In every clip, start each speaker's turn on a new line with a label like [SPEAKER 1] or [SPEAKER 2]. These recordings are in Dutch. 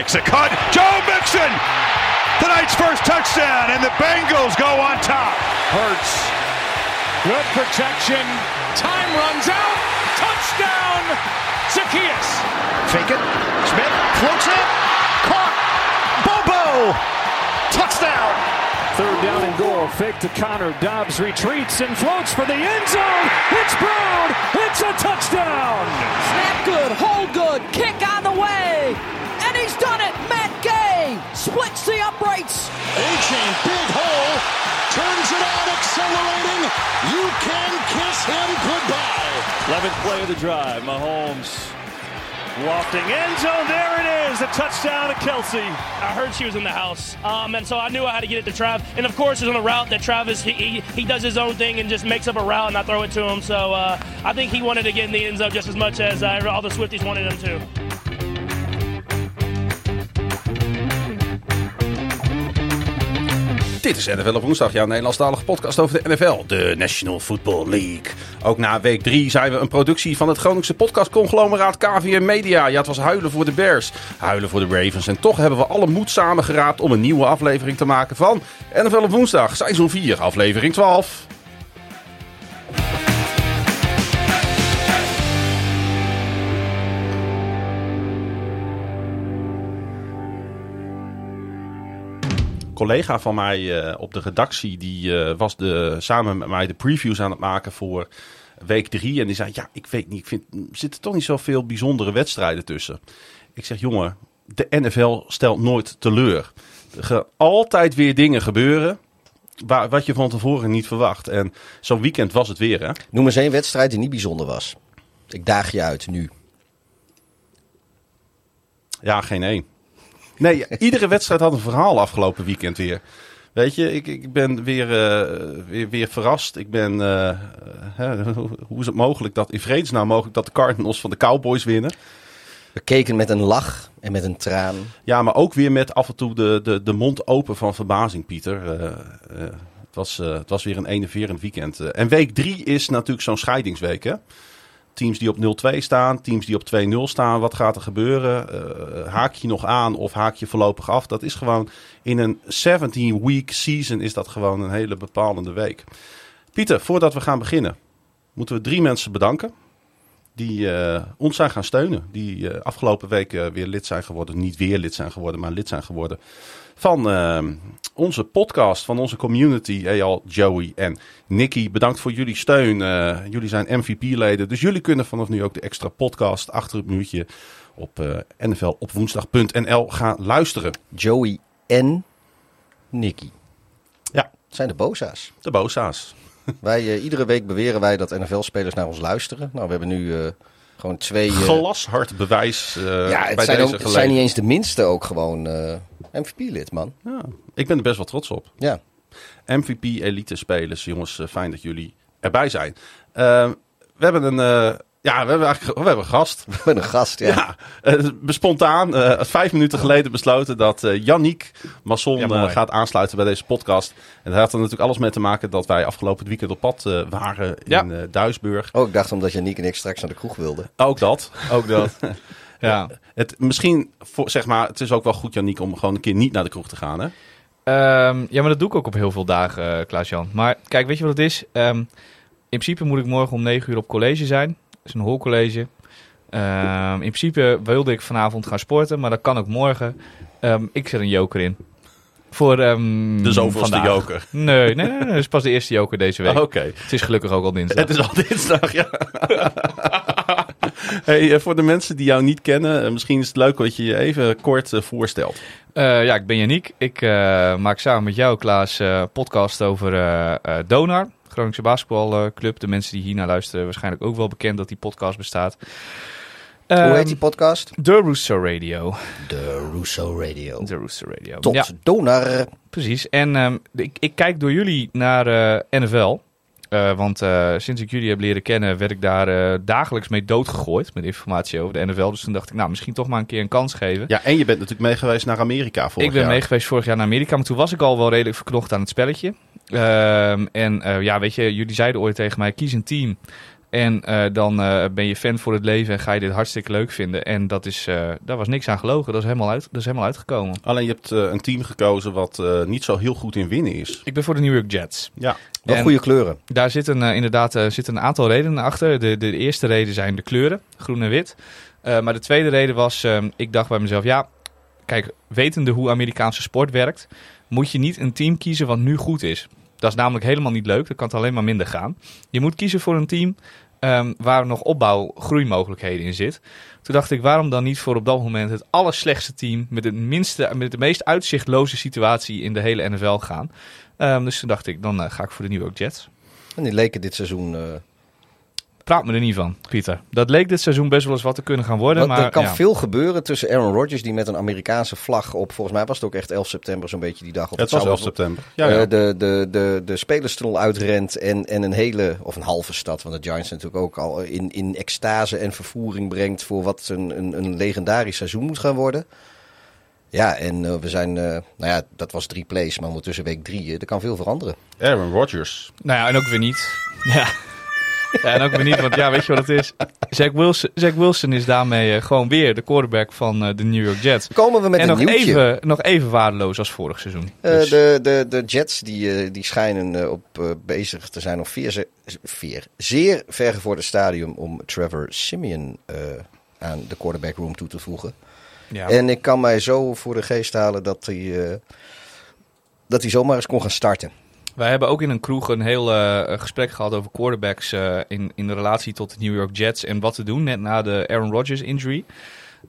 [SPEAKER 1] Makes a cut. Joe Mixon! Tonight's first touchdown, and the Bengals go on top.
[SPEAKER 2] Hurts. Good protection. Time runs out. Touchdown, Zacchaeus.
[SPEAKER 3] Fake it. Smith floats it. Caught. Bobo. Touchdown.
[SPEAKER 2] Third down and goal. Fake to Connor. Dobbs retreats and floats for the end zone. It's Brown. It's a touchdown.
[SPEAKER 4] Snap good, hold good, kick on the way. Splits the uprights.
[SPEAKER 5] A-Chain, big hole, turns it on, accelerating. You can kiss him goodbye.
[SPEAKER 6] 11th play of the drive. Mahomes wafting end zone. There it is. A touchdown to Kelsey.
[SPEAKER 7] I heard she was in the house, um, and so I knew I had to get it to Trav. And of course, it's on a route that Travis he, he, he does his own thing and just makes up a route, and I throw it to him. So uh, I think he wanted to get in the end zone just as much as uh, all the Swifties wanted him to.
[SPEAKER 8] Dit is NFL op woensdag, jouw Nederlandstalige podcast over de NFL, de National Football League. Ook na week 3 zijn we een productie van het Groningse podcastconglomeraat KVM Media. Ja, het was huilen voor de Bears, huilen voor de Ravens. En toch hebben we alle moed samengeraapt om een nieuwe aflevering te maken van NFL op woensdag, seizoen 4, aflevering 12. Collega van mij uh, op de redactie, die uh, was de, samen met mij de previews aan het maken voor week drie. En die zei, ja, ik weet niet, ik vind, er zitten toch niet zoveel bijzondere wedstrijden tussen. Ik zeg, jongen, de NFL stelt nooit teleur. Er gaan altijd weer dingen gebeuren waar, wat je van tevoren niet verwacht. En zo'n weekend was het weer, hè?
[SPEAKER 3] Noem eens één wedstrijd die niet bijzonder was. Ik daag je uit nu.
[SPEAKER 8] Ja, geen één. Nee, iedere wedstrijd had een verhaal afgelopen weekend weer. Weet je, ik, ik ben weer, uh, weer, weer verrast. Ik ben, uh, uh, hoe is het mogelijk dat, in vredesnaam mogelijk dat de Cardinals van de Cowboys winnen?
[SPEAKER 3] We keken met een lach en met een traan.
[SPEAKER 8] Ja, maar ook weer met af en toe de, de, de mond open van verbazing, Pieter. het, was, het was weer een enerverend weekend. en week drie is natuurlijk zo'n scheidingsweek, hè? Teams die op 0-2 staan, teams die op 2-0 staan. Wat gaat er gebeuren? Uh, haak je nog aan of haak je voorlopig af? Dat is gewoon in een 17-week season is dat gewoon een hele bepalende week. Pieter, voordat we gaan beginnen, moeten we drie mensen bedanken. Die uh, ons zijn gaan steunen. Die uh, afgelopen week weer lid zijn geworden. Niet weer lid zijn geworden, maar lid zijn geworden. Van onze podcast, van onze community. Eyal, Joey en Nicky. Bedankt voor jullie steun. Uh, jullie zijn MVP-leden. Dus jullie kunnen vanaf nu ook de extra podcast achter het muurtje op uh, nflopwoensdag.nl gaan luisteren.
[SPEAKER 3] Joey en Nicky.
[SPEAKER 8] Ja.
[SPEAKER 3] Zijn de bosa's.
[SPEAKER 8] De bosa's.
[SPEAKER 3] wij, uh, iedere week beweren wij dat NFL-spelers naar ons luisteren. Nou, we hebben nu gewoon twee...
[SPEAKER 8] Glashard bewijs
[SPEAKER 3] ja, het
[SPEAKER 8] bij
[SPEAKER 3] zijn,
[SPEAKER 8] deze
[SPEAKER 3] ook, het zijn niet eens de minste ook gewoon MVP-lid, man.
[SPEAKER 8] Ja, ik ben er best wel trots op.
[SPEAKER 3] Ja.
[SPEAKER 8] MVP elite spelers, jongens, uh, fijn dat jullie erbij zijn. Uh, we hebben een, uh, ja, we hebben eigenlijk, we hebben een gast.
[SPEAKER 3] We hebben een gast, ja.
[SPEAKER 8] ja we spontaan, vijf minuten geleden besloten dat Yannick Masson
[SPEAKER 9] ja,
[SPEAKER 8] gaat aansluiten bij deze podcast. En dat had er natuurlijk alles mee te maken dat wij afgelopen weekend op pad waren
[SPEAKER 9] ja.
[SPEAKER 8] in Duisburg.
[SPEAKER 3] Oh, ik dacht omdat Yannick en ik straks naar de kroeg wilden.
[SPEAKER 8] Ook dat.
[SPEAKER 9] Ook dat. Ja.
[SPEAKER 8] Het, misschien, voor, zeg maar, het is ook wel goed, Janiek, om gewoon een keer niet naar de kroeg te gaan, hè?
[SPEAKER 9] Um, ja, maar dat doe ik ook op heel veel dagen, uh, Klaas-Jan. Maar kijk, weet je wat het is? Um, in principe moet ik morgen om 9 uur op college zijn. Dat is een hoorcollege. Um, in principe wilde ik vanavond gaan sporten, maar dat kan ook morgen. ik zet een joker in. Voor um,
[SPEAKER 8] de zoveelste
[SPEAKER 9] vandaag.
[SPEAKER 8] joker?
[SPEAKER 9] Nee, nee, nee, nee, dat is pas de eerste joker deze week.
[SPEAKER 8] Oké. Okay.
[SPEAKER 9] Het is gelukkig ook al dinsdag.
[SPEAKER 8] Het is al dinsdag, ja. hey, voor de mensen die jou niet kennen, misschien is het leuk dat je je even kort uh, voorstelt.
[SPEAKER 9] Uh, ja, ik ben Yannick. Ik uh, maak samen met jou, Klaas, podcast over Donar. Groningse basketbalclub. De mensen die hiernaar luisteren waarschijnlijk ook wel bekend dat die podcast bestaat.
[SPEAKER 3] Um, Hoe heet die podcast?
[SPEAKER 9] The Russo Radio.
[SPEAKER 3] The Russo Radio.
[SPEAKER 9] The Russo Radio.
[SPEAKER 3] Tot
[SPEAKER 9] ja,
[SPEAKER 3] Donar.
[SPEAKER 9] Precies. En um, ik, ik, kijk door jullie naar uh, NFL. Uh, want uh, sinds ik jullie heb leren kennen, werd ik daar uh, dagelijks mee doodgegooid met informatie over de NFL. Dus toen dacht ik, nou, misschien toch maar een keer een kans geven.
[SPEAKER 8] Ja, en je bent natuurlijk mee geweest naar Amerika vorig jaar.
[SPEAKER 9] Ik ben
[SPEAKER 8] jaar.
[SPEAKER 9] mee geweest vorig jaar naar Amerika, maar toen was ik al wel redelijk verknocht aan het spelletje. Uh, en ja, weet je, jullie zeiden ooit tegen mij, kies een team En eh, dan eh, ben je fan voor het leven en ga je dit hartstikke leuk vinden. En dat is, eh, daar was niks aan gelogen. Dat is helemaal, uit, dat is helemaal uitgekomen.
[SPEAKER 8] Alleen je hebt een team gekozen wat eh, niet zo heel goed in winnen is.
[SPEAKER 9] Ik ben voor de New York Jets.
[SPEAKER 8] Ja,
[SPEAKER 3] Wel
[SPEAKER 9] En-
[SPEAKER 3] goede kleuren.
[SPEAKER 9] Daar zitten inderdaad zitten een aantal redenen achter. De, de, eerste reden zijn de kleuren, groen en wit. Eh, maar de tweede reden was, ehm, ik dacht bij mezelf, ja, kijk, wetende hoe Amerikaanse sport werkt, moet je niet een team kiezen wat nu goed is. Dat is namelijk helemaal niet leuk, dan kan alleen maar minder gaan. Je moet kiezen voor een team ehm, waar nog opbouw, groeimogelijkheden in zit. Toen dacht ik, waarom dan niet voor op dat moment het allerslechtste team met, het minste, met de meest uitzichtloze situatie in de hele NFL gaan. Ehm, dus toen dacht ik, dan eh, ga ik voor de New York Jets.
[SPEAKER 3] En die leken dit seizoen... eh,
[SPEAKER 9] Praat me er niet van, Pieter. Dat leek dit seizoen best wel eens wat te kunnen gaan worden.
[SPEAKER 3] want
[SPEAKER 9] maar
[SPEAKER 3] er kan
[SPEAKER 9] ja.
[SPEAKER 3] veel gebeuren tussen Aaron Rodgers, die met een Amerikaanse vlag op... Volgens mij was het ook echt 11 september zo'n beetje die dag. Of
[SPEAKER 8] het was
[SPEAKER 3] zou
[SPEAKER 8] 11
[SPEAKER 3] wel-
[SPEAKER 8] september. Ja, ja.
[SPEAKER 3] eh, de, de, de, de spelerstunnel uitrent en, en een hele, of een halve stad, want de Giants natuurlijk ook al in, in extase en vervoering brengt voor wat een, een, een legendarisch seizoen moet gaan worden. Ja, en eh, we zijn, eh, nou ja, dat was drie plays, maar ondertussen week drie, eh, er kan veel veranderen.
[SPEAKER 8] Aaron Rodgers.
[SPEAKER 9] Nou ja, en ook weer niet. Ja. Ja, en ook niet, want ja, weet je wat het is? Zach Wilson, Zach Wilson is daarmee eh, gewoon weer de quarterback van eh, de New York Jets.
[SPEAKER 3] Komen we met
[SPEAKER 9] en
[SPEAKER 3] een
[SPEAKER 9] nog
[SPEAKER 3] nieuwtje.
[SPEAKER 9] even, nog even waardeloos als vorig seizoen.
[SPEAKER 3] Eh,
[SPEAKER 9] Dus-
[SPEAKER 3] de, de, de Jets die, die schijnen op, bezig te zijn op veer, ze- veer, zeer vergevorderd stadium om Trevor Simeon aan de quarterback room toe te voegen.
[SPEAKER 9] ja.
[SPEAKER 3] En ik kan mij zo voor de geest halen dat hij, dat hij zomaar eens kon gaan starten.
[SPEAKER 9] Wij hebben ook in een kroeg een heel eh, gesprek gehad over quarterbacks eh, in, in de relatie tot de New York Jets en wat te doen net na de Aaron Rodgers injury.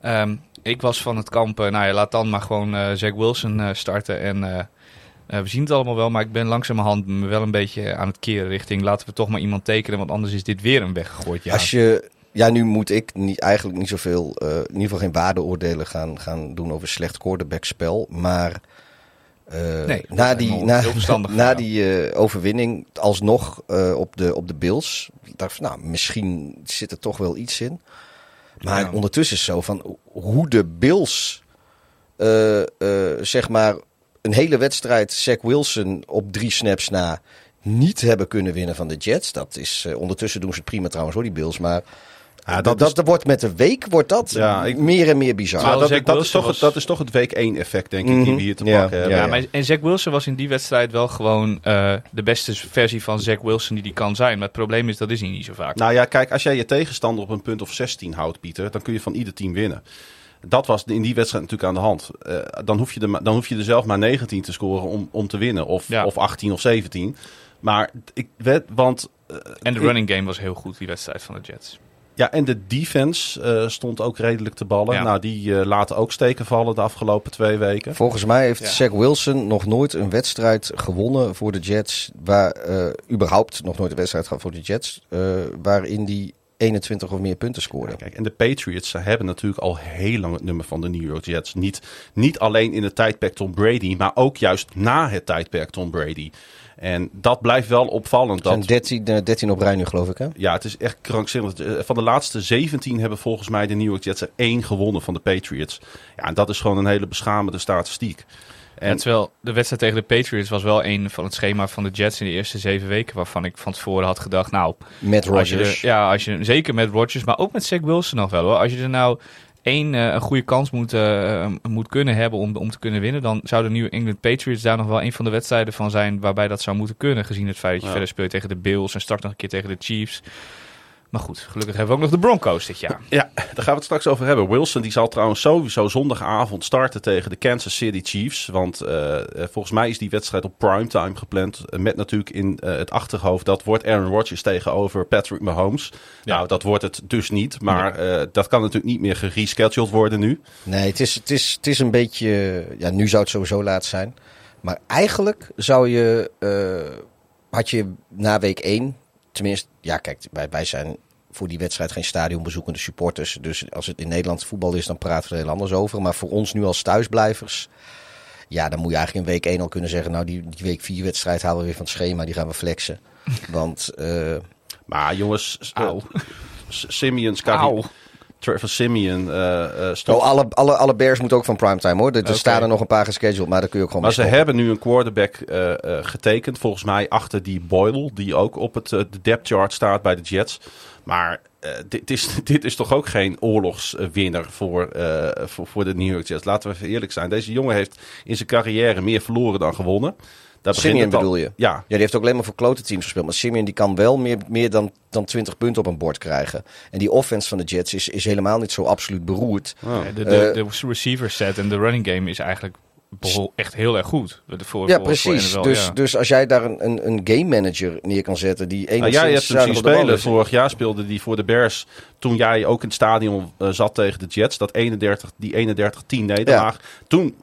[SPEAKER 9] Ehm, ik was van het kamp, eh, nou ja, laat dan maar gewoon Zach Wilson starten en we zien het allemaal wel, maar ik ben langzamerhand me wel een beetje aan het keren richting laten we toch maar iemand tekenen, want anders is dit weer een weggegooid jaar.
[SPEAKER 3] Als je, ja, nu moet ik niet, eigenlijk niet zoveel, eh, in ieder geval geen waardeoordelen gaan, gaan doen over slecht quarterbackspel. Maar eh,
[SPEAKER 9] Nee,
[SPEAKER 3] na die, na, die eh, overwinning alsnog eh, op, de, op de Bills, van, nou, misschien zit er toch wel iets in. Maar
[SPEAKER 9] Ja.
[SPEAKER 3] ondertussen is zo van hoe de Bills, zeg maar, een hele wedstrijd Zach Wilson op drie snaps na niet hebben kunnen winnen van de Jets. Dat is, ondertussen doen ze het prima trouwens hoor, die Bills. Maar
[SPEAKER 8] Ja,
[SPEAKER 3] dat,
[SPEAKER 8] dat
[SPEAKER 3] dat,
[SPEAKER 8] is-
[SPEAKER 3] dat wordt met de week wordt dat
[SPEAKER 8] Ja, ik-
[SPEAKER 3] meer en meer bizar.
[SPEAKER 8] Maar
[SPEAKER 9] Terwijl
[SPEAKER 8] dat, is toch, het-
[SPEAKER 9] was-
[SPEAKER 8] dat is toch het week 1 effect, denk ik, die
[SPEAKER 3] Mhm.
[SPEAKER 8] we hier te
[SPEAKER 3] Ja,
[SPEAKER 8] pakken hebben.
[SPEAKER 9] Ja,
[SPEAKER 3] ja.
[SPEAKER 9] maar, en Zach Wilson was in die wedstrijd wel gewoon eh, de beste versie van Zach Wilson die die kan zijn. Maar het probleem is, dat is hij niet zo vaak.
[SPEAKER 8] Nou ja, kijk, als jij je tegenstander op een punt of 16 houdt, Pieter, dan kun je van ieder team winnen. Dat was in die wedstrijd natuurlijk aan de hand. Eh, dan, hoef je er, dan hoef je er zelf maar 19 te scoren om, om te winnen. Of,
[SPEAKER 9] Ja.
[SPEAKER 8] of 18 of 17. Maar ik weet, want. eh,
[SPEAKER 9] En de running game was heel goed, die wedstrijd van de Jets.
[SPEAKER 8] Ja, en de defense eh, stond ook redelijk te ballen.
[SPEAKER 9] Ja.
[SPEAKER 8] Nou, die eh, laten ook steken vallen de afgelopen twee weken.
[SPEAKER 3] Volgens mij heeft
[SPEAKER 9] Ja.
[SPEAKER 3] Zach Wilson nog nooit een wedstrijd gewonnen voor de Jets. Waar eh, überhaupt nog nooit een wedstrijd gehad voor de Jets. eh, waarin die 21 of meer punten scoorde.
[SPEAKER 8] Kijk, en de Patriots hebben natuurlijk al heel lang het nummer van de New York Jets. Niet, niet alleen in het tijdperk Tom Brady, maar ook juist na het tijdperk Tom Brady. En dat blijft wel opvallend.
[SPEAKER 3] Zijn
[SPEAKER 8] Dat,
[SPEAKER 3] 13, eh, 13 op rij nu geloof ik hè?
[SPEAKER 8] ja, het is echt krankzinnig. Eh, Van de laatste 17 hebben volgens mij de New York Jets er één gewonnen van de Patriots. Ja, en dat is gewoon een hele beschamende statistiek.
[SPEAKER 9] En terwijl de wedstrijd tegen de Patriots was wel een van het schema van de Jets in de eerste zeven weken. Waarvan ik van tevoren had gedacht, nou,
[SPEAKER 3] Met
[SPEAKER 9] als je
[SPEAKER 3] Rodgers.
[SPEAKER 9] er, ja, als je, zeker met Rodgers, maar ook met Zach Wilson nog wel hoor. Als je er nou één eh, een goede kans moet, eh, moet kunnen hebben om, om te kunnen winnen, dan zou de New England Patriots daar nog wel een van de wedstrijden van zijn waarbij dat zou moeten kunnen. Gezien het feit dat je
[SPEAKER 8] Ja.
[SPEAKER 9] verder speelt tegen de Bills en straks nog een keer tegen de Chiefs. Maar goed, gelukkig hebben we ook nog de Broncos dit jaar.
[SPEAKER 8] Ja, daar gaan we het straks over hebben. Wilson die zal trouwens sowieso zondagavond starten tegen de Kansas City Chiefs. Want eh, eh, volgens mij is die wedstrijd op primetime gepland. Eh, Met natuurlijk in het achterhoofd dat wordt Aaron Rodgers tegenover Patrick Mahomes.
[SPEAKER 9] Ja.
[SPEAKER 8] Nou, dat wordt het dus niet. Maar eh, dat kan natuurlijk niet meer gerescheduled worden nu.
[SPEAKER 3] Nee, het is, het, is, het is een beetje. Ja, nu zou het sowieso laat zijn. Maar eigenlijk zou je. eh, had je na week 1. Tenminste, ja, kijk, wij, wij zijn voor die wedstrijd geen stadionbezoekende supporters. Dus als het in Nederland voetbal is, dan praten we er heel anders over. Maar voor ons nu als thuisblijvers. Ja, dan moet je eigenlijk in week 1 al kunnen zeggen. Nou, die, die week 4 wedstrijd halen we weer van het schema. Die gaan we flexen. Want. eh,
[SPEAKER 8] Maar jongens. S- Simeons
[SPEAKER 9] Auw.
[SPEAKER 8] Trevor Simeon eh eh,
[SPEAKER 3] Oh, alle, alle, alle Bears moeten ook van primetime hoor. Er, er staan er nog een paar gescheduled, maar daar kun je ook gewoon
[SPEAKER 8] Maar ze
[SPEAKER 3] stoppen.
[SPEAKER 8] hebben nu een quarterback eh, getekend, volgens mij achter die Boyle, die ook op het de depth chart staat bij de Jets. Maar dit, is, dit is toch ook geen oorlogswinner voor, voor, voor de New York Jets. Laten we even eerlijk zijn. Deze jongen heeft in zijn carrière meer verloren dan gewonnen. Daar
[SPEAKER 3] Simeon bedoel je?
[SPEAKER 8] Ja,
[SPEAKER 3] Ja, die heeft ook alleen maar voor klote teams gespeeld. Maar Simeon die kan wel meer, meer dan, dan 20 punten op een bord krijgen. En die offense van de Jets is, is helemaal niet zo absoluut beroerd.
[SPEAKER 8] Oh.
[SPEAKER 9] De, de,
[SPEAKER 3] Eh,
[SPEAKER 9] de receiver set en de running game is eigenlijk echt heel erg goed. Voor, voor,
[SPEAKER 3] ja,
[SPEAKER 9] voor
[SPEAKER 3] precies.
[SPEAKER 9] NFL,
[SPEAKER 3] dus,
[SPEAKER 9] ja.
[SPEAKER 3] dus als jij daar een, een, een game manager neer kan zetten die
[SPEAKER 8] Nou,
[SPEAKER 3] enigszins
[SPEAKER 8] jij hebt hem zien
[SPEAKER 3] de
[SPEAKER 8] spelen. Vorig jaar speelde hij voor de Bears. Toen jij ook in het stadion eh, zat tegen de Jets. Dat 31, die 31-10 nederlaag. Toen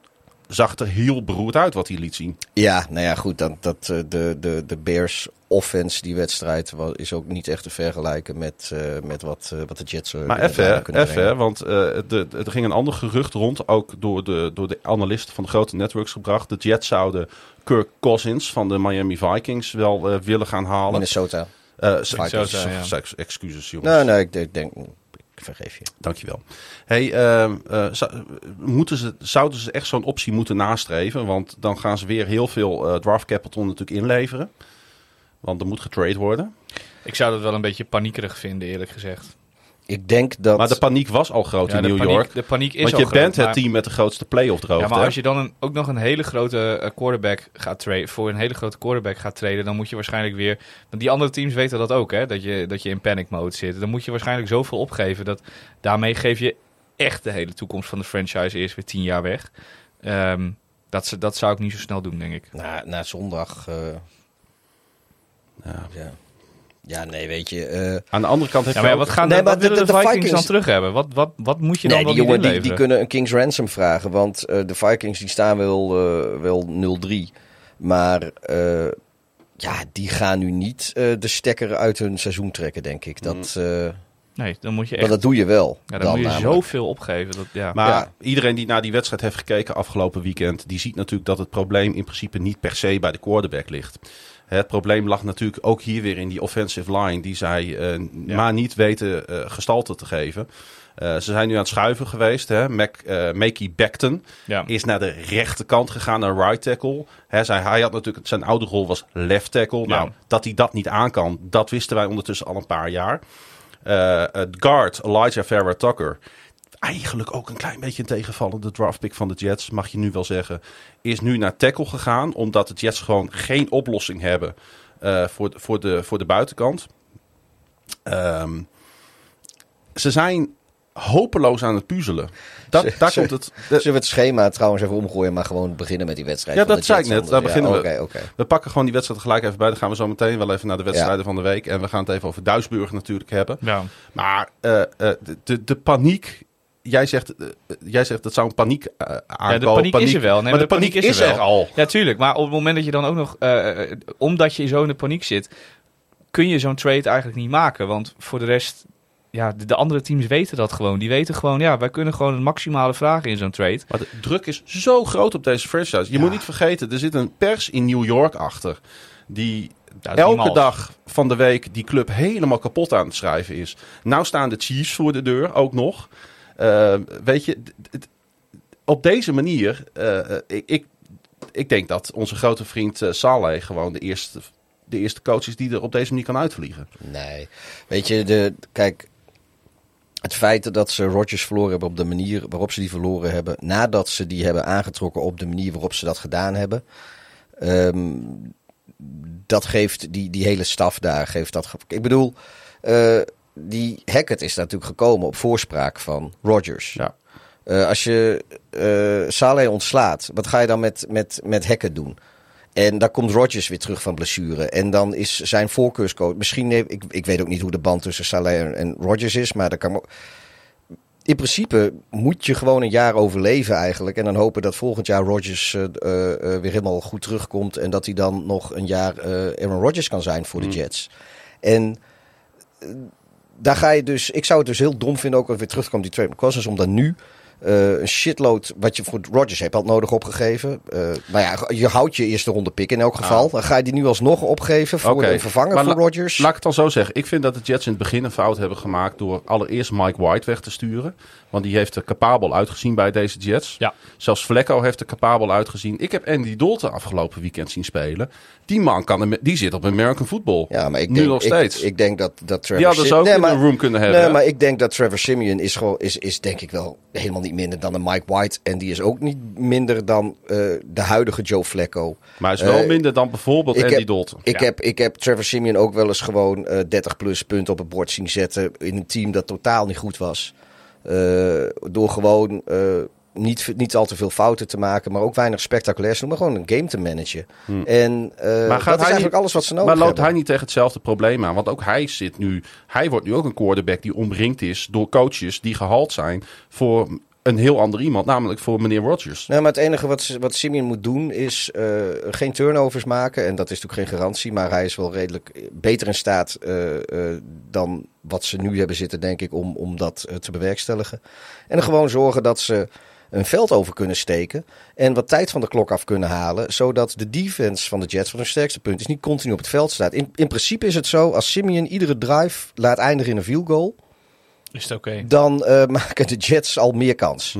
[SPEAKER 8] zag er heel beroerd uit wat hij liet zien.
[SPEAKER 3] Ja, nou ja, goed. Dat, dat, eh, de, de, de Bears offense, die wedstrijd, is ook niet echt te vergelijken met, eh, met wat, eh, wat de Jets
[SPEAKER 8] Maar
[SPEAKER 3] kunnen-
[SPEAKER 8] even, even, want eh, de, er ging een ander gerucht rond, ook door de, door de analisten van de grote networks gebracht. De Jets zouden Kirk Cousins van de Miami Vikings wel willen gaan halen.
[SPEAKER 3] Minnesota.
[SPEAKER 8] Eh,
[SPEAKER 9] Minnesota, ja.
[SPEAKER 8] ex- Excuses, jongens.
[SPEAKER 3] Nou, nee, ik, ik denk, ik vergeef je.
[SPEAKER 8] Dankjewel. Hey, ehm, eh, zou- moeten ze, zouden ze echt zo'n optie moeten nastreven? Want dan gaan ze weer heel veel eh, draft capital natuurlijk inleveren. Want er moet getrade worden.
[SPEAKER 9] Ik zou dat wel een beetje paniekerig vinden, eerlijk gezegd.
[SPEAKER 3] Ik denk dat...
[SPEAKER 8] Maar de paniek was al groot
[SPEAKER 9] Ja,
[SPEAKER 8] in
[SPEAKER 9] de
[SPEAKER 8] New
[SPEAKER 9] paniek,
[SPEAKER 8] York.
[SPEAKER 9] De paniek is
[SPEAKER 8] Want
[SPEAKER 9] al
[SPEAKER 8] je
[SPEAKER 9] groot,
[SPEAKER 8] bent het
[SPEAKER 9] maar-
[SPEAKER 8] team met de grootste playoff droogte.
[SPEAKER 9] Ja, maar als je dan een, ook nog een hele grote eh, quarterback gaat traden, voor een hele grote quarterback gaat traden, dan moet je waarschijnlijk weer. Want die andere teams weten dat ook, hè? Dat je, dat je in panic mode zit. Dan moet je waarschijnlijk zoveel opgeven dat daarmee geef je echt de hele toekomst van de franchise eerst weer tien jaar weg. Ehm, dat, ze- dat zou ik niet zo snel doen, denk ik.
[SPEAKER 3] Na, na zondag... eh,
[SPEAKER 8] Ja.
[SPEAKER 3] ja. Ja, nee, weet je... eh,
[SPEAKER 8] Aan de andere kant heb
[SPEAKER 9] Ja, maar wat gaan
[SPEAKER 3] Nee,
[SPEAKER 9] de,
[SPEAKER 3] maar
[SPEAKER 9] wat
[SPEAKER 3] de-
[SPEAKER 9] willen de,
[SPEAKER 3] de- de
[SPEAKER 9] Vikings,
[SPEAKER 3] Vikings-
[SPEAKER 9] dan terug hebben? Wat, wat, wat moet je dan
[SPEAKER 3] nee,
[SPEAKER 9] wel
[SPEAKER 3] die jongen die, kunnen een King's Ransom vragen. Want eh, de Vikings die staan wel, eh, wel 0-3. Maar eh, ja, die gaan nu niet eh, de stekker uit hun seizoen trekken, denk ik. Dat, eh,
[SPEAKER 9] Nee, dan moet je
[SPEAKER 3] maar
[SPEAKER 9] echt...
[SPEAKER 3] dat doe je wel.
[SPEAKER 9] ja, dan, moet je
[SPEAKER 3] namelijk.
[SPEAKER 9] zoveel opgeven. Dat, ja.
[SPEAKER 8] Maar
[SPEAKER 3] Ja.
[SPEAKER 8] iedereen die naar die wedstrijd heeft gekeken afgelopen weekend, die ziet natuurlijk dat het probleem in principe niet per se bij de quarterback ligt. Het probleem lag natuurlijk ook hier weer in die offensive line, die zij eh, maar niet weten eh, gestalte te geven. Eh, ze zijn nu aan het schuiven geweest. Hè. Mac, Makey Becton
[SPEAKER 9] Ja.
[SPEAKER 8] is naar de rechterkant gegaan, naar right tackle. Hè, zij, hij had natuurlijk, zijn oude rol was left tackle.
[SPEAKER 9] Ja.
[SPEAKER 8] Nou, dat hij dat niet aan kan, dat wisten wij ondertussen al een paar jaar. Het guard Elijah Farrah Tucker. Eigenlijk ook een klein beetje een tegenvallende draftpick van de Jets, mag je nu wel zeggen. Is nu naar tackle gegaan, omdat de Jets gewoon geen oplossing hebben eh, voor, de- voor, de, voor de buitenkant. Ehm, ze zijn hopeloos aan het puzzelen. Dat, daar komt het.
[SPEAKER 3] Zullen we het schema trouwens even omgooien, maar gewoon beginnen met die wedstrijd?
[SPEAKER 8] Ja,
[SPEAKER 3] van
[SPEAKER 8] dat
[SPEAKER 3] de
[SPEAKER 8] zei ik net. Daar beginnen we.
[SPEAKER 3] Ja, Oké, oké.
[SPEAKER 8] We pakken gewoon die wedstrijd gelijk even bij. Dan gaan we zo meteen wel even naar de wedstrijden van de week. En we gaan het even over Duisburg natuurlijk hebben.
[SPEAKER 9] Ja.
[SPEAKER 8] Maar eh, eh, de, de, de paniek. Jij zegt, eh, jij zegt dat zou een paniek eh aankomen.
[SPEAKER 9] Ja, de paniek, is er wel. Nee,
[SPEAKER 8] maar de paniek, is, er, al.
[SPEAKER 9] Ja, tuurlijk. Maar op het moment dat je dan ook nog... eh, eh, omdat je zo in de paniek zit... kun je zo'n trade eigenlijk niet maken. Want voor de rest... Ja, de, de andere teams weten dat gewoon. Die weten gewoon... Ja, wij kunnen gewoon het maximale vragen in zo'n trade.
[SPEAKER 8] Maar de druk is zo groot op deze franchise. Je moet niet vergeten, er zit een pers in New York achter. Die elke dag van de week die club helemaal kapot aan het schrijven is. Nou staan de Chiefs voor de deur, ook nog. Eh, weet je, op deze manier... eh, eh, ik, ik, denk dat onze grote vriend eh, Saleh gewoon de eerste, de eerste coach is die er op deze manier kan uitvliegen.
[SPEAKER 3] Nee. Weet je, de, kijk, het feit dat ze Rodgers verloren hebben op de manier waarop ze die verloren hebben, nadat ze die hebben aangetrokken op de manier waarop ze dat gedaan hebben, ehm, dat geeft die, die hele staf daar, geeft dat. Ik bedoel, die Hackett is natuurlijk gekomen op voorspraak van Rodgers.
[SPEAKER 8] Ja.
[SPEAKER 3] Eh, als je eh Saleh ontslaat, wat ga je dan met, met, met Hackett doen? En daar komt Rodgers weer terug van blessure. En dan is zijn voorkeurscoach. Misschien, ik, ik weet ook niet hoe de band tussen Saleh en- en Rodgers is. Maar dat kan. In principe moet je gewoon een jaar overleven eigenlijk. En dan hopen dat volgend jaar Rodgers eh, weer helemaal goed terugkomt. En dat hij dan nog een jaar Aaron Rodgers kan zijn voor de Jets. En daar ga je dus. Ik zou het dus heel dom vinden ook als weer terugkomt die trade Cousins. Om dan nu eh, een shitload wat je voor Rodgers hebt had nodig opgegeven. Eh, maar ja, je houdt je eerste ronde pick in elk geval. Dan ga je die nu alsnog opgeven voor
[SPEAKER 8] Oké.
[SPEAKER 3] een vervanger
[SPEAKER 8] Maar
[SPEAKER 3] voor Rodgers.
[SPEAKER 8] Laat ik het dan zo zeggen. Ik vind dat de Jets in het begin een fout hebben gemaakt door allereerst Mike White weg te sturen. Want die heeft er capabel uitgezien bij deze Jets.
[SPEAKER 9] Ja.
[SPEAKER 8] Zelfs Vlecko heeft er capabel uitgezien. Ik heb Andy Dalton afgelopen weekend zien spelen. Die man kan, die zit op American football.
[SPEAKER 3] Ja, maar ik
[SPEAKER 8] nu
[SPEAKER 3] denk,
[SPEAKER 8] nog steeds.
[SPEAKER 3] Ik, denk dat, dat Trevor
[SPEAKER 8] die hadden ze
[SPEAKER 3] Sim-
[SPEAKER 8] ook
[SPEAKER 3] Nee,
[SPEAKER 8] in
[SPEAKER 3] maar-
[SPEAKER 8] een room kunnen hebben.
[SPEAKER 3] Nee, maar ik denk dat Trevor Simeon is, gewoon, is, is denk ik wel helemaal niet minder dan een Mike White. En die is ook niet minder dan eh, de huidige Joe Flacco.
[SPEAKER 8] Maar hij is wel
[SPEAKER 3] Eh,
[SPEAKER 8] minder dan bijvoorbeeld
[SPEAKER 3] ik
[SPEAKER 8] Andy
[SPEAKER 3] heb-
[SPEAKER 8] Dalton.
[SPEAKER 3] Ik,
[SPEAKER 9] Ja.
[SPEAKER 3] heb, ik heb Trevor Simeon ook wel eens gewoon eh 30 plus punten op het bord zien zetten. In een team dat totaal niet goed was. Eh, door gewoon eh, niet, niet al te veel fouten te maken, maar ook weinig spectaculairs doen. Maar gewoon een game te managen. En eh, dat is
[SPEAKER 8] hij
[SPEAKER 3] eigenlijk
[SPEAKER 8] niet-
[SPEAKER 3] alles wat ze nodig
[SPEAKER 8] Maar loopt
[SPEAKER 3] hebben.
[SPEAKER 8] hij niet tegen hetzelfde probleem aan? Want ook hij zit nu. Hij wordt nu ook een quarterback die omringd is door coaches die gehaald zijn voor een heel ander iemand, namelijk voor meneer Rodgers.
[SPEAKER 3] Nee, maar het enige wat, wat Simeon moet doen is eh, geen turnovers maken. En dat is natuurlijk geen garantie. Maar hij is wel redelijk beter in staat eh, eh, dan wat ze nu hebben zitten, denk ik, om, om dat eh, te bewerkstelligen. En gewoon zorgen dat ze een veld over kunnen steken. En wat tijd van de klok af kunnen halen. Zodat de defense van de Jets, wat hun sterkste punt is, niet continu op het veld staat. In, in principe is het zo, als Simeon iedere drive laat eindigen in een field goal.
[SPEAKER 9] Is het oké.
[SPEAKER 3] Dan eh, maken de Jets al meer kans.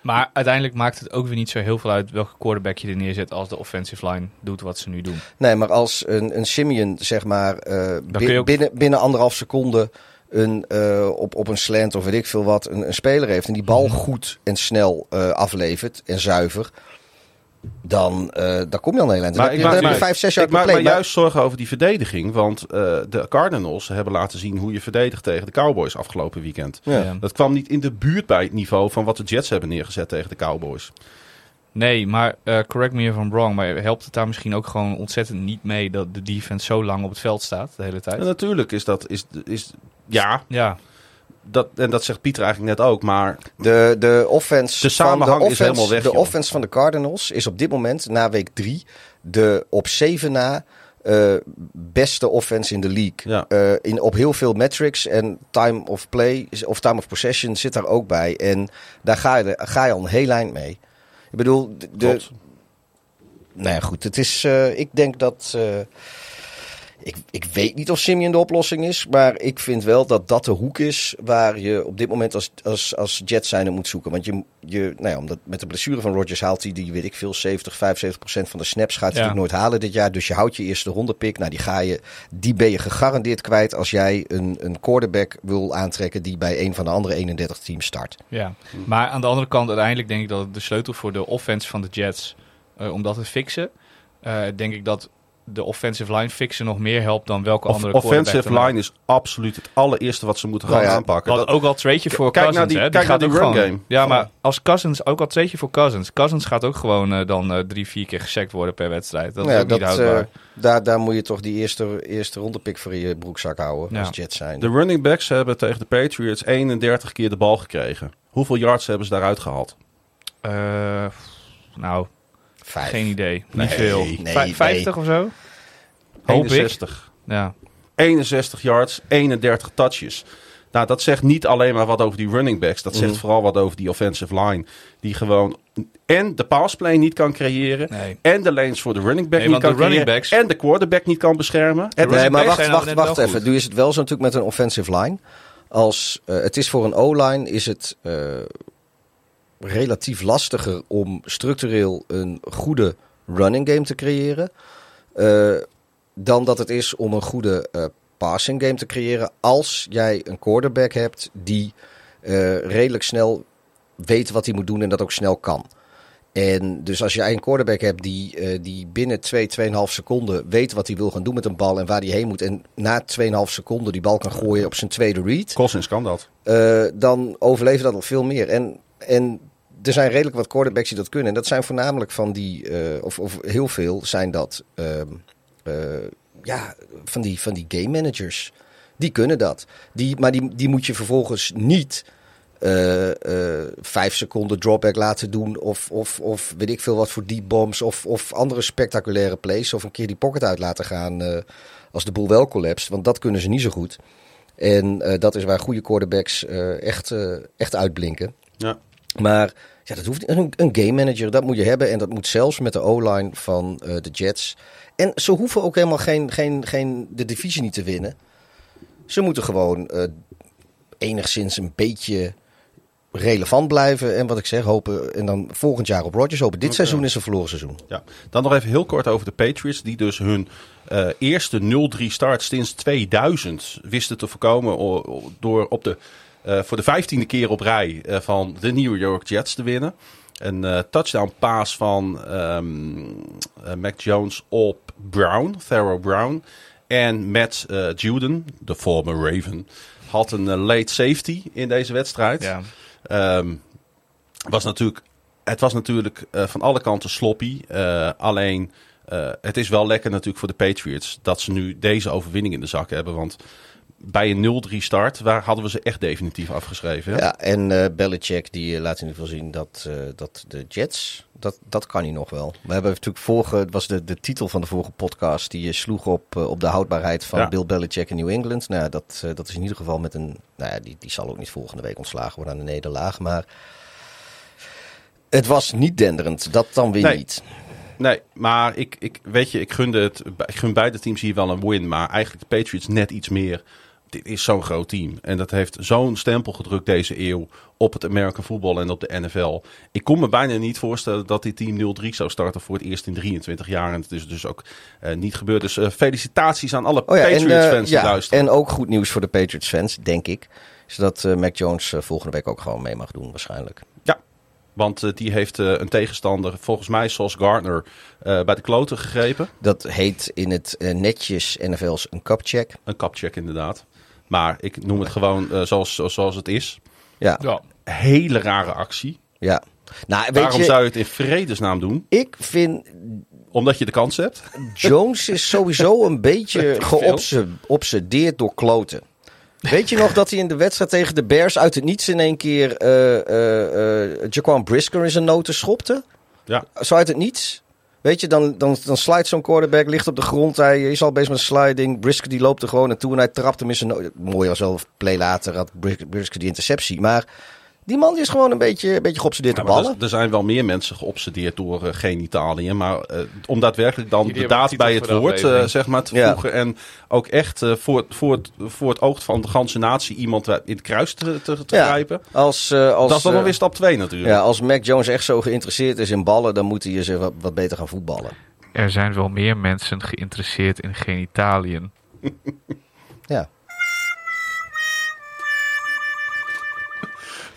[SPEAKER 9] Maar uiteindelijk maakt het ook weer niet zo heel veel uit welke quarterback je er neerzet als de offensive line doet wat ze nu doen.
[SPEAKER 3] Nee, maar als een, een Simeon, zeg maar, eh, bi-
[SPEAKER 9] ook-
[SPEAKER 3] binnen, binnen anderhalf seconde een, eh, op, op een slant of weet ik veel wat, een, een speler heeft en die bal
[SPEAKER 9] Mhm.
[SPEAKER 3] goed en snel eh, aflevert en zuiver, dan, eh dan kom je al heel eind. Dan heb je, dan heb je vijf, zes jaar
[SPEAKER 8] ik maak me juist zorgen over die verdediging. Want eh, de Cardinals hebben laten zien hoe je verdedigt tegen de Cowboys afgelopen weekend.
[SPEAKER 3] Ja.
[SPEAKER 8] Dat kwam niet in de buurt bij het niveau van wat de Jets hebben neergezet tegen de Cowboys.
[SPEAKER 9] Nee, maar eh, correct me if I'm wrong, maar helpt het daar misschien ook gewoon ontzettend niet mee dat de defense zo lang op het veld staat de hele tijd?
[SPEAKER 8] Natuurlijk is dat, is, is, ja,
[SPEAKER 9] Ja,
[SPEAKER 8] dat, en dat zegt Pieter eigenlijk net ook. Maar
[SPEAKER 3] De, de offense,
[SPEAKER 8] De samenhang
[SPEAKER 3] van de,
[SPEAKER 8] is
[SPEAKER 3] offense,
[SPEAKER 8] helemaal weg,
[SPEAKER 3] de
[SPEAKER 8] joh.
[SPEAKER 3] offense van de Cardinals is op dit moment, na week drie, de op zeven na eh, beste offense in de league.
[SPEAKER 8] Ja.
[SPEAKER 3] Eh, in, op heel veel metrics en time of play is- of time of possession zit daar ook bij. En daar ga je, ga je al een heel eind mee. Ik bedoel, de, nou ja, goed. Het is, eh, ik denk dat. Ik, ik weet niet of Simeon de oplossing is. Maar ik vind wel dat dat de hoek is waar je op dit moment als, als, als Jets zijnde moet zoeken. Want je, je, nou ja, omdat met de blessure van Rodgers haalt hij die, weet ik veel, 70, 75 procent van de snaps gaat hij
[SPEAKER 9] Ja.
[SPEAKER 3] natuurlijk nooit halen dit jaar. Dus je houdt je eerste ronde pick. Nou, die, ga je, die ben je gegarandeerd kwijt als jij een, een quarterback wil aantrekken die bij een van de andere 31 teams start.
[SPEAKER 9] ja. Maar aan de andere kant, uiteindelijk denk ik dat de sleutel voor de offense van de Jets, eh, om dat te fixen, eh, denk ik dat de offensive line fixen nog meer helpt dan welke
[SPEAKER 8] Of-
[SPEAKER 9] andere
[SPEAKER 8] offensive line is absoluut het allereerste wat ze moeten gaan
[SPEAKER 3] ja,
[SPEAKER 8] aanpakken. Dat-
[SPEAKER 9] ook al trade je voor
[SPEAKER 8] Kijk naar
[SPEAKER 9] Cousins,
[SPEAKER 8] die-
[SPEAKER 9] hè?
[SPEAKER 8] kijk
[SPEAKER 9] gaat
[SPEAKER 8] naar die
[SPEAKER 9] ook
[SPEAKER 8] run
[SPEAKER 9] gewoon-
[SPEAKER 8] game.
[SPEAKER 9] Ja, maar als Cousins, ook al trade je voor Cousins. Cousins gaat ook gewoon eh, dan eh, drie, vier keer gesackt worden per wedstrijd. Dat is ook niet houdbaar.
[SPEAKER 3] eh, daar, daar moet je toch die eerste, eerste ronde pick voor in je broekzak houden
[SPEAKER 9] Ja.
[SPEAKER 3] als Jets zijn.
[SPEAKER 8] De running backs hebben tegen de Patriots 31 keer de bal gekregen. Hoeveel yards hebben ze daaruit gehaald?
[SPEAKER 9] Eh, nou,
[SPEAKER 3] Vijf.
[SPEAKER 9] geen idee.
[SPEAKER 3] Nee,
[SPEAKER 9] niet veel.
[SPEAKER 3] nee,
[SPEAKER 9] Vij-
[SPEAKER 3] nee.
[SPEAKER 9] 50 of zo? Hoop ik.
[SPEAKER 8] 61.
[SPEAKER 9] Ja.
[SPEAKER 8] 61 yards, 31 touches. Nou, dat zegt niet alleen maar wat over die running backs. Dat zegt
[SPEAKER 3] Mhm.
[SPEAKER 8] vooral wat over die offensive line. Die gewoon en de passplay niet kan creëren.
[SPEAKER 9] Nee.
[SPEAKER 8] En de lanes voor de running back
[SPEAKER 9] Nee,
[SPEAKER 8] niet
[SPEAKER 9] want
[SPEAKER 8] kan
[SPEAKER 9] de running
[SPEAKER 8] creëren.
[SPEAKER 9] backs-
[SPEAKER 8] En de quarterback niet kan beschermen.
[SPEAKER 3] Nee, maar wacht, wacht, wacht even. Nu is het wel zo natuurlijk met een offensive line. Als, eh, het is voor een O-line is het eh, relatief lastiger om structureel een goede running game te creëren. eh, dan dat het is om een goede eh, passing game te creëren. Als jij een quarterback hebt die eh, redelijk snel weet wat hij moet doen en dat ook snel kan. En dus als jij een quarterback hebt die, die binnen 2, 2,5 seconden weet wat hij wil gaan doen met een bal en waar hij heen moet. En na 2,5 seconden die bal kan gooien op zijn tweede read.
[SPEAKER 8] Cousins kan dat.
[SPEAKER 3] dan overleven dat al veel meer. En, en er zijn redelijk wat quarterbacks die dat kunnen. En dat zijn voornamelijk van die, eh, of, of heel veel zijn dat, ehm, eh, ja, van die, van die game managers. Die kunnen dat. Die, maar die, die moet je vervolgens niet eh, vijf seconden dropback laten doen. Of, of, of weet ik veel wat voor deep bombs. Of, of andere spectaculaire plays. Of een keer die pocket uit laten gaan als de boel wel collapst. Want dat kunnen ze niet zo goed. En dat is waar goede quarterbacks echt, echt uitblinken.
[SPEAKER 8] Ja.
[SPEAKER 3] Maar ja, dat hoeft niet. Een, een game manager, dat moet je hebben. En dat moet zelfs met de O-line van eh, de Jets. En ze hoeven ook helemaal geen, geen, geen, de divisie niet te winnen. Ze moeten gewoon eh, enigszins een beetje relevant blijven. En wat ik zeg, hopen. En dan volgend jaar op Rodgers hopen. Dit seizoen is een verloren seizoen.
[SPEAKER 8] Ja. Dan nog even heel kort over de Patriots. Die dus hun eh, eerste 0-3 start sinds 2000 wisten te voorkomen. Door op de, voor de vijftiende keer op rij eh, van de New York Jets te winnen. Een eh, touchdown pass van ehm, eh, Mac Jones op Brown, Thero Brown. En Matt eh, Juden, de former Raven, had een eh, late safety in deze wedstrijd.
[SPEAKER 9] Ja.
[SPEAKER 8] Ehm, was natuurlijk, het was natuurlijk eh, van alle kanten sloppy. Eh, alleen, eh, het is wel lekker natuurlijk voor de Patriots dat ze nu deze overwinning in de zak hebben. Want bij een 0-3 start waar hadden we ze echt definitief afgeschreven. hè?
[SPEAKER 3] Ja, en eh Belichick die eh, laat in ieder geval zien dat, eh, dat de Jets, dat, dat kan hij nog wel. We hebben natuurlijk vorige, het was de, de titel van de vorige podcast, die sloeg op, op de houdbaarheid van
[SPEAKER 8] Ja.
[SPEAKER 3] Bill Belichick in New England. Nou, dat, dat is in ieder geval met een, nou ja, die, die zal ook niet volgende week ontslagen worden aan de nederlaag, maar het was niet denderend, dat dan weer
[SPEAKER 8] Nee.
[SPEAKER 3] niet.
[SPEAKER 8] Nee, maar ik, ik, weet je, ik gunde het, ik gun beide teams hier wel een win. Maar eigenlijk de Patriots net iets meer. Dit is zo'n groot team. En dat heeft zo'n stempel gedrukt deze eeuw op het American voetbal en op de NFL. Ik kon me bijna niet voorstellen dat dit team 0-3 zou starten voor het eerst in 23 jaar. En het is dus ook eh, niet gebeurd. Dus eh, felicitaties aan alle
[SPEAKER 3] Oh ja, eh,
[SPEAKER 8] Patriots-fans die
[SPEAKER 3] ja,
[SPEAKER 8] luisteren.
[SPEAKER 3] en ook goed nieuws voor de Patriots-fans, denk ik. Is dat eh, Mac Jones volgende week ook gewoon mee mag doen, waarschijnlijk.
[SPEAKER 8] Ja, want die heeft een tegenstander, volgens mij zoals Gardner, bij de kloten gegrepen.
[SPEAKER 3] Dat heet in het netjes NFL's een cupcheck.
[SPEAKER 8] Een kapcheck inderdaad. Maar ik noem het gewoon eh, zoals, zoals het is.
[SPEAKER 3] Ja,
[SPEAKER 9] Ja.
[SPEAKER 8] Hele rare actie.
[SPEAKER 3] ja. Nou, weet
[SPEAKER 8] Waarom
[SPEAKER 3] je,
[SPEAKER 8] zou je het in vredesnaam doen?
[SPEAKER 3] ik vind
[SPEAKER 8] Omdat je de kans hebt?
[SPEAKER 3] Jones is sowieso een beetje geobsedeerd door kloten. Weet je nog dat hij in de wedstrijd tegen de Bears uit het niets in één keer eh eh eh, Jaquan Brisker in zijn noten schopte?
[SPEAKER 8] Ja.
[SPEAKER 3] Zo uit het niets? Weet je, dan, dan, dan slijt zo'n quarterback, ligt op de grond. Hij is al bezig met sliding. Brisker die loopt er gewoon naartoe en hij trapt hem in zijn. Mooi was wel, play later had Bris- Brisker die interceptie. Maar die man is gewoon een beetje, een beetje geobsedeerd
[SPEAKER 8] Ja,
[SPEAKER 3] ballen.
[SPEAKER 8] er, er zijn wel meer mensen geobsedeerd door eh, genitalië. Maar eh, om daadwerkelijk dan
[SPEAKER 9] Jullie
[SPEAKER 8] de daad bij het woord eh, zeg maar, te
[SPEAKER 3] Ja.
[SPEAKER 8] voegen. En ook echt voor, het- voor, het, voor het oog van de ganse natie iemand in het kruis te, te, te
[SPEAKER 3] Ja,
[SPEAKER 8] grijpen.
[SPEAKER 3] Als, als,
[SPEAKER 8] Dat is dan nog weer stap 2 natuurlijk.
[SPEAKER 3] Ja, als Mac Jones echt zo geïnteresseerd is in ballen, dan moet hij eens wat, wat beter gaan voetballen.
[SPEAKER 10] Er zijn wel meer mensen geïnteresseerd in genitaliën.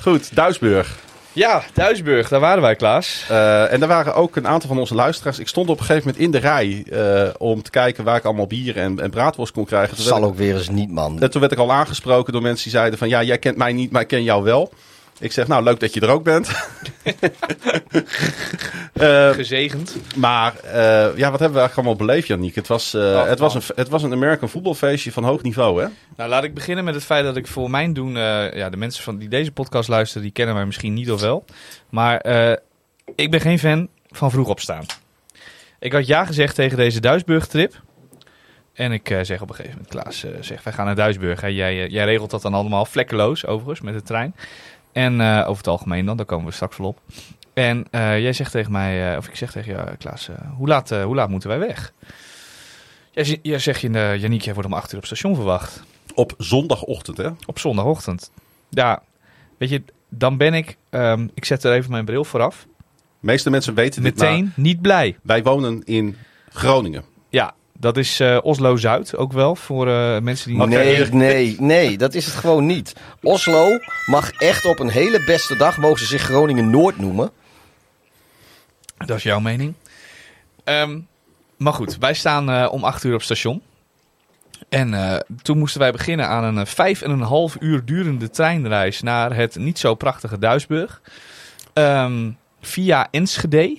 [SPEAKER 8] Goed, Duisburg.
[SPEAKER 9] Ja, Duisburg, daar waren wij, Klaas.
[SPEAKER 8] Eh, en er waren ook een aantal van onze luisteraars. Ik stond op een gegeven moment in de rij eh, om te kijken waar ik allemaal bier en, en braadworst kon krijgen. Werd
[SPEAKER 3] Zal
[SPEAKER 8] ik-
[SPEAKER 3] ook weer eens niet, man.
[SPEAKER 8] En toen werd ik al aangesproken door mensen die zeiden van... ja, jij kent mij niet, maar ik ken jou wel. Ik zeg, nou, leuk dat je er ook bent. Eh,
[SPEAKER 9] Gezegend.
[SPEAKER 8] maar eh, ja, wat hebben we eigenlijk allemaal beleefd, Janiek? Het was, eh,
[SPEAKER 9] Oh,
[SPEAKER 8] het, was
[SPEAKER 9] oh.
[SPEAKER 8] een, het was een American voetbalfeestje van hoog niveau, hè?
[SPEAKER 9] Nou, laat ik beginnen met het feit dat ik voor mijn doen... ja, de mensen van, die deze podcast luisteren, die kennen mij misschien niet of wel. Maar ik ben geen fan van vroeg opstaan. Ik had ja gezegd tegen deze Duisburg-trip. En ik zeg op een gegeven moment, Klaas, zeg, wij gaan naar Duisburg. Hè. Jij, jij regelt dat dan allemaal vlekkeloos, overigens, met de trein. En eh, over het algemeen dan, daar komen we straks wel op. En eh, jij zegt tegen mij, eh, of ik zeg tegen jou, Klaas, hoe, laat, hoe laat moeten wij weg? Jij, jij zegt je, Janiek, jij wordt om acht uur op station verwacht.
[SPEAKER 8] Op zondagochtend, hè?
[SPEAKER 9] Op zondagochtend. Ja, weet je, dan ben ik, ehm, ik zet er even mijn bril vooraf.
[SPEAKER 8] De meeste mensen weten dit,
[SPEAKER 9] Meteen
[SPEAKER 8] maar
[SPEAKER 9] niet blij.
[SPEAKER 8] wij wonen in Groningen.
[SPEAKER 9] Ja, dat is eh, Oslo-Zuid ook wel, voor eh, mensen die...
[SPEAKER 3] Nee, nee, nee, dat is het gewoon niet. Oslo mag echt op een hele beste dag, mogen ze zich Groningen Noord noemen.
[SPEAKER 9] Dat is jouw mening. Ehm, maar goed, wij staan eh, om acht uur op station. En eh, toen moesten wij beginnen aan een vijf en een half uur durende treinreis naar het niet zo prachtige Duisburg. Ehm, via Enschede.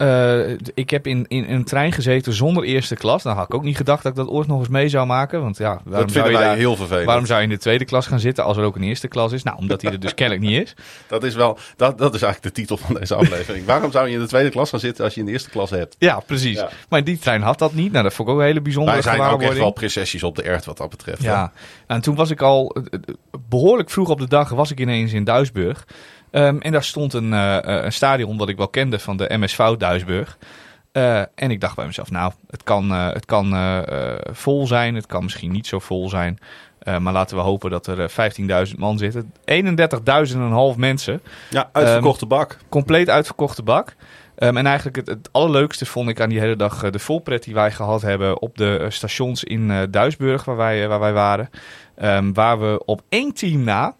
[SPEAKER 9] Eh, ik heb in, in een trein gezeten zonder eerste klas. Dan had ik ook niet gedacht dat ik dat ooit nog eens mee zou maken. Want ja,
[SPEAKER 8] Dat vinden wij
[SPEAKER 9] daar-
[SPEAKER 8] heel vervelend.
[SPEAKER 9] waarom zou je in de tweede klas gaan zitten als er ook een eerste klas is? Nou, omdat die er dus kennelijk niet is.
[SPEAKER 8] Dat is, wel, dat, dat is eigenlijk de titel van deze aflevering. waarom zou je in de tweede klas gaan zitten als je in de eerste klas hebt?
[SPEAKER 9] Ja, precies.
[SPEAKER 8] Ja.
[SPEAKER 9] Maar die trein had dat niet. Nou, dat vond ik ook een hele bijzondere
[SPEAKER 8] Wij zijn ook echt wel prinsesjes op de ert wat dat betreft.
[SPEAKER 9] Ja, en toen was ik al eh, eh, behoorlijk vroeg op de dag was ik ineens in Duisburg. Ehm, en daar stond een, eh, eh, een stadion dat ik wel kende van de MSV Duisburg. Eh, en ik dacht bij mezelf, nou, het kan, het kan vol zijn, het kan misschien niet zo vol zijn. Maar laten we hopen dat er eh, 15.000 man zitten. 31.000 en een half mensen.
[SPEAKER 8] Ja, uitverkochte bak.
[SPEAKER 9] Compleet uitverkochte bak. Ehm, en eigenlijk het, het allerleukste vond ik aan die hele dag de volpret die wij gehad hebben op de stations in Duisburg, waar wij, waar wij waren. Ehm, waar we op één team na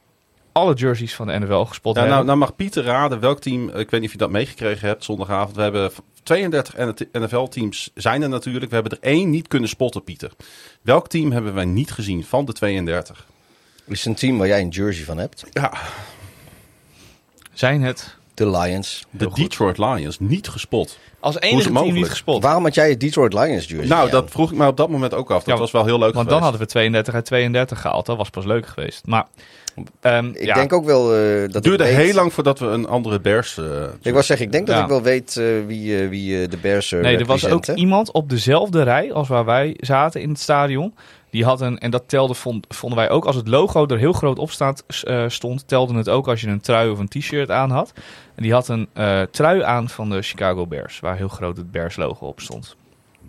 [SPEAKER 9] alle jerseys van de NFL gespot
[SPEAKER 8] Ja,
[SPEAKER 9] hebben.
[SPEAKER 8] nou, nou mag Pieter raden welk team, ik weet niet of je dat meegekregen hebt zondagavond. We hebben 32 NFL-teams zijn er natuurlijk. We hebben er één niet kunnen spotten, Pieter. Welk team hebben wij niet gezien van de 32?
[SPEAKER 3] Is het een team waar jij een jersey van hebt?
[SPEAKER 8] Ja,
[SPEAKER 9] Zijn het
[SPEAKER 3] De Lions.
[SPEAKER 8] de Detroit Lions niet gespot.
[SPEAKER 9] als enige
[SPEAKER 8] het
[SPEAKER 9] team niet gespot?
[SPEAKER 3] Waarom had jij het Detroit Lions jersey
[SPEAKER 8] Nou,
[SPEAKER 3] aan?
[SPEAKER 8] dat vroeg ik me op dat moment ook af. Dat
[SPEAKER 9] Ja,
[SPEAKER 8] was wel heel leuk
[SPEAKER 9] Want dan hadden we 32 uit 32 gehaald. Dat was pas leuk geweest. Maar ehm,
[SPEAKER 3] Ik
[SPEAKER 9] ja,
[SPEAKER 3] denk ook wel eh, dat
[SPEAKER 8] Het duurde
[SPEAKER 3] weet-
[SPEAKER 8] heel lang voordat we een andere Bears... eh,
[SPEAKER 3] Ik wou zeggen, ik denk dat ik wel weet eh, wie, wie de Bears
[SPEAKER 9] Nee, er was ook iemand op dezelfde rij als waar wij zaten in het stadion. Die had een, en dat telde, vond, vonden wij ook, als het logo er heel groot op staat, eh, stond, telde het ook als je een trui of een t-shirt aan had. En die had een eh, trui aan van de Chicago Bears, waar heel groot het Bears logo op stond.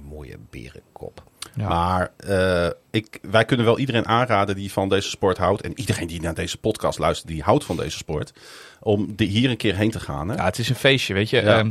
[SPEAKER 3] Mooie berenkop.
[SPEAKER 9] Ja.
[SPEAKER 8] Maar eh, ik, wij kunnen wel iedereen aanraden die van deze sport houdt. En iedereen die naar deze podcast luistert, die houdt van deze sport. Om de, hier een keer heen te gaan. Hè?
[SPEAKER 9] Ja, het is een feestje, weet je.
[SPEAKER 8] Ja.
[SPEAKER 9] Ehm,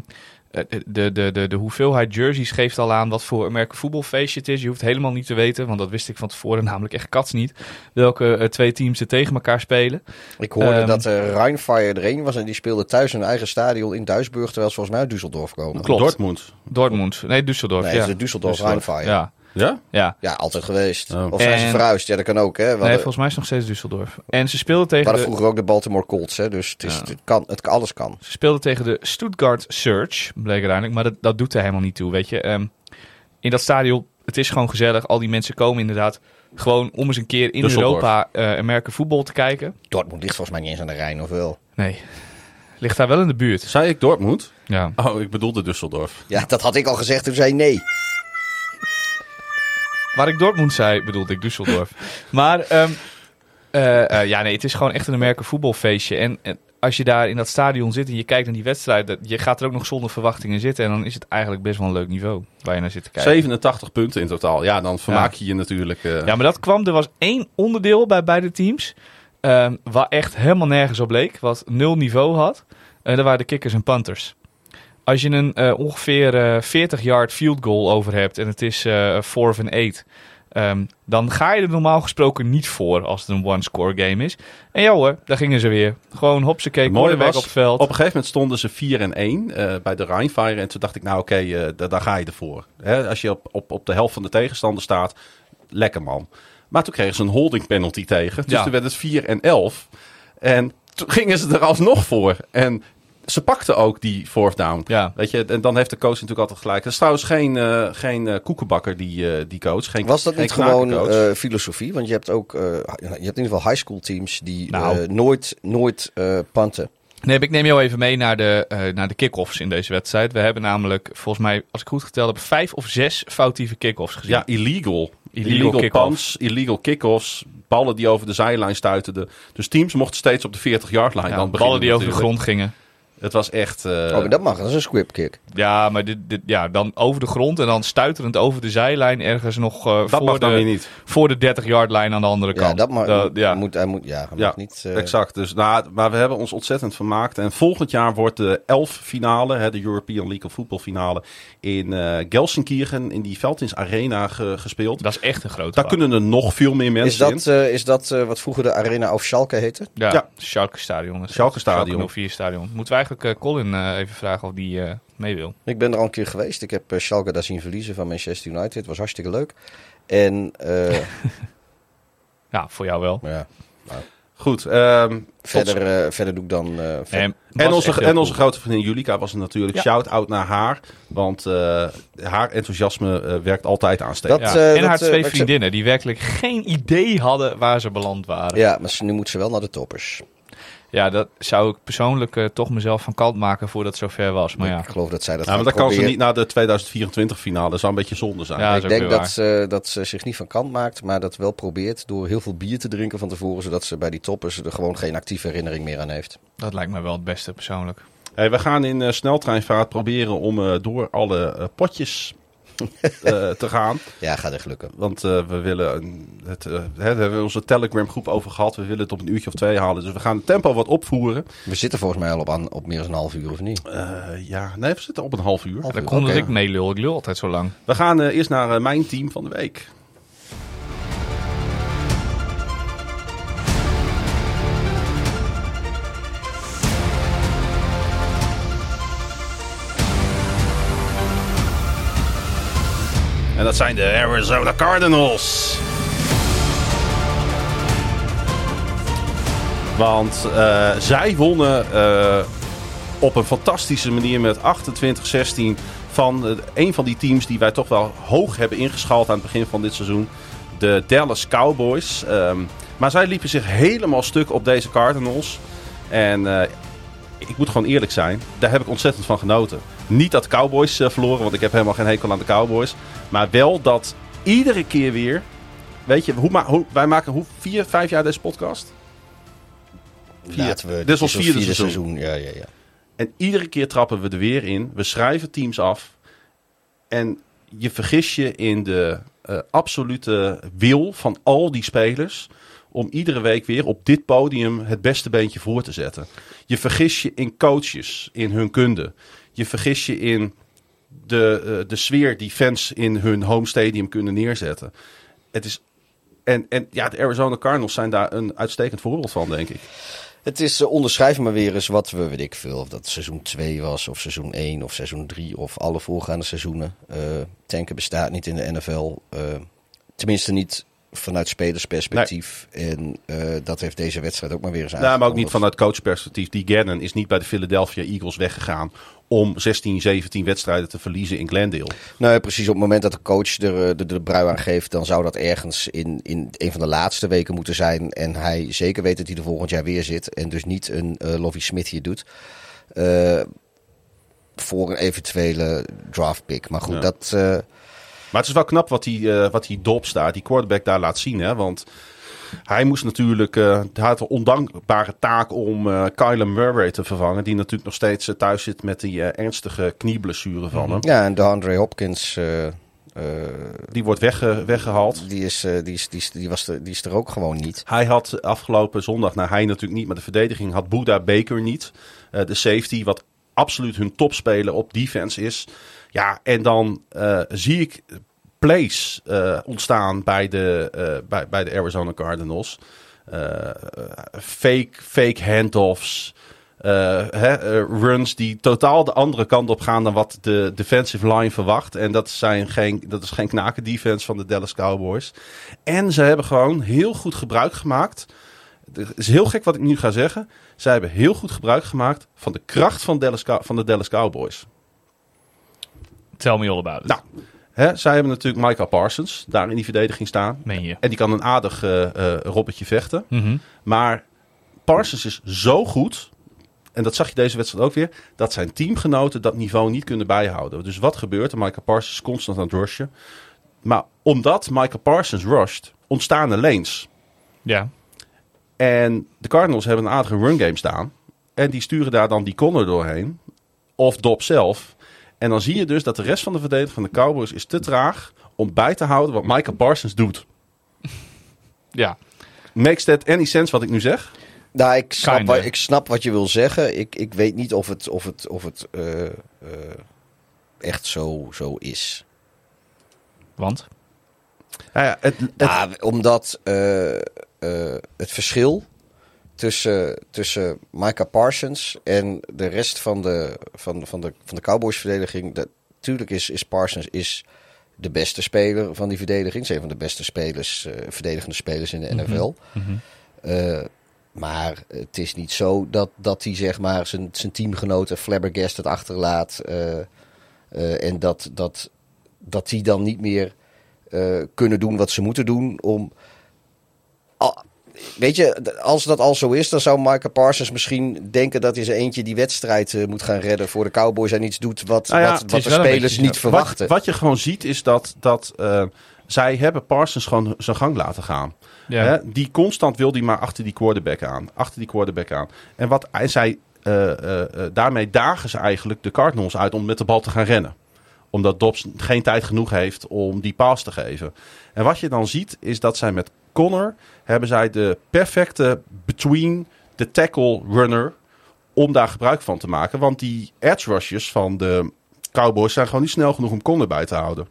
[SPEAKER 9] eh, de, de, de, de hoeveelheid jerseys geeft al aan wat voor American voetbalfeestje het is. Je hoeft helemaal niet te weten, want dat wist ik van tevoren namelijk echt kats niet. Welke eh, twee teams er tegen elkaar spelen.
[SPEAKER 3] Ik hoorde
[SPEAKER 9] Ehm,
[SPEAKER 3] dat uh, Rheinfire er een was en die speelde thuis in hun eigen stadion in Duisburg, terwijl ze volgens mij uit Düsseldorf komen.
[SPEAKER 9] Klopt.
[SPEAKER 8] Dortmund.
[SPEAKER 9] Dortmund. Nee, Düsseldorf.
[SPEAKER 3] Nee,
[SPEAKER 9] ja.
[SPEAKER 3] is de Düsseldorf
[SPEAKER 8] Düsseldorf.
[SPEAKER 3] Rheinfire. Ja.
[SPEAKER 9] Ja,
[SPEAKER 8] Ja?
[SPEAKER 9] ja.
[SPEAKER 3] altijd geweest.
[SPEAKER 8] Oh.
[SPEAKER 3] Of zijn ze verhuisd? Ja, dat kan ook. Hè. We
[SPEAKER 9] Nee,
[SPEAKER 3] hadden,
[SPEAKER 9] volgens mij is het nog steeds Düsseldorf. En ze speelden tegen
[SPEAKER 3] hadden
[SPEAKER 9] de,
[SPEAKER 3] vroeger ook de Baltimore Colts, hè, dus het, is,
[SPEAKER 9] Ja.
[SPEAKER 3] het, kan, het alles kan.
[SPEAKER 9] ze speelden tegen de Stuttgart Surge, bleek uiteindelijk. Maar dat, dat doet er helemaal niet toe, weet je. Ehm, in dat stadion, het is gewoon gezellig. Al die mensen komen inderdaad gewoon om eens een keer in
[SPEAKER 8] Düsseldorf.
[SPEAKER 9] Europa eh Amerika voetbal te kijken.
[SPEAKER 3] Dortmund ligt volgens mij niet eens aan de Rijn, of wel?
[SPEAKER 9] Nee, ligt daar wel in de buurt.
[SPEAKER 8] Zei ik Dortmund?
[SPEAKER 9] Ja.
[SPEAKER 8] Oh, ik bedoelde Düsseldorf.
[SPEAKER 3] Ja, dat had ik al gezegd toen zei nee.
[SPEAKER 9] Waar ik Dortmund zei, bedoelde ik Düsseldorf. maar ehm, eh, eh, ja, nee, het is gewoon echt een Amerika voetbalfeestje. En, en als je daar in dat stadion zit en je kijkt naar die wedstrijd, dat- je gaat er ook nog zonder verwachtingen zitten. En dan is het eigenlijk best wel een leuk niveau waar je naar zit te kijken.
[SPEAKER 8] 87 punten in totaal. Ja, dan vermaak je je natuurlijk. eh,
[SPEAKER 9] Ja, maar dat kwam, er was één onderdeel bij beide teams, ehm, waar echt helemaal nergens op leek, wat nul niveau had. En dat waren de kickers en punters. Als je een eh, ongeveer eh 40 yard field goal over hebt en het is eh 4 van 8, ehm, dan ga je er normaal gesproken niet voor als het een one-score game is. En ja hoor, daar gingen ze weer. Gewoon hopsakee,
[SPEAKER 8] mooie was,
[SPEAKER 9] op het veld.
[SPEAKER 8] Op een gegeven moment stonden ze 4 en 1 eh, bij de Rheinfire. En toen dacht ik, nou oké, eh, da- daar ga je ervoor. Hè, als je op, op, op de helft van de tegenstander staat, lekker man. Maar toen kregen ze een holding penalty tegen. Dus
[SPEAKER 9] Ja.
[SPEAKER 8] toen werd het 4 en 11. En toen gingen ze er alsnog voor. En ze pakten ook die fourth down.
[SPEAKER 9] Ja.
[SPEAKER 8] Weet je, en dan heeft de coach natuurlijk altijd gelijk. Dat is trouwens geen, eh, geen eh, koekenbakker, die, eh, die coach. Geen,
[SPEAKER 3] Was dat
[SPEAKER 8] geen
[SPEAKER 3] niet gewoon eh, filosofie? Want je hebt ook, eh, je hebt in ieder geval high school teams die
[SPEAKER 9] Nou.
[SPEAKER 3] nooit, nooit eh panten.
[SPEAKER 9] Nee, ik neem jou even mee naar de, eh, naar de kick-offs in deze wedstrijd. We hebben namelijk, volgens mij, als ik goed geteld heb, vijf of zes foutieve kick-offs gezien.
[SPEAKER 8] Ja, illegal.
[SPEAKER 9] Illegal
[SPEAKER 8] Illegal,
[SPEAKER 9] kick-offs.
[SPEAKER 8] punts, illegal kick-offs, ballen die over de zijlijn stuiterden. Dus teams mochten steeds op de 40-yard-lijn
[SPEAKER 9] Ja,
[SPEAKER 8] dan beginnen.
[SPEAKER 9] ballen die over de grond gingen.
[SPEAKER 8] Het was echt... eh,
[SPEAKER 3] oh, maar dat mag, dat is een squib kick.
[SPEAKER 9] Ja, maar dit, dit, ja, dan over de grond en dan stuiterend over de zijlijn ergens nog eh,
[SPEAKER 8] dat
[SPEAKER 9] voor,
[SPEAKER 8] mag dan weer
[SPEAKER 9] de,
[SPEAKER 8] niet.
[SPEAKER 9] voor de 30-yard lijn aan de andere
[SPEAKER 3] Ja,
[SPEAKER 9] kant.
[SPEAKER 3] dat mag.
[SPEAKER 9] Dat- ja.
[SPEAKER 3] Moet, hij moet, ja, hij
[SPEAKER 8] Ja,
[SPEAKER 3] mag niet. eh,
[SPEAKER 8] exact. Dus, nou, maar we hebben ons ontzettend vermaakt. En volgend jaar wordt de elf finale, hè, de European League of Football finale, in eh Gelsenkirchen, in die Veldins Arena ge- gespeeld.
[SPEAKER 9] Dat is echt een grote
[SPEAKER 8] Daar kunnen er nog veel meer
[SPEAKER 3] is
[SPEAKER 8] mensen
[SPEAKER 3] dat,
[SPEAKER 8] in.
[SPEAKER 3] is dat eh, wat vroeger de Arena of Schalke heette?
[SPEAKER 9] Ja,
[SPEAKER 8] Ja.
[SPEAKER 9] Schalke Stadion.
[SPEAKER 8] Schalke Stadion.
[SPEAKER 9] Schalke 04 Stadion. Moeten we eigenlijk eh, Colin eh, even vragen of die eh, mee wil?
[SPEAKER 3] Ik ben er al een keer geweest. Ik heb Schalke daar zien verliezen van Manchester United. Het was hartstikke leuk. En eh,
[SPEAKER 9] Ja, voor jou wel.
[SPEAKER 3] ja,
[SPEAKER 8] Goed. ehm,
[SPEAKER 3] verder, eh, verder doe ik dan... eh, ver-
[SPEAKER 9] En,
[SPEAKER 8] En onze, en onze
[SPEAKER 9] grote
[SPEAKER 8] vriendin Julika was er natuurlijk.
[SPEAKER 9] Ja.
[SPEAKER 8] Shout-out naar haar. Want eh, haar enthousiasme werkt altijd aanstekend.
[SPEAKER 3] Dat-
[SPEAKER 9] Ja.
[SPEAKER 3] eh,
[SPEAKER 9] en haar
[SPEAKER 3] dat, eh,
[SPEAKER 9] twee
[SPEAKER 3] ik
[SPEAKER 9] vriendinnen die werkelijk geen idee hadden waar ze beland waren.
[SPEAKER 3] ja, maar ze- nu moet ze wel naar de toppers.
[SPEAKER 9] Ja, dat zou ik persoonlijk eh, toch mezelf van kant maken voordat het zover was. Maar ja,
[SPEAKER 3] Ik geloof dat zij dat
[SPEAKER 8] Ja, maar dan kan ze niet naar de 2024 finale. Dat zou een beetje zonde zijn.
[SPEAKER 9] Ja,
[SPEAKER 3] ik denk dat ze, dat ze zich niet van kant maakt, maar dat wel probeert door heel veel bier te drinken van tevoren, zodat ze bij die toppers er gewoon geen actieve herinnering meer aan heeft.
[SPEAKER 9] dat lijkt me wel het beste persoonlijk.
[SPEAKER 8] Hey, we gaan in eh, sneltreinvaart proberen om eh, door alle potjes eh, te gaan.
[SPEAKER 3] Ja, gaat echt lukken.
[SPEAKER 8] Want eh, we willen het, eh, hè, we hebben onze Telegram groep over gehad. We willen het op een uurtje of twee halen. Dus we gaan het tempo wat opvoeren.
[SPEAKER 3] We zitten volgens mij al op, aan, op meer dan een half uur, of niet?
[SPEAKER 8] Eh, ja, nee, we zitten op een half uur.
[SPEAKER 3] Half
[SPEAKER 9] Dat
[SPEAKER 3] uur,
[SPEAKER 9] komt dat
[SPEAKER 3] oké.
[SPEAKER 9] ik. Ik lul altijd zo lang.
[SPEAKER 8] We gaan eh, eerst naar mijn team van de week. En dat zijn de Arizona Cardinals. Want eh, zij wonnen eh, op een fantastische manier met 28-16 van eh, een van die teams die wij toch wel hoog hebben ingeschaald aan het begin van dit seizoen. De Dallas Cowboys. Ehm, maar zij liepen zich helemaal stuk op deze Cardinals. En ik moet gewoon eerlijk zijn, daar heb ik ontzettend van genoten. Niet dat Cowboys eh, verloren, want ik heb helemaal geen hekel aan de Cowboys. Maar wel dat iedere keer weer... Weet je, hoe, ma- hoe, wij maken hoe, vier, vijf jaar deze podcast? Vier.
[SPEAKER 3] Laten we,
[SPEAKER 8] Dit is ons
[SPEAKER 3] ons
[SPEAKER 8] vierde seizoen.
[SPEAKER 3] Ja, ja, ja.
[SPEAKER 8] En iedere keer trappen we er weer in. We schrijven teams af. En je vergis je in de eh, absolute wil van al die spelers. Om iedere week weer op dit podium het beste beentje voor te zetten. Je vergis je in coaches, in hun kunde. Je vergis je in de, eh, de sfeer die fans in hun home stadium kunnen neerzetten. Het is. En, en ja, de Arizona Cardinals zijn daar een uitstekend voorbeeld van, denk ik.
[SPEAKER 3] Het is, uh, onderschrijf maar weer eens wat we, weet ik veel, of dat seizoen 2 was, of seizoen 1, of seizoen 3, of alle voorgaande seizoenen. Uh, tanken bestaat niet in de NFL. Tenminste niet vanuit spelersperspectief. Nee. En uh, dat heeft deze wedstrijd ook maar weer eens
[SPEAKER 8] aangekondigd. Nou, maar ook niet vanuit coachperspectief. Die Gannon is niet bij de Philadelphia Eagles weggegaan om 16, 17 wedstrijden te verliezen in Glendale.
[SPEAKER 3] Nou, precies. Op het moment dat de coach er de, de, de brui aan geeft, dan zou dat ergens in, in een van de laatste weken moeten zijn. En hij zeker weet dat hij er volgend jaar weer zit. En dus niet een uh, Lovie Smith hier doet. Uh, voor een eventuele draft pick. Maar goed, ja. dat...
[SPEAKER 8] Maar het is wel knap wat die, uh, wat die daar, die quarterback daar laat zien. Hè? Want hij moest natuurlijk, uh, hij had een ondankbare taak om uh, Kyler Murray te vervangen. Die natuurlijk nog steeds uh, thuis zit met die ernstige knieblessure van hem.
[SPEAKER 3] Ja, en DeAndre Hopkins...
[SPEAKER 8] die wordt wegge weggehaald.
[SPEAKER 3] Die is, die, is, die, is, die, was er, die is er ook gewoon niet.
[SPEAKER 8] Hij had afgelopen zondag, nou hij natuurlijk niet, maar de verdediging had Buda Baker niet. de safety, wat absoluut hun topspeler op defense is. Ja, en dan uh, zie ik plays uh, ontstaan bij de, uh, bij, bij de Arizona Cardinals. fake, fake handoffs. Hè, runs die totaal de andere kant op gaan dan wat de defensive line verwacht. En dat, zijn geen, dat is geen knaken defense van de Dallas Cowboys. En ze hebben gewoon heel goed gebruik gemaakt. Het is heel gek wat ik nu ga zeggen. Zij hebben heel goed gebruik gemaakt van de kracht van, Dallas, van de Dallas Cowboys.
[SPEAKER 9] Tell me all about it.
[SPEAKER 8] Nou, hè, zij hebben natuurlijk Michael Parsons daar in die verdediging staan.
[SPEAKER 9] Meen je?
[SPEAKER 8] En die kan een aardig uh, uh, robbertje vechten.
[SPEAKER 9] Mm -hmm.
[SPEAKER 8] Maar Parsons is zo goed, en dat zag je deze wedstrijd ook weer, dat zijn teamgenoten dat niveau niet kunnen bijhouden. Dus wat gebeurt er? Michael Parsons is constant aan het rushen. Maar omdat Michael Parsons rusht, ontstaan er lanes.
[SPEAKER 9] Ja.
[SPEAKER 8] En de Cardinals hebben een aardige run game staan. En die sturen daar dan die corner doorheen. Of Dob zelf. En dan zie je dus dat de rest van de verdediging van de Cowboys is te traag om bij te houden wat Michael Parsons doet.
[SPEAKER 9] Ja.
[SPEAKER 8] Makes that any sense wat ik nu zeg?
[SPEAKER 3] Nou, ik snap, wat, ik snap wat je wil zeggen. Ik, ik weet niet of het, of het, of het uh, uh, echt zo, zo is.
[SPEAKER 9] Want?
[SPEAKER 8] Nou ja, het, het...
[SPEAKER 3] Nou, omdat uh, het verschil tussen, tussen Micah Parsons en de rest van de, van, van de, van de Cowboys-verdediging. Natuurlijk is, is Parsons is de beste speler van die verdediging. Ze is een van de beste spelers, uh, verdedigende spelers in de NFL.
[SPEAKER 9] Mm -hmm.
[SPEAKER 3] uh, maar het is niet zo dat, dat hij zeg maar zijn, zijn teamgenoten flabbergasted achterlaat. Uh, en dat, dat, dat die dan niet meer kunnen doen wat ze moeten doen om weet je, als dat al zo is, dan zou Michael Parsons misschien denken dat hij zijn eentje die wedstrijd eh, moet gaan redden voor de Cowboys en iets doet wat,
[SPEAKER 8] Nou ja,
[SPEAKER 3] wat, wat de spelers
[SPEAKER 9] beetje-
[SPEAKER 3] niet verwachten.
[SPEAKER 8] Wat, wat je gewoon ziet is dat, dat eh, zij hebben Parsons gewoon zijn gang laten gaan.
[SPEAKER 9] Ja.
[SPEAKER 8] Hè? Die constant wil die maar achter die quarterback aan. Achter die quarterback aan. En wat eh, eh, eh, daarmee dagen ze eigenlijk de Cardinals uit om met de bal te gaan rennen. Omdat Dobbs geen tijd genoeg heeft om die pass te geven. En wat je dan ziet is dat zij met Connor hebben zij de perfecte between the tackle runner om daar gebruik van te maken. Want die edge rushes van de Cowboys zijn gewoon niet snel genoeg om Connor bij te houden.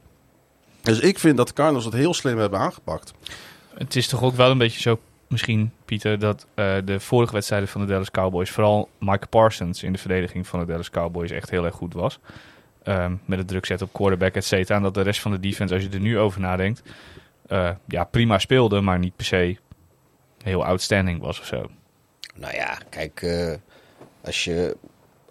[SPEAKER 8] Dus ik vind dat de Cardinals het heel slim hebben aangepakt.
[SPEAKER 9] Het is toch ook wel een beetje zo, misschien Pieter, dat eh, de vorige wedstrijden van de Dallas Cowboys, vooral Mike Parsons in de verdediging van de Dallas Cowboys echt heel erg goed was. Ehm, met het druk zetten op quarterback, et cetera. En dat de rest van de defense, als je er nu over nadenkt, eh, ja, prima speelde, maar niet per se heel outstanding was of zo.
[SPEAKER 3] Nou ja, kijk, eh, als je.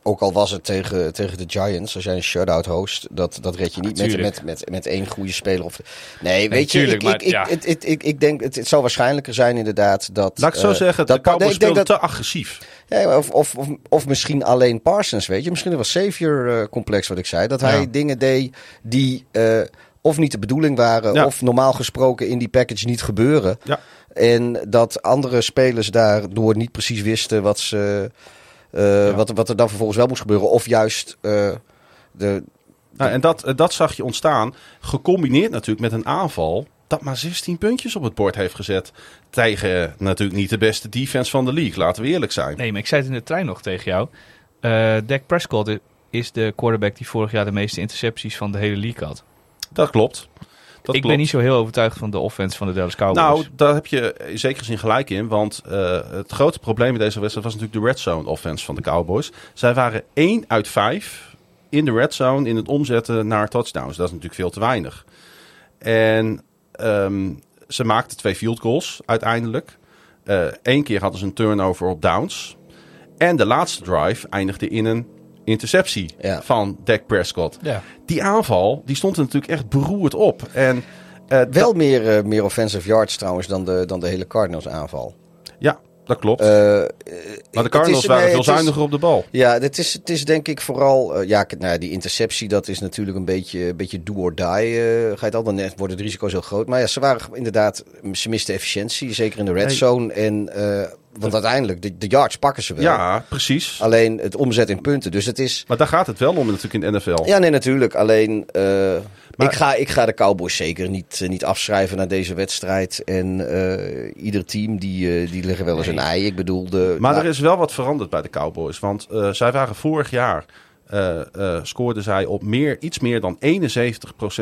[SPEAKER 3] Ook al was het tegen, tegen de Giants, als jij een shutout host, dat, dat red je niet met, met, met, met één goede speler. Of, nee, weet je,
[SPEAKER 9] tuurlijk,
[SPEAKER 3] ik, ik,
[SPEAKER 9] ja.
[SPEAKER 3] ik, het, het, ik, ik denk, het, het zou waarschijnlijker zijn inderdaad dat...
[SPEAKER 8] Laat ik zo
[SPEAKER 3] eh,
[SPEAKER 8] zeggen,
[SPEAKER 3] dat,
[SPEAKER 8] de Cowboys
[SPEAKER 3] nee, ik denk
[SPEAKER 8] speelden
[SPEAKER 3] dat,
[SPEAKER 8] te agressief.
[SPEAKER 3] ja, of, of, of, of misschien alleen Parsons, weet je. Misschien was Savior-complex wat ik zei. Dat hij
[SPEAKER 9] Ja.
[SPEAKER 3] dingen deed die eh, of niet de bedoeling waren...
[SPEAKER 8] Ja.
[SPEAKER 3] of normaal gesproken in die package niet gebeuren.
[SPEAKER 8] Ja.
[SPEAKER 3] En dat andere spelers daardoor niet precies wisten wat, ze, eh, wat, wat er dan vervolgens wel moest gebeuren. Of juist eh, de,
[SPEAKER 8] Nou, en dat, dat zag je ontstaan, gecombineerd natuurlijk met een aanval dat maar 16 puntjes op het bord heeft gezet. Tegen natuurlijk niet de beste defense van de league, laten we eerlijk zijn.
[SPEAKER 9] Nee, maar ik zei het in de trein nog tegen jou. Eh Dak Prescott is de quarterback die vorig jaar de meeste intercepties van de hele league had.
[SPEAKER 8] Dat klopt. Dat
[SPEAKER 9] ik
[SPEAKER 8] klopt.
[SPEAKER 9] ben niet zo heel overtuigd van de offense van de Dallas Cowboys.
[SPEAKER 8] Nou, daar heb je in zekere zin gelijk in. Want eh, het grote probleem in deze wedstrijd was natuurlijk de red zone offense van de Cowboys. Zij waren 1 uit 5 in de red zone in het omzetten naar touchdowns. Dat is natuurlijk veel te weinig. En ehm, ze maakten twee field goals uiteindelijk. Eén keer hadden ze een turnover op downs. En de laatste drive eindigde in een interceptie
[SPEAKER 3] Ja.
[SPEAKER 8] van Dak Prescott.
[SPEAKER 9] ja.
[SPEAKER 8] Die aanval die stond er natuurlijk echt beroerd op. En, eh,
[SPEAKER 3] wel meer, eh, meer offensive yards trouwens dan de, dan de hele Cardinals aanval.
[SPEAKER 8] Ja, dat klopt.
[SPEAKER 3] Eh,
[SPEAKER 8] maar de Cardinals waren
[SPEAKER 3] nee,
[SPEAKER 8] veel
[SPEAKER 3] het is-
[SPEAKER 8] zuiniger op de bal.
[SPEAKER 3] Ja, het is, het is denk ik vooral... ja, nou, ja, die interceptie, dat is natuurlijk een beetje, een beetje do or die. ga je het al, dan net worden de risico's heel groot. Maar ja, ze waren inderdaad... Ze misten efficiëntie, zeker in de red
[SPEAKER 8] Nee.
[SPEAKER 3] zone. En, eh, want uiteindelijk, de, de yards pakken ze wel.
[SPEAKER 8] Ja, precies.
[SPEAKER 3] Alleen het omzet in punten. Dus het is...
[SPEAKER 8] Maar daar gaat het wel om natuurlijk in de NFL.
[SPEAKER 3] Ja, nee, natuurlijk. Alleen, eh,
[SPEAKER 8] Maar-
[SPEAKER 3] ik, ga, ik ga de Cowboys zeker niet, eh, niet afschrijven naar deze wedstrijd. En eh, ieder team, die, die liggen wel eens een ei. Ik bedoel, de...
[SPEAKER 8] Maar
[SPEAKER 3] nou,
[SPEAKER 8] er is wel wat veranderd bij de Cowboys. Want zij waren vorig jaar... scoorden zij op meer, iets meer dan 71%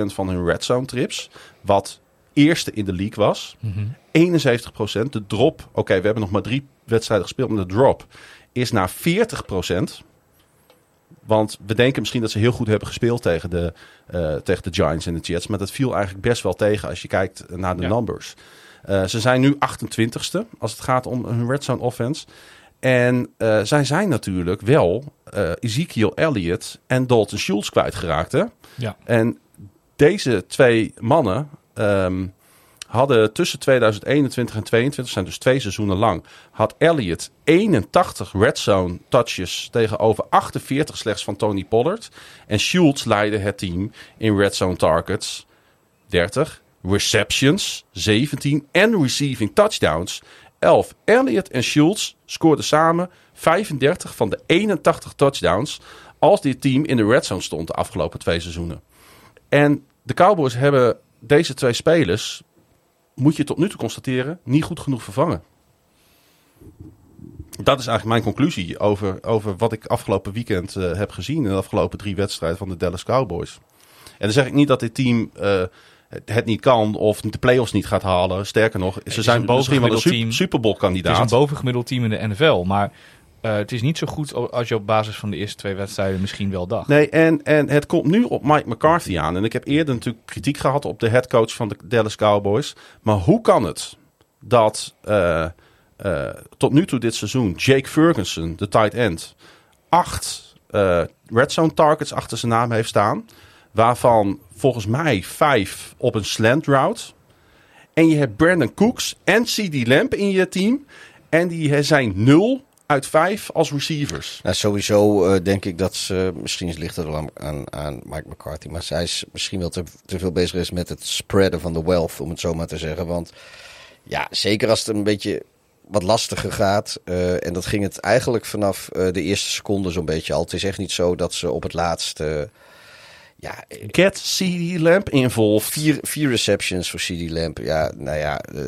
[SPEAKER 8] van hun red zone trips. Wat eerste in de league was. 71%. De drop... Oké, we hebben nog maar drie wedstrijden gespeeld. Maar de drop is naar 40%. Want we denken misschien dat ze heel goed hebben gespeeld tegen de, eh, tegen de Giants en de Jets. Maar dat viel eigenlijk best wel tegen als je kijkt naar de
[SPEAKER 9] Ja.
[SPEAKER 8] numbers. Eh, ze zijn nu 28ste als het gaat om hun red zone offense. En eh, zij zijn natuurlijk wel Ezekiel Elliott en Dalton Schultz kwijtgeraakt. Hè?
[SPEAKER 9] Ja.
[SPEAKER 8] En deze twee mannen ehm, hadden tussen 2021 en 2022, zijn dus twee seizoenen lang, had Elliott 81 red zone touches tegenover 48 slechts van Tony Pollard. En Schultz leidde het team in red zone targets 30, receptions 17 en receiving touchdowns 11. Elliott en Schultz scoorden samen 35 van de 81 touchdowns als dit team in de red zone stond de afgelopen twee seizoenen. En de Cowboys hebben deze twee spelers, moet je tot nu toe constateren, niet goed genoeg vervangen. Dat is eigenlijk mijn conclusie over, over wat ik afgelopen weekend eh, heb gezien in de afgelopen drie wedstrijden van de Dallas Cowboys. En dan zeg ik niet dat dit team eh, het- niet kan of de playoffs niet gaat halen. Sterker nog, ze zijn misschien wel een
[SPEAKER 9] bovengemiddeld
[SPEAKER 8] super,
[SPEAKER 9] team.
[SPEAKER 8] Bowl
[SPEAKER 9] Het is
[SPEAKER 8] kandidaat.
[SPEAKER 9] een bovengemiddeld team in de NFL, maar eh, het is niet zo goed als je op basis van de eerste twee wedstrijden misschien wel dacht.
[SPEAKER 8] Nee, en, en het komt nu op Mike McCarthy aan. En ik heb eerder natuurlijk kritiek gehad op de headcoach van de Dallas Cowboys. Maar hoe kan het dat eh, eh, tot nu toe dit seizoen Jake Ferguson, de tight end, acht red zone targets achter zijn naam heeft staan. Waarvan volgens mij vijf op een slant route. En je hebt Brandon Cooks en CD Lamp in je team. En die zijn 0 uit 5 als receivers.
[SPEAKER 3] Nou, sowieso eh, denk ik dat ze, misschien ligt het wel aan, aan, Mike McCarthy, maar zij is misschien wel te, te veel bezig is met het spreaden van de wealth, om het zo maar te zeggen. Want ja, zeker als het een beetje wat lastiger gaat. eh, en dat ging het eigenlijk vanaf eh, de eerste seconde zo'n beetje al. Het is echt niet zo dat ze op het laatst... eh, ja,
[SPEAKER 8] Get CD Lamp involved.
[SPEAKER 3] vier, vier receptions voor CD Lamp. Ja, nou ja, eh,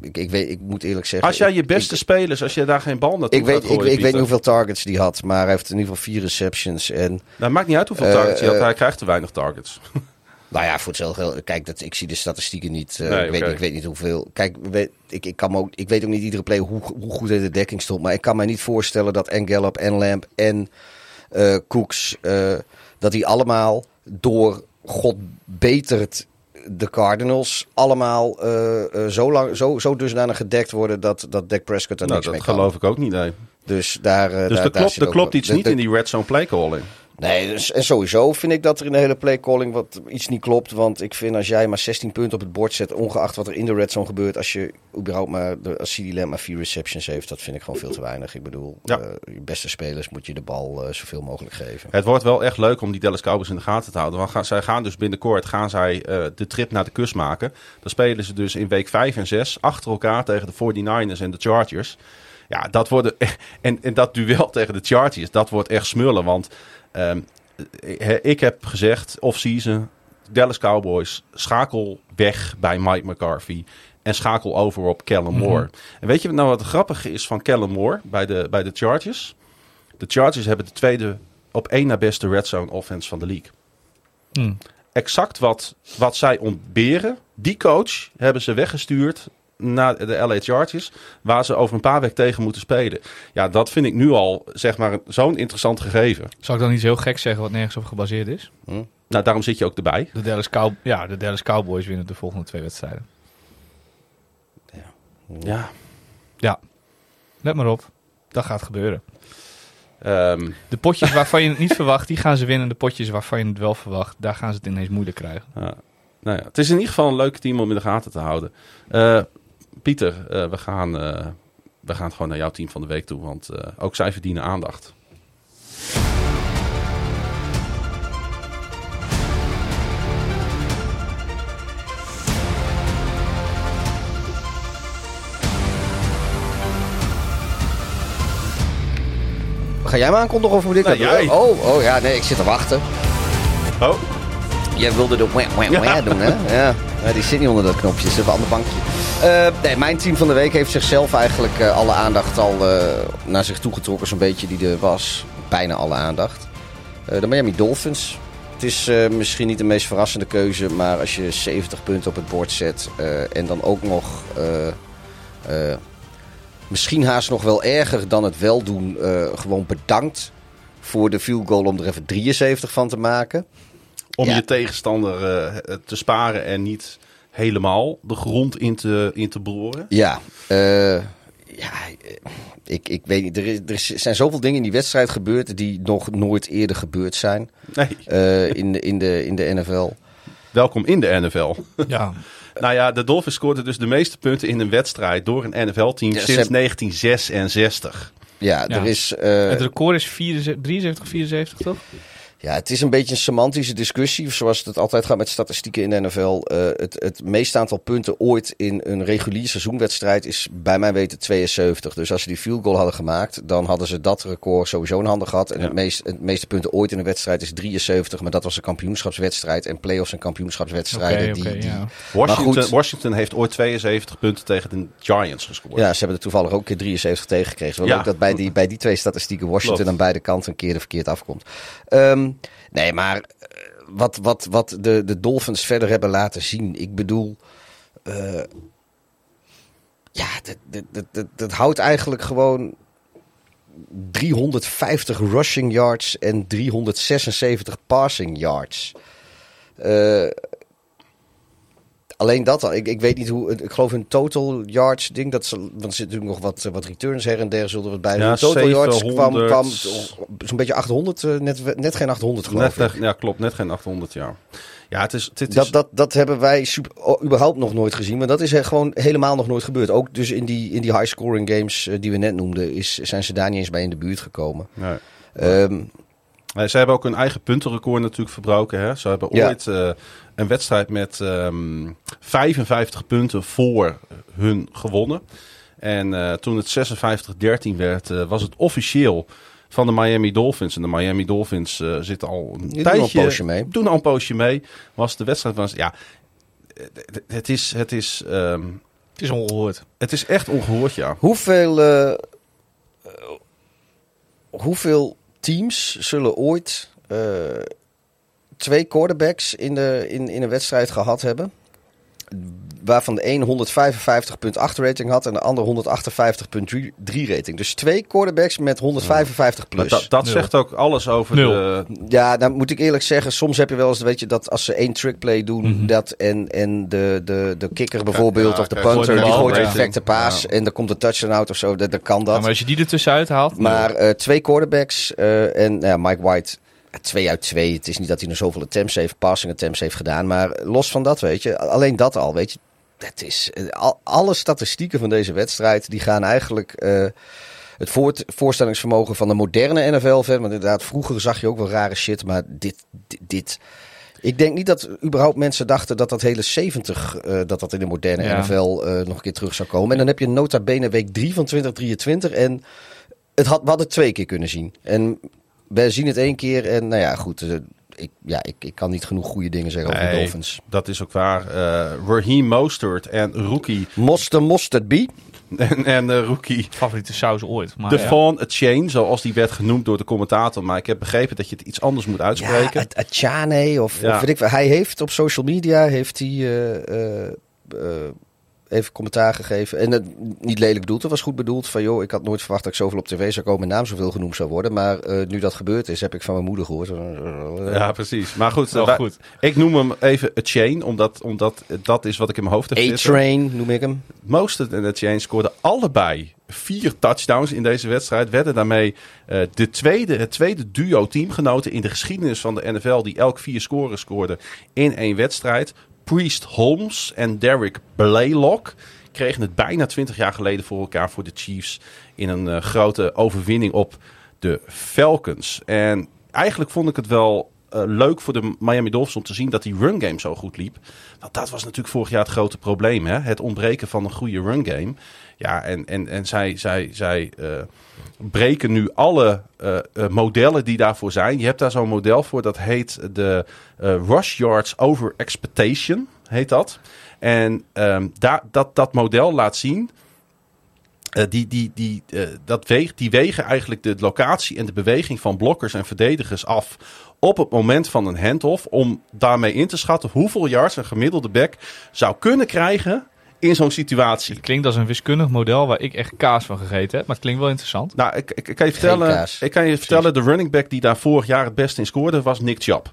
[SPEAKER 3] ik, ik, weet, ik moet eerlijk zeggen...
[SPEAKER 8] Als jij je beste
[SPEAKER 3] ik-
[SPEAKER 8] spelers, als je daar geen bal naartoe
[SPEAKER 3] ik weet,
[SPEAKER 8] gaat
[SPEAKER 3] ik,
[SPEAKER 8] gooien,
[SPEAKER 3] ik weet niet hoeveel targets die had, maar hij heeft in ieder geval vier receptions. En
[SPEAKER 8] Nou, maakt niet uit hoeveel
[SPEAKER 3] Eh,
[SPEAKER 8] targets hij had.
[SPEAKER 3] eh,
[SPEAKER 8] Hij krijgt te weinig targets.
[SPEAKER 3] Nou ja, voor hetzelfde geld. Kijk, dat, ik zie de statistieken niet. eh,
[SPEAKER 8] Nee,
[SPEAKER 3] ik, weet, ik weet niet hoeveel. Kijk, weet, ik, ik, kan ook, ik weet ook niet iedere play hoe, hoe goed in de dekking stond. Maar ik kan mij niet voorstellen dat en Gallup en Lamp en eh Cooks... eh, dat die allemaal door God betert de Cardinals... allemaal eh, eh, zo, lang, zo, zo dusdanig gedekt worden... dat, dat Dak Prescott er
[SPEAKER 8] Nou,
[SPEAKER 3] niks
[SPEAKER 8] dat
[SPEAKER 3] mee kan.
[SPEAKER 8] geloof ik ook niet, nee.
[SPEAKER 3] Dus daar, eh,
[SPEAKER 8] Dus
[SPEAKER 3] daar,
[SPEAKER 8] er klopt,
[SPEAKER 3] zit
[SPEAKER 8] er klopt iets
[SPEAKER 3] de-
[SPEAKER 8] niet
[SPEAKER 3] de-
[SPEAKER 8] in die red zone play calling.
[SPEAKER 3] Nee, dus, en sowieso vind ik dat er in de hele playcalling wat iets niet klopt. Want ik vind als jij maar 16 punten op het bord zet, ongeacht wat er in de red zone gebeurt, als je überhaupt maar, de, als CD Lamb maar vier receptions heeft, dat vind ik gewoon veel te weinig. Ik bedoel,
[SPEAKER 8] Ja.
[SPEAKER 3] eh, je beste spelers moet je de bal eh, zoveel mogelijk geven.
[SPEAKER 8] Het wordt wel echt leuk om die Dallas Cowboys in de gaten te houden. Want gaan, zij gaan dus binnenkort gaan zij, eh, de trip naar de kust maken. Dan spelen ze dus in week 5 en 6 achter elkaar tegen de 49ers en de Chargers. Ja, dat worden, en, en dat duel tegen de Chargers, dat wordt echt smullen. Want ehm, eh, ik heb gezegd, off-season, Dallas Cowboys, schakel weg bij Mike McCarthy. En schakel over op Kellen Moore. En weet je nou wat het grappige is van Kellen Moore bij de, bij de Chargers? De Chargers hebben de tweede op één na beste red zone offense van de league.
[SPEAKER 9] Hmm.
[SPEAKER 8] Exact wat, wat zij ontberen, die coach hebben ze weggestuurd naar de LA Chargers, waar ze over een paar weken tegen moeten spelen. Ja, dat vind ik nu al zeg maar zo'n interessant gegeven.
[SPEAKER 9] Zou ik dan iets heel gek zeggen wat nergens op gebaseerd is?
[SPEAKER 8] Nou, daarom zit je ook erbij.
[SPEAKER 9] De Dallas, Cow ja, de Dallas Cowboys winnen de volgende twee wedstrijden.
[SPEAKER 8] Ja.
[SPEAKER 9] Ja, let maar op. Dat gaat gebeuren.
[SPEAKER 8] Ehm,
[SPEAKER 9] De potjes waarvan je het niet verwacht, die gaan ze winnen. De potjes waarvan je het wel verwacht, daar gaan ze het ineens moeilijk krijgen.
[SPEAKER 8] ja. Nou ja, het is in ieder geval een leuk team om in de gaten te houden. Eh, Pieter, eh, we, gaan, eh, we gaan gewoon naar jouw team van de week toe, want eh, ook zij verdienen aandacht.
[SPEAKER 3] Ga jij me aankondigen of moet ik
[SPEAKER 8] Nee,
[SPEAKER 3] dat doen? Oh, oh ja, nee, ik zit te wachten.
[SPEAKER 8] Oh,
[SPEAKER 3] Jij wilde de wah, wah, wah doen, hè? Ja. ja, die zit niet onder dat knopje, zit op een ander bankje. Eh, nee, mijn team van de week heeft zichzelf eigenlijk eh, alle aandacht al eh, naar zich toegetrokken, zo'n beetje die er was. Bijna alle aandacht. De Miami Dolphins. Het is misschien niet de meest verrassende keuze, maar als je 70 punten op het bord zet en dan ook nog misschien haast nog wel erger dan het wel doen, gewoon bedankt voor de field goal om er even 73 van te maken.
[SPEAKER 8] om
[SPEAKER 3] Ja.
[SPEAKER 8] je tegenstander te sparen en niet helemaal de grond in te, in te boren.
[SPEAKER 3] Ja, eh, ja ik, ik weet niet. Er, is, er zijn zoveel dingen in die wedstrijd gebeurd die nog nooit eerder gebeurd zijn
[SPEAKER 8] Nee,
[SPEAKER 3] eh, in, de, in, de, in de NFL.
[SPEAKER 8] welkom in de NFL.
[SPEAKER 9] Ja,
[SPEAKER 8] nou ja, de Dolphins scoorden dus de meeste punten in een wedstrijd door een NFL-team
[SPEAKER 3] Ja,
[SPEAKER 8] sinds
[SPEAKER 3] hebben-
[SPEAKER 8] 1966.
[SPEAKER 3] Ja,
[SPEAKER 9] Ja.
[SPEAKER 3] er is. eh,
[SPEAKER 9] het record is 74, 73, 74, toch?
[SPEAKER 3] Ja, het is een beetje een semantische discussie, zoals het altijd gaat met statistieken in de NFL. Eh, het, het meeste aantal punten ooit in een reguliere seizoenwedstrijd is bij mijn weten 72. Dus als ze die field goal hadden gemaakt, dan hadden ze dat record sowieso in handen gehad. En
[SPEAKER 8] Ja.
[SPEAKER 3] het, meest, het meeste punten ooit in een wedstrijd is 73, maar dat was een kampioenschapswedstrijd. En playoffs en kampioenschapswedstrijden. Die,
[SPEAKER 9] oké,
[SPEAKER 3] die,
[SPEAKER 9] ja.
[SPEAKER 8] Washington,
[SPEAKER 3] Maar goed.
[SPEAKER 8] Washington heeft ooit 72 punten tegen de Giants gescoord.
[SPEAKER 3] Ja, ze hebben er toevallig ook een keer 73 tegen gekregen. Wel
[SPEAKER 8] Ja.
[SPEAKER 3] dat bij die, bij die twee statistieken Washington
[SPEAKER 8] Klopt.
[SPEAKER 3] aan beide kanten een keer er verkeerd afkomt. Nee, maar eh, wat, wat, wat de, de Dolphins verder hebben laten zien. Ik bedoel, eh, ja, dat, dat, dat, dat, dat houdt eigenlijk gewoon 350 rushing yards en 376 passing yards. Eh, alleen dat al. Ik, ik weet niet hoe. Ik geloof een total yards ding. Dat ze, want er zitten natuurlijk nog wat, wat returns her en der. Zullen er wat bij.
[SPEAKER 8] Ja,
[SPEAKER 3] total yards
[SPEAKER 8] 700.
[SPEAKER 3] kwam, kwam zo'n beetje 800. eh, net, net geen 800 geloof
[SPEAKER 8] Net,
[SPEAKER 3] ik.
[SPEAKER 8] ja, klopt, net geen 800 jaar. Ja, het is, het is,
[SPEAKER 3] Dat, dat, dat hebben wij super, überhaupt nog nooit gezien. Maar dat is er gewoon helemaal nog nooit gebeurd. Ook dus in die, in die high-scoring games eh, die we net noemden, is, zijn ze daar niet eens bij in de buurt gekomen.
[SPEAKER 8] nee.
[SPEAKER 3] Ehm,
[SPEAKER 8] Ze hebben ook hun eigen puntenrecord natuurlijk verbroken. Hè? Ze hebben
[SPEAKER 3] Ja.
[SPEAKER 8] ooit eh, een wedstrijd met ehm 55 punten voor hun gewonnen. En eh, toen het 56-13 werd, eh, was het officieel van de Miami Dolphins. En de Miami Dolphins eh, zitten al een
[SPEAKER 3] doen al
[SPEAKER 8] tijdje...
[SPEAKER 3] een poosje mee.
[SPEAKER 8] Doen al een poosje mee. Was de wedstrijd was... Ja, het- het is, het, is, ehm,
[SPEAKER 9] Het is ongehoord.
[SPEAKER 8] het is echt ongehoord, ja.
[SPEAKER 3] hoeveel, hoeveel teams zullen ooit eh, twee quarterbacks in, de, in, in een wedstrijd gehad hebben? Waarvan de een 155,8 rating had en de ander 158,3 rating. Dus twee quarterbacks met 155
[SPEAKER 8] Maar
[SPEAKER 3] plus.
[SPEAKER 8] dat zegt ook alles over
[SPEAKER 9] Nul.
[SPEAKER 8] de...
[SPEAKER 3] Ja, dan moet ik eerlijk zeggen, soms heb je wel eens, weet je, dat als ze één trickplay doen, dat en, en de, de, de kicker bijvoorbeeld,
[SPEAKER 8] ja,
[SPEAKER 3] of de punter, die
[SPEAKER 9] de
[SPEAKER 3] gooit een perfecte paas
[SPEAKER 8] Ja.
[SPEAKER 3] en er komt een touchdown out of zo, dan, dan kan dat.
[SPEAKER 9] Ja, maar als je die er tussenuit haalt...
[SPEAKER 3] Maar eh, twee quarterbacks eh, en nou ja, Mike White, twee uit twee. Het is niet dat hij nog zoveel attempts heeft, passing attempts heeft gedaan. Maar los van dat, weet je, alleen dat al, weet je. Dat is, eh, al, alle statistieken van deze wedstrijd, die gaan eigenlijk eh, het voort, voorstellingsvermogen van de moderne NFL verder. Want inderdaad, vroeger zag je ook wel rare shit, maar dit, dit, dit ik denk niet dat überhaupt mensen dachten dat dat hele 70, eh, dat dat in de moderne
[SPEAKER 9] Ja.
[SPEAKER 3] NFL nog een keer terug zou komen. En dan heb je nota bene week 3 van 2023 en het had, we hadden het twee keer kunnen zien. En we zien het één keer en nou ja, goed. eh, ik, ja, ik, ik kan niet genoeg goede dingen zeggen over de Dolphins.
[SPEAKER 8] Dat is ook waar. Eh Raheem Mostert en rookie...
[SPEAKER 3] Moster Mostert B.
[SPEAKER 8] En, en eh, rookie
[SPEAKER 9] favoriete saus ooit. Maar
[SPEAKER 8] De
[SPEAKER 9] ja.
[SPEAKER 8] Fawn Chain, zoals die werd genoemd door de commentator. Maar ik heb begrepen dat je het iets anders moet
[SPEAKER 3] Ja,
[SPEAKER 8] uitspreken.
[SPEAKER 3] het Achane of,
[SPEAKER 8] Ja.
[SPEAKER 3] of weet ik. Hij heeft op social media heeft hij, eh, eh, eh, even commentaar gegeven. En het, niet lelijk bedoeld, het was goed bedoeld. Van joh, ik had nooit verwacht dat ik zoveel op tv zou komen en naam zoveel genoemd zou worden. Maar eh, nu dat gebeurd is, heb ik van mijn moeder gehoord.
[SPEAKER 8] ja, precies. Maar goed, wij-
[SPEAKER 9] goed.
[SPEAKER 8] ik noem hem even A Chain, omdat, omdat dat is wat ik in mijn hoofd heb zitten.
[SPEAKER 3] A-Train noem ik hem.
[SPEAKER 8] Mostert en A Chain scoorden allebei vier touchdowns in deze wedstrijd. Werden daarmee eh, de tweede, het tweede duo teamgenoten in de geschiedenis van de NFL... die elk vier scoren scoorden in één wedstrijd. Priest Holmes en Derek Blaylock kregen het bijna 20 jaar geleden voor elkaar voor de Chiefs... in een eh, grote overwinning op de Falcons. En eigenlijk vond ik het wel eh, leuk voor de Miami Dolphins om te zien dat die run game zo goed liep. Want dat was natuurlijk vorig jaar het grote probleem. Hè? Het ontbreken van een goede run game. Ja, en, en, en zij, zij, zij eh, breken nu alle eh, eh, modellen die daarvoor zijn. Je hebt daar zo'n model voor, dat heet de Rush Yards Over Expectation, heet dat. En ehm, daar, dat, dat model laat zien die, die, die, dat weegt, die wegen eigenlijk de locatie en de beweging van blokkers en verdedigers af op het moment van een handoff. Om daarmee in te schatten hoeveel yards een gemiddelde back zou kunnen krijgen in zo'n situatie.
[SPEAKER 9] Het klinkt als een wiskundig model waar ik echt kaas van gegeten heb. Maar het klinkt wel interessant.
[SPEAKER 8] Nou, ik, ik, ik kan je vertellen, ik kan je vertellen, de running back die daar vorig jaar het beste in scoorde was Nick Chubb.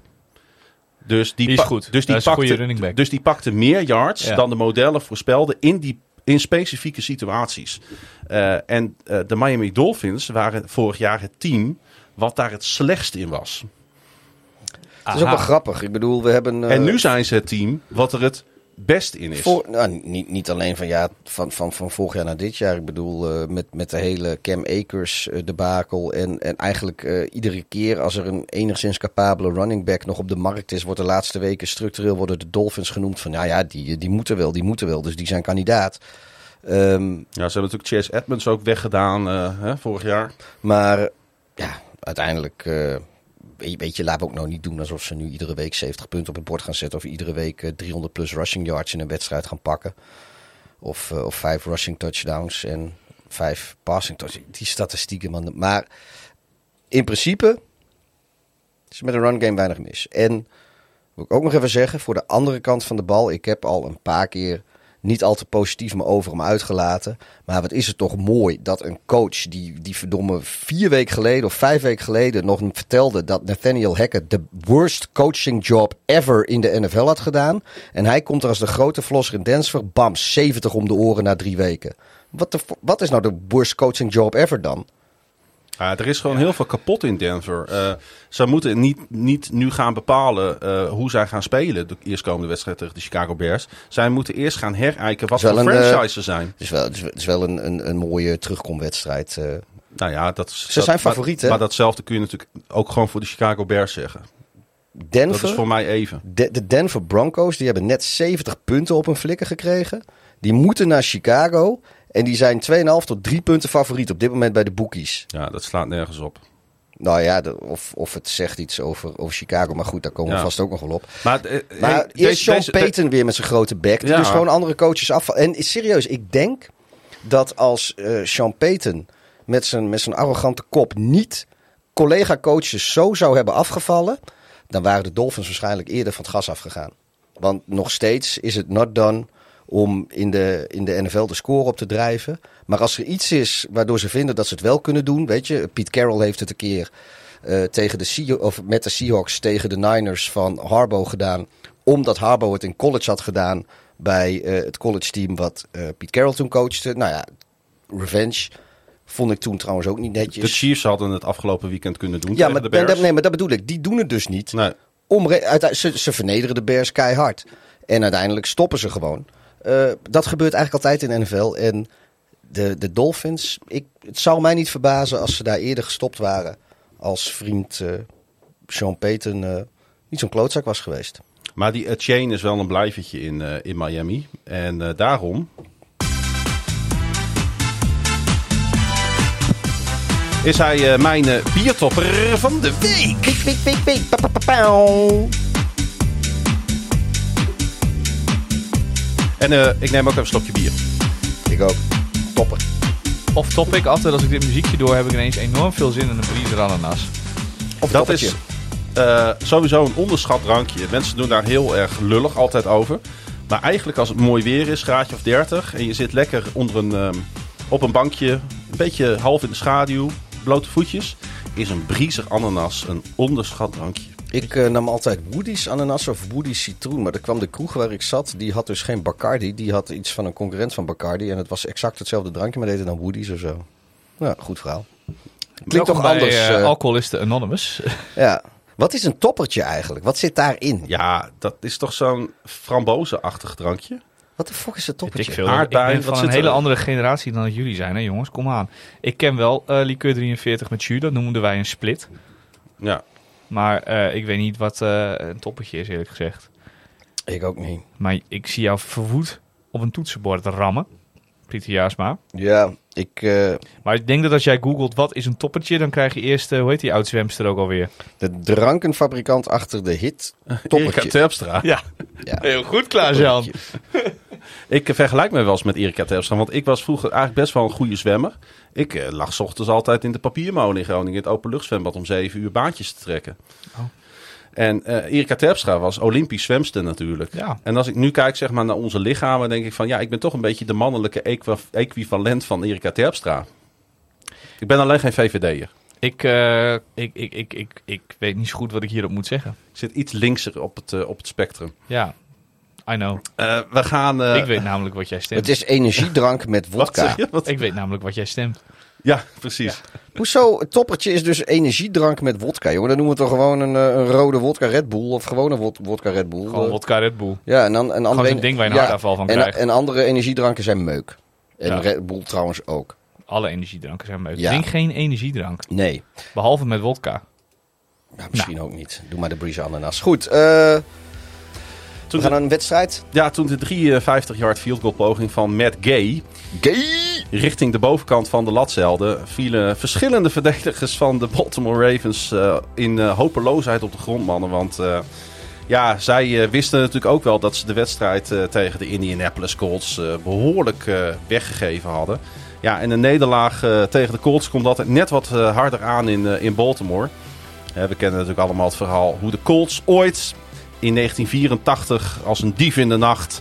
[SPEAKER 8] Dus die,
[SPEAKER 9] Die is goed.
[SPEAKER 8] Dus die,
[SPEAKER 9] Dat is een goede
[SPEAKER 8] pakte,
[SPEAKER 9] running back.
[SPEAKER 8] dus die pakte meer yards
[SPEAKER 9] Ja.
[SPEAKER 8] dan de modellen voorspelden in, die, in specifieke situaties. Eh, en eh, de Miami Dolphins waren vorig jaar het team wat daar het slechtst in was.
[SPEAKER 3] Het is ook wel grappig. Ik bedoel, we hebben... eh,
[SPEAKER 8] en nu zijn ze het team wat er het best in is.
[SPEAKER 3] Voor, nou, niet, niet alleen van, ja, van, van, van vorig jaar naar dit jaar. Ik bedoel, eh, met, met de hele Cam Akers eh, debakel. En, en eigenlijk eh, iedere keer als er een enigszins capabele running back nog op de markt is... wordt de laatste weken structureel worden de Dolphins genoemd van... nou ja, die, die moeten wel, die moeten wel. Dus die zijn kandidaat. Ehm,
[SPEAKER 8] Ja, ze hebben natuurlijk Chase Edmonds ook weggedaan hè, vorig jaar.
[SPEAKER 3] maar ja, uiteindelijk... eh, weet- je, laten we ook nou niet doen alsof ze nu iedere week 70 punten op het bord gaan zetten. Of iedere week eh, 300 plus rushing yards in een wedstrijd gaan pakken. Of, eh, of vijf rushing touchdowns en vijf passing touchdowns. Die statistieken, man. Maar in principe is met een run game weinig mis. En wil ik ook nog even zeggen, voor de andere kant van de bal. Ik heb al een paar keer niet al te positief me over hem uitgelaten. Maar wat is het toch mooi dat een coach die, die verdomme vier weken geleden of vijf weken geleden nog vertelde dat Nathaniel Hackett de worst coaching job ever in de NFL had gedaan. En hij komt er als de grote flosser in Denver, bam, 70 om de oren na drie weken. Wat, wat is nou de worst coaching job ever dan?
[SPEAKER 8] Ja, er is gewoon heel veel kapot in Denver. Eh ze moeten niet, niet nu gaan bepalen eh, hoe zij gaan spelen. De eerstkomende wedstrijd tegen de Chicago Bears. Zij moeten eerst gaan herijken wat voor
[SPEAKER 3] eh,
[SPEAKER 8] franchise ze zijn.
[SPEAKER 3] Het is wel, het is, het is wel een, een, een mooie terugkomwedstrijd. eh.
[SPEAKER 8] Nou ja, dat
[SPEAKER 3] Ze zijn
[SPEAKER 8] maar-
[SPEAKER 3] favorieten.
[SPEAKER 8] Maar, datzelfde kun je natuurlijk ook gewoon voor de Chicago Bears zeggen.
[SPEAKER 3] Denver,
[SPEAKER 8] Dat is voor mij even.
[SPEAKER 3] de, de Denver Broncos, die hebben net 70 punten op hun flikken gekregen. Die moeten naar Chicago. En die zijn 2,5 tot 3 punten favoriet op dit moment bij de bookies.
[SPEAKER 8] Ja, dat slaat nergens op.
[SPEAKER 3] Nou ja, de- of, of het zegt iets over, over Chicago. Maar goed, daar komen
[SPEAKER 8] Ja.
[SPEAKER 3] we vast ook nog wel op.
[SPEAKER 8] Maar, eh,
[SPEAKER 3] Maar
[SPEAKER 8] hey,
[SPEAKER 3] eerst
[SPEAKER 8] deze-
[SPEAKER 3] Sean
[SPEAKER 8] deze-
[SPEAKER 3] Payton weer met zijn grote bek.
[SPEAKER 8] Ja.
[SPEAKER 3] dus gewoon andere coaches afvallen. En serieus, ik denk dat als eh Sean Payton met zijn, met zijn arrogante kop niet collega-coaches zo zou hebben afgevallen. dan waren de Dolphins waarschijnlijk eerder van het gas afgegaan. Want nog steeds is het not done om in de, in de NFL de score op te drijven. Maar als er iets is waardoor ze vinden dat ze het wel kunnen doen. Weet je, Pete Carroll heeft het een keer eh, tegen de of met de Seahawks tegen de Niners van Harbaugh gedaan. Omdat Harbaugh het in college had gedaan bij eh, het college team wat eh Pete Carroll toen coachte. Nou ja, revenge vond ik toen trouwens ook niet netjes.
[SPEAKER 8] De Chiefs hadden het afgelopen weekend kunnen doen
[SPEAKER 3] ja,
[SPEAKER 8] tegen
[SPEAKER 3] maar,
[SPEAKER 8] de Bears.
[SPEAKER 3] nee, maar dat bedoel ik. Die doen het dus niet.
[SPEAKER 8] Nee.
[SPEAKER 3] Om, ze vernederen de Bears keihard. En uiteindelijk stoppen ze gewoon. Eh, dat gebeurt eigenlijk altijd in NFL. En de, de Dolphins, ik, het zou mij niet verbazen als ze daar eerder gestopt waren. Als vriend eh, Sean Payton eh, niet zo'n klootzak was geweest.
[SPEAKER 8] Maar die uh, chain is wel een blijvertje in, uh, in Miami. En uh, daarom is hij uh, mijn uh, biertopper van de week.
[SPEAKER 3] Pik, pik, pik, pik.
[SPEAKER 8] En uh, ik neem ook even een slokje bier.
[SPEAKER 3] Ik ook. Topper.
[SPEAKER 9] Of topic, altijd als ik dit muziekje door heb ik ineens enorm veel zin in een Breeder ananas.
[SPEAKER 3] Of
[SPEAKER 8] dat
[SPEAKER 3] toppertje.
[SPEAKER 8] is uh, sowieso een onderschat drankje. Mensen doen daar heel erg lullig altijd over. Maar eigenlijk als het mooi weer is, graadje of 30... en je zit lekker onder een, um, op een bankje, een beetje half in de schaduw, blote voetjes... is een briezer ananas een onderschat drankje.
[SPEAKER 3] Ik uh, nam altijd Woody's ananas of Woody's citroen. Maar er kwam de kroeg waar ik zat, die had dus geen Bacardi. Die had iets van een concurrent van Bacardi. En het was exact hetzelfde drankje, maar deed dan Woody's of zo. Ja, goed verhaal.
[SPEAKER 9] Klinkt toch anders? Uh, uh, Alcoholisten Anonymous.
[SPEAKER 3] Ja. Wat is een toppertje eigenlijk? Wat zit daarin?
[SPEAKER 8] Ja, dat is toch zo'n frambozenachtig drankje?
[SPEAKER 3] Wat de fuck is een toppertje?
[SPEAKER 9] Ik, veel, ik ben van een hele er? andere generatie dan dat jullie zijn, hè jongens. Kom aan. Ik ken wel uh, Liqueur 43 met jus, dat noemden wij een split.
[SPEAKER 8] Ja.
[SPEAKER 9] Maar uh, ik weet niet wat uh, een toppertje is, eerlijk gezegd.
[SPEAKER 3] Ik ook niet.
[SPEAKER 9] Maar ik zie jou verwoed op een toetsenbord rammen. Pieter Jaasma.
[SPEAKER 3] Ja, ik... Uh...
[SPEAKER 9] Maar ik denk dat als jij googelt wat is een toppertje, dan krijg je eerst, uh, hoe heet die oud-zwemster ook alweer?
[SPEAKER 3] De drankenfabrikant achter de hit toppertje.
[SPEAKER 8] Erika Terpstra.
[SPEAKER 9] Ja. ja. Heel goed, Klaas-Jan.
[SPEAKER 8] ik vergelijk me wel eens met Erika Terpstra, want ik was vroeger eigenlijk best wel een goede zwemmer. Ik uh, lag 's ochtends altijd in de papiermolen in Groningen, in het openluchtzwembad, om zeven uur baantjes te trekken.
[SPEAKER 9] Oh.
[SPEAKER 8] En uh, Erika Terpstra was Olympisch zwemster natuurlijk.
[SPEAKER 9] Ja.
[SPEAKER 8] En als ik nu kijk zeg maar, naar onze lichamen, denk ik van ja, ik ben toch een beetje de mannelijke equi equivalent van Erika Terpstra. Ik ben alleen geen VVD'er.
[SPEAKER 9] Ik, uh, ik, ik, ik, ik, ik weet niet zo goed wat ik hierop moet zeggen.
[SPEAKER 8] Ik zit iets linkser op het, uh, op het spectrum.
[SPEAKER 9] Ja, I know.
[SPEAKER 8] Uh, we gaan...
[SPEAKER 9] ik weet namelijk wat jij stemt.
[SPEAKER 3] Het is energiedrank met vodka.
[SPEAKER 8] Wat, wat?
[SPEAKER 9] Ik weet namelijk wat jij stemt.
[SPEAKER 8] Ja, precies.
[SPEAKER 3] Ja. Hoezo? Het toppertje is dus energiedrank met vodka, jongen. Dan noemen we toch gewoon een, een rode vodka Red Bull of gewone vodka Red Bull.
[SPEAKER 9] Gewoon vodka Red Bull.
[SPEAKER 3] Ja, en dan een andere...
[SPEAKER 9] Gewoon ding waar je een hartaanval van
[SPEAKER 3] en,
[SPEAKER 9] krijgt.
[SPEAKER 3] En andere energiedranken zijn meuk. En ja. Red Bull trouwens ook.
[SPEAKER 9] Alle energiedranken zijn meuk. Ja. Drink geen energiedrank.
[SPEAKER 3] Nee.
[SPEAKER 9] Behalve met vodka.
[SPEAKER 3] Nou, misschien nou. ook niet. Doe maar de Breeze ananas. Goed, uh, toen we gaan naar een wedstrijd.
[SPEAKER 8] Ja, toen de 53 yard field goal poging van Matt Gay...
[SPEAKER 3] Gay!
[SPEAKER 8] Richting de bovenkant van de latzelden vielen verschillende verdedigers van de Baltimore Ravens uh, in uh, hopeloosheid op de grond, mannen. Want uh, ja, zij wisten natuurlijk ook wel dat ze de wedstrijd tegen de Indianapolis Colts behoorlijk weggegeven hadden. Ja, en een nederlaag tegen de Colts komt altijd net wat harder aan in, in Baltimore. we kennen natuurlijk allemaal het verhaal hoe de Colts ooit in 1984 als een dief in de nacht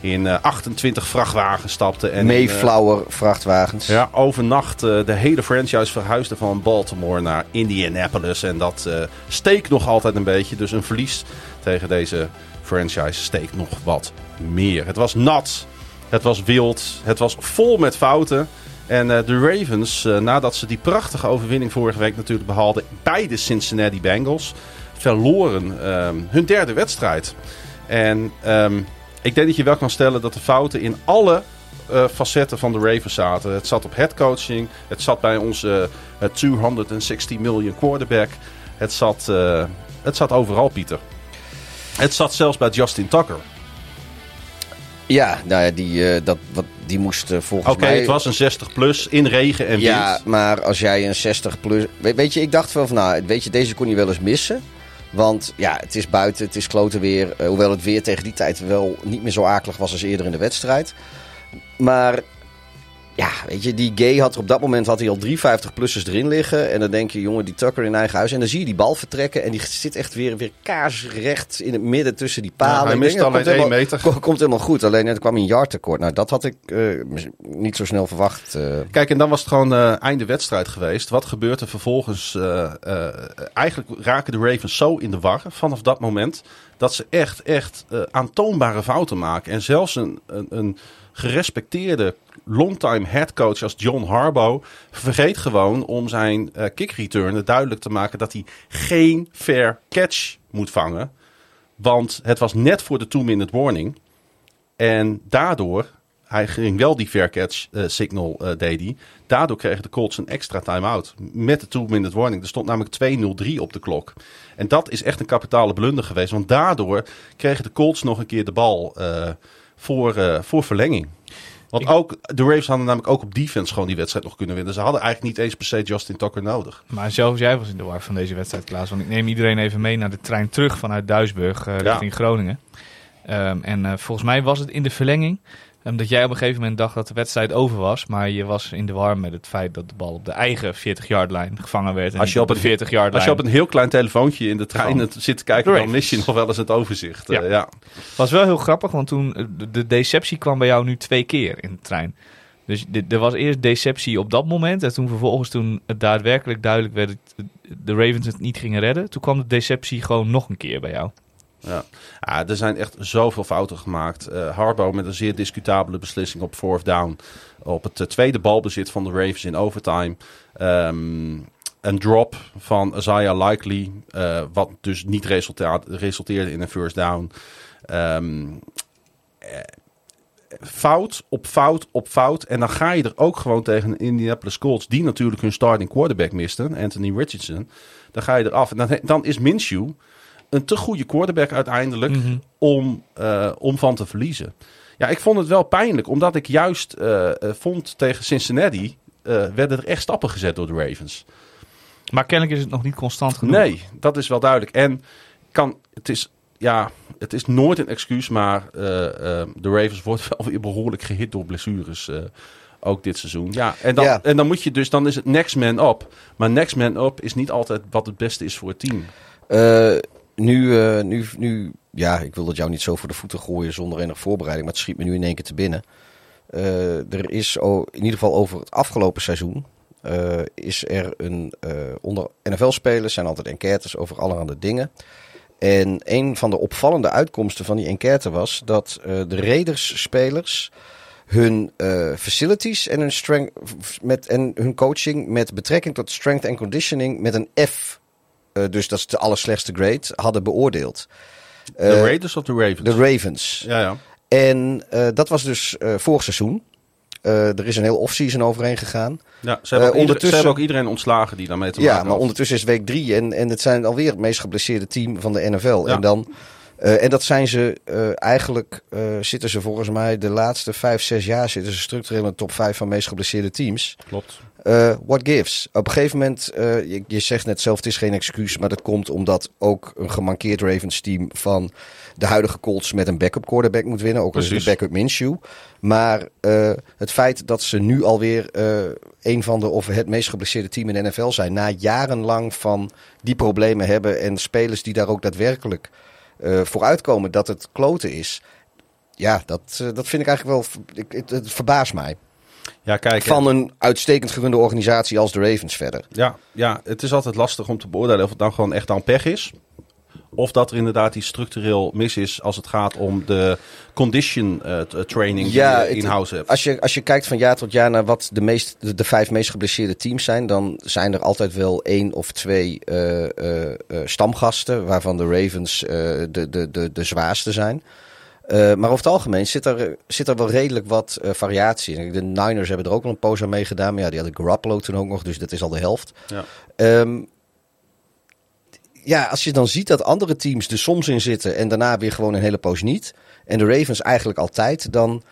[SPEAKER 8] in uh, 28 vrachtwagens stapte. En
[SPEAKER 3] Mayflower uh, vrachtwagens.
[SPEAKER 8] Ja, overnacht uh, de hele franchise verhuisde van Baltimore naar Indianapolis. En dat steekt nog altijd een beetje. Dus een verlies tegen deze franchise steekt nog wat meer. Het was nat, het was wild, het was vol met fouten. En eh, de Ravens, eh, nadat ze die prachtige overwinning vorige week natuurlijk behaalden bij de Cincinnati Bengals, verloren ehm, hun derde wedstrijd. En ehm, ik denk dat je wel kan stellen dat de fouten in alle eh, facetten van de Ravens zaten. Het zat op headcoaching, het zat bij onze eh, 260 miljoen quarterback. Het zat, eh, het zat overal, Pieter. Het zat zelfs bij Justin Tucker.
[SPEAKER 3] Ja, nou ja, die, eh, dat, wat, die moest volgens
[SPEAKER 8] Oké,
[SPEAKER 3] mij...
[SPEAKER 8] het was een 60 plus in regen en
[SPEAKER 3] Ja,
[SPEAKER 8] wind.
[SPEAKER 3] maar als jij een 60 plus... Weet, weet je, ik dacht wel van, nou, weet je, deze kon je wel eens missen. Want ja, het is buiten, het is klote weer. eh, hoewel het weer tegen die tijd wel niet meer zo akelig was als eerder in de wedstrijd. Maar ja, weet je, die Gay had er op dat moment had hij al drie 50-plussers erin liggen. En dan denk je, jongen, die Tucker in eigen huis. En dan zie je die bal vertrekken. En die zit echt weer, weer kaarsrecht in het midden tussen die palen.
[SPEAKER 8] Ja, hij mist alleen
[SPEAKER 3] komt
[SPEAKER 8] één
[SPEAKER 3] helemaal-
[SPEAKER 8] meter.
[SPEAKER 3] ko- Komt helemaal goed. Alleen net kwam hij een yard tekort. Nou, dat had ik eh, niet zo snel verwacht. eh.
[SPEAKER 8] Kijk, en dan was het gewoon eh, einde wedstrijd geweest. Wat gebeurt er vervolgens? eh, eh, eigenlijk raken de Ravens zo in de war vanaf dat moment. Dat ze echt, echt eh, aantoonbare fouten maken. En zelfs een, een, een gerespecteerde longtime headcoach als John Harbaugh vergeet gewoon om zijn eh kick returner duidelijk te maken dat hij geen fair catch moet vangen. Want het was net voor de two-minute warning. En daardoor, hij ging wel die fair catch eh, signal eh, deed hij. Daardoor kregen de Colts een extra time-out. Met de two-minute warning. Er stond namelijk 2-0-3 op de klok. En dat is echt een kapitale blunder geweest. Want daardoor kregen de Colts nog een keer de bal voor, voor verlenging. Want ook, de Ravens hadden namelijk ook op defense gewoon die wedstrijd nog kunnen winnen. Ze hadden eigenlijk niet eens per se Justin Tucker nodig.
[SPEAKER 9] Maar zelfs jij was in de war van deze wedstrijd, Klaas. Want ik neem iedereen even mee naar de trein terug vanuit Duisburg eh, richting Groningen. Ehm, en eh, volgens mij was het in de verlenging ehm, dat jij op een gegeven moment dacht dat de wedstrijd over was. Maar je was in de war met het feit dat de bal op de eigen 40-yard-lijn gevangen werd. En
[SPEAKER 8] Als je, op een,
[SPEAKER 9] 40-yard-lijn.
[SPEAKER 8] als je op een heel klein telefoontje in de trein
[SPEAKER 9] Van
[SPEAKER 8] zit te kijken, dan mis je nog wel eens het overzicht.
[SPEAKER 9] Ja.
[SPEAKER 8] Eh, ja.
[SPEAKER 9] was wel heel grappig, want toen eh, de, de deceptie kwam bij jou nu twee keer in de trein. Dus er was eerst deceptie op dat moment. En toen vervolgens, toen het daadwerkelijk duidelijk werd dat de Ravens het niet gingen redden. Toen kwam de deceptie gewoon nog een keer bij jou.
[SPEAKER 8] Ja. ja, er zijn echt zoveel fouten gemaakt. Eh Harbaugh met een zeer discutabele beslissing op fourth down. Op het eh, tweede balbezit van de Ravens in overtime. Ehm, een drop van Isaiah Likely. eh, wat dus niet resulteerde in een first down. Ehm, eh, fout op fout op fout. En dan ga je er ook gewoon tegen een Indianapolis Colts. Die natuurlijk hun starting quarterback misten. Anthony Richardson. Dan ga je eraf. En dan, dan is Minshew een te goede quarterback uiteindelijk
[SPEAKER 9] Mhm.
[SPEAKER 8] om, eh, om van te verliezen. Ja, ik vond het wel pijnlijk, omdat ik juist eh, eh, vond tegen Cincinnati eh, werden er echt stappen gezet door de Ravens.
[SPEAKER 9] Maar kennelijk is het nog niet constant genoeg.
[SPEAKER 8] Nee, dat is wel duidelijk. En kan, het is, ja, het is nooit een excuus, maar de Ravens wordt wel weer behoorlijk gehit door blessures. eh, ook dit seizoen. Ja, en dan,
[SPEAKER 3] Ja.
[SPEAKER 8] en dan moet je dus, dan is het next man up. Maar next man up is niet altijd wat het beste is voor het team.
[SPEAKER 3] Eh, nu, eh, nu, nu, ja, ik wil dat jou niet zo voor de voeten gooien zonder enige voorbereiding, maar het schiet me nu in één keer te binnen. Eh, er is in ieder geval over het afgelopen seizoen eh, is er een onder NFL-spelers zijn altijd enquêtes over allerhande dingen. En een van de opvallende uitkomsten van die enquête was dat de Raiders-spelers hun facilities en hun, strength, met, en hun coaching met betrekking tot strength and conditioning met een F dus dat is de allerslechtste grade, hadden beoordeeld.
[SPEAKER 8] De
[SPEAKER 3] Eh,
[SPEAKER 8] Raiders of de Ravens?
[SPEAKER 3] De Ravens.
[SPEAKER 8] Ja, ja.
[SPEAKER 3] En eh, dat was dus eh, vorig seizoen. Eh, er is een heel offseason overheen gegaan.
[SPEAKER 8] Ja, ze hebben,
[SPEAKER 3] Eh,
[SPEAKER 8] ze
[SPEAKER 3] ondertussen-
[SPEAKER 8] hebben ook iedereen ontslagen die daarmee te maken
[SPEAKER 3] Ja, maar
[SPEAKER 8] had.
[SPEAKER 3] ondertussen is week drie en, en het zijn alweer het meest geblesseerde team van de NFL.
[SPEAKER 8] Ja.
[SPEAKER 3] En, dan, eh, en dat zijn ze eh, eigenlijk, eh, zitten ze volgens mij de laatste vijf, zes jaar zitten ze structureel in de top vijf van meest geblesseerde teams.
[SPEAKER 8] Klopt.
[SPEAKER 3] Eh, what gives? Op een gegeven moment, eh, je, je zegt net zelf, het is geen excuus, maar dat komt omdat ook een gemankeerd Ravens team van de huidige Colts met een backup quarterback moet winnen. Ook al is het de backup Minshew. Maar eh, het feit dat ze nu alweer een van de, of het meest geblesseerde team in de NFL zijn, na jarenlang van die problemen hebben en spelers die daar ook daadwerkelijk eh vooruitkomen dat het kloten is. Ja, dat, dat vind ik eigenlijk wel, ik, het, het verbaast mij.
[SPEAKER 8] Ja, kijk.
[SPEAKER 3] Van een uitstekend gerunde organisatie als de Ravens verder.
[SPEAKER 8] Ja, ja, het is altijd lastig om te beoordelen of het dan gewoon echt aan pech is. of dat er inderdaad iets structureel mis is als het gaat om de condition eh, t- training die je
[SPEAKER 3] het-
[SPEAKER 8] in house hebt.
[SPEAKER 3] Als je, als je kijkt van jaar tot jaar naar wat de, meest, de, de vijf meest geblesseerde teams zijn, dan zijn er altijd wel één of twee eh, eh, eh, stamgasten, waarvan de Ravens eh, de, de, de, de zwaarste zijn. Eh, maar over het algemeen zit er, zit er wel redelijk wat eh, variatie in. De Niners hebben er ook wel een poos aan meegedaan, maar ja, die hadden Garoppolo toen ook nog, dus dat is al de helft.
[SPEAKER 8] Ja.
[SPEAKER 3] Ehm, ja, als je dan ziet dat andere teams er soms in zitten en daarna weer gewoon een hele poos niet. En de Ravens eigenlijk altijd, dan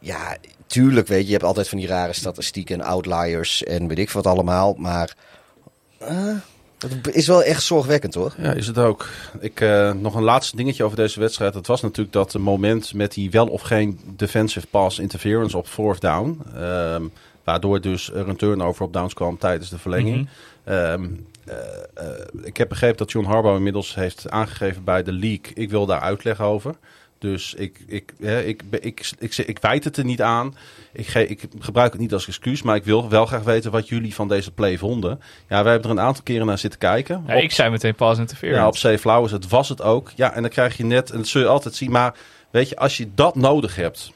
[SPEAKER 3] ja, tuurlijk weet je, je hebt altijd van die rare statistieken en outliers en weet ik wat allemaal. Maar eh, het is wel echt zorgwekkend hoor.
[SPEAKER 8] Ja, is het ook. Ik, eh, nog een laatste dingetje over deze wedstrijd. Dat was natuurlijk dat moment met die wel of geen defensive pass interference op fourth down. ehm, waardoor dus er een turnover op downs kwam tijdens de verlenging. Ehm, eh, eh, ik heb begrepen dat John Harbaugh inmiddels heeft aangegeven bij de league. Ik wil daar uitleg over. Dus ik, ik, hè, ik, ik, ik, ik, ik wijt het er niet aan. Ik, ge, ik gebruik het niet als excuus. Maar ik wil wel graag weten wat jullie van deze play vonden. Ja, wij hebben er een aantal keren naar zitten kijken.
[SPEAKER 9] Ja,
[SPEAKER 8] Op-
[SPEAKER 9] ik zei meteen pass interference.
[SPEAKER 8] ja, op Safe Flowers, het was het ook. Ja, en dan krijg je net, en dat zul je altijd zien. Maar weet je, als je dat nodig hebt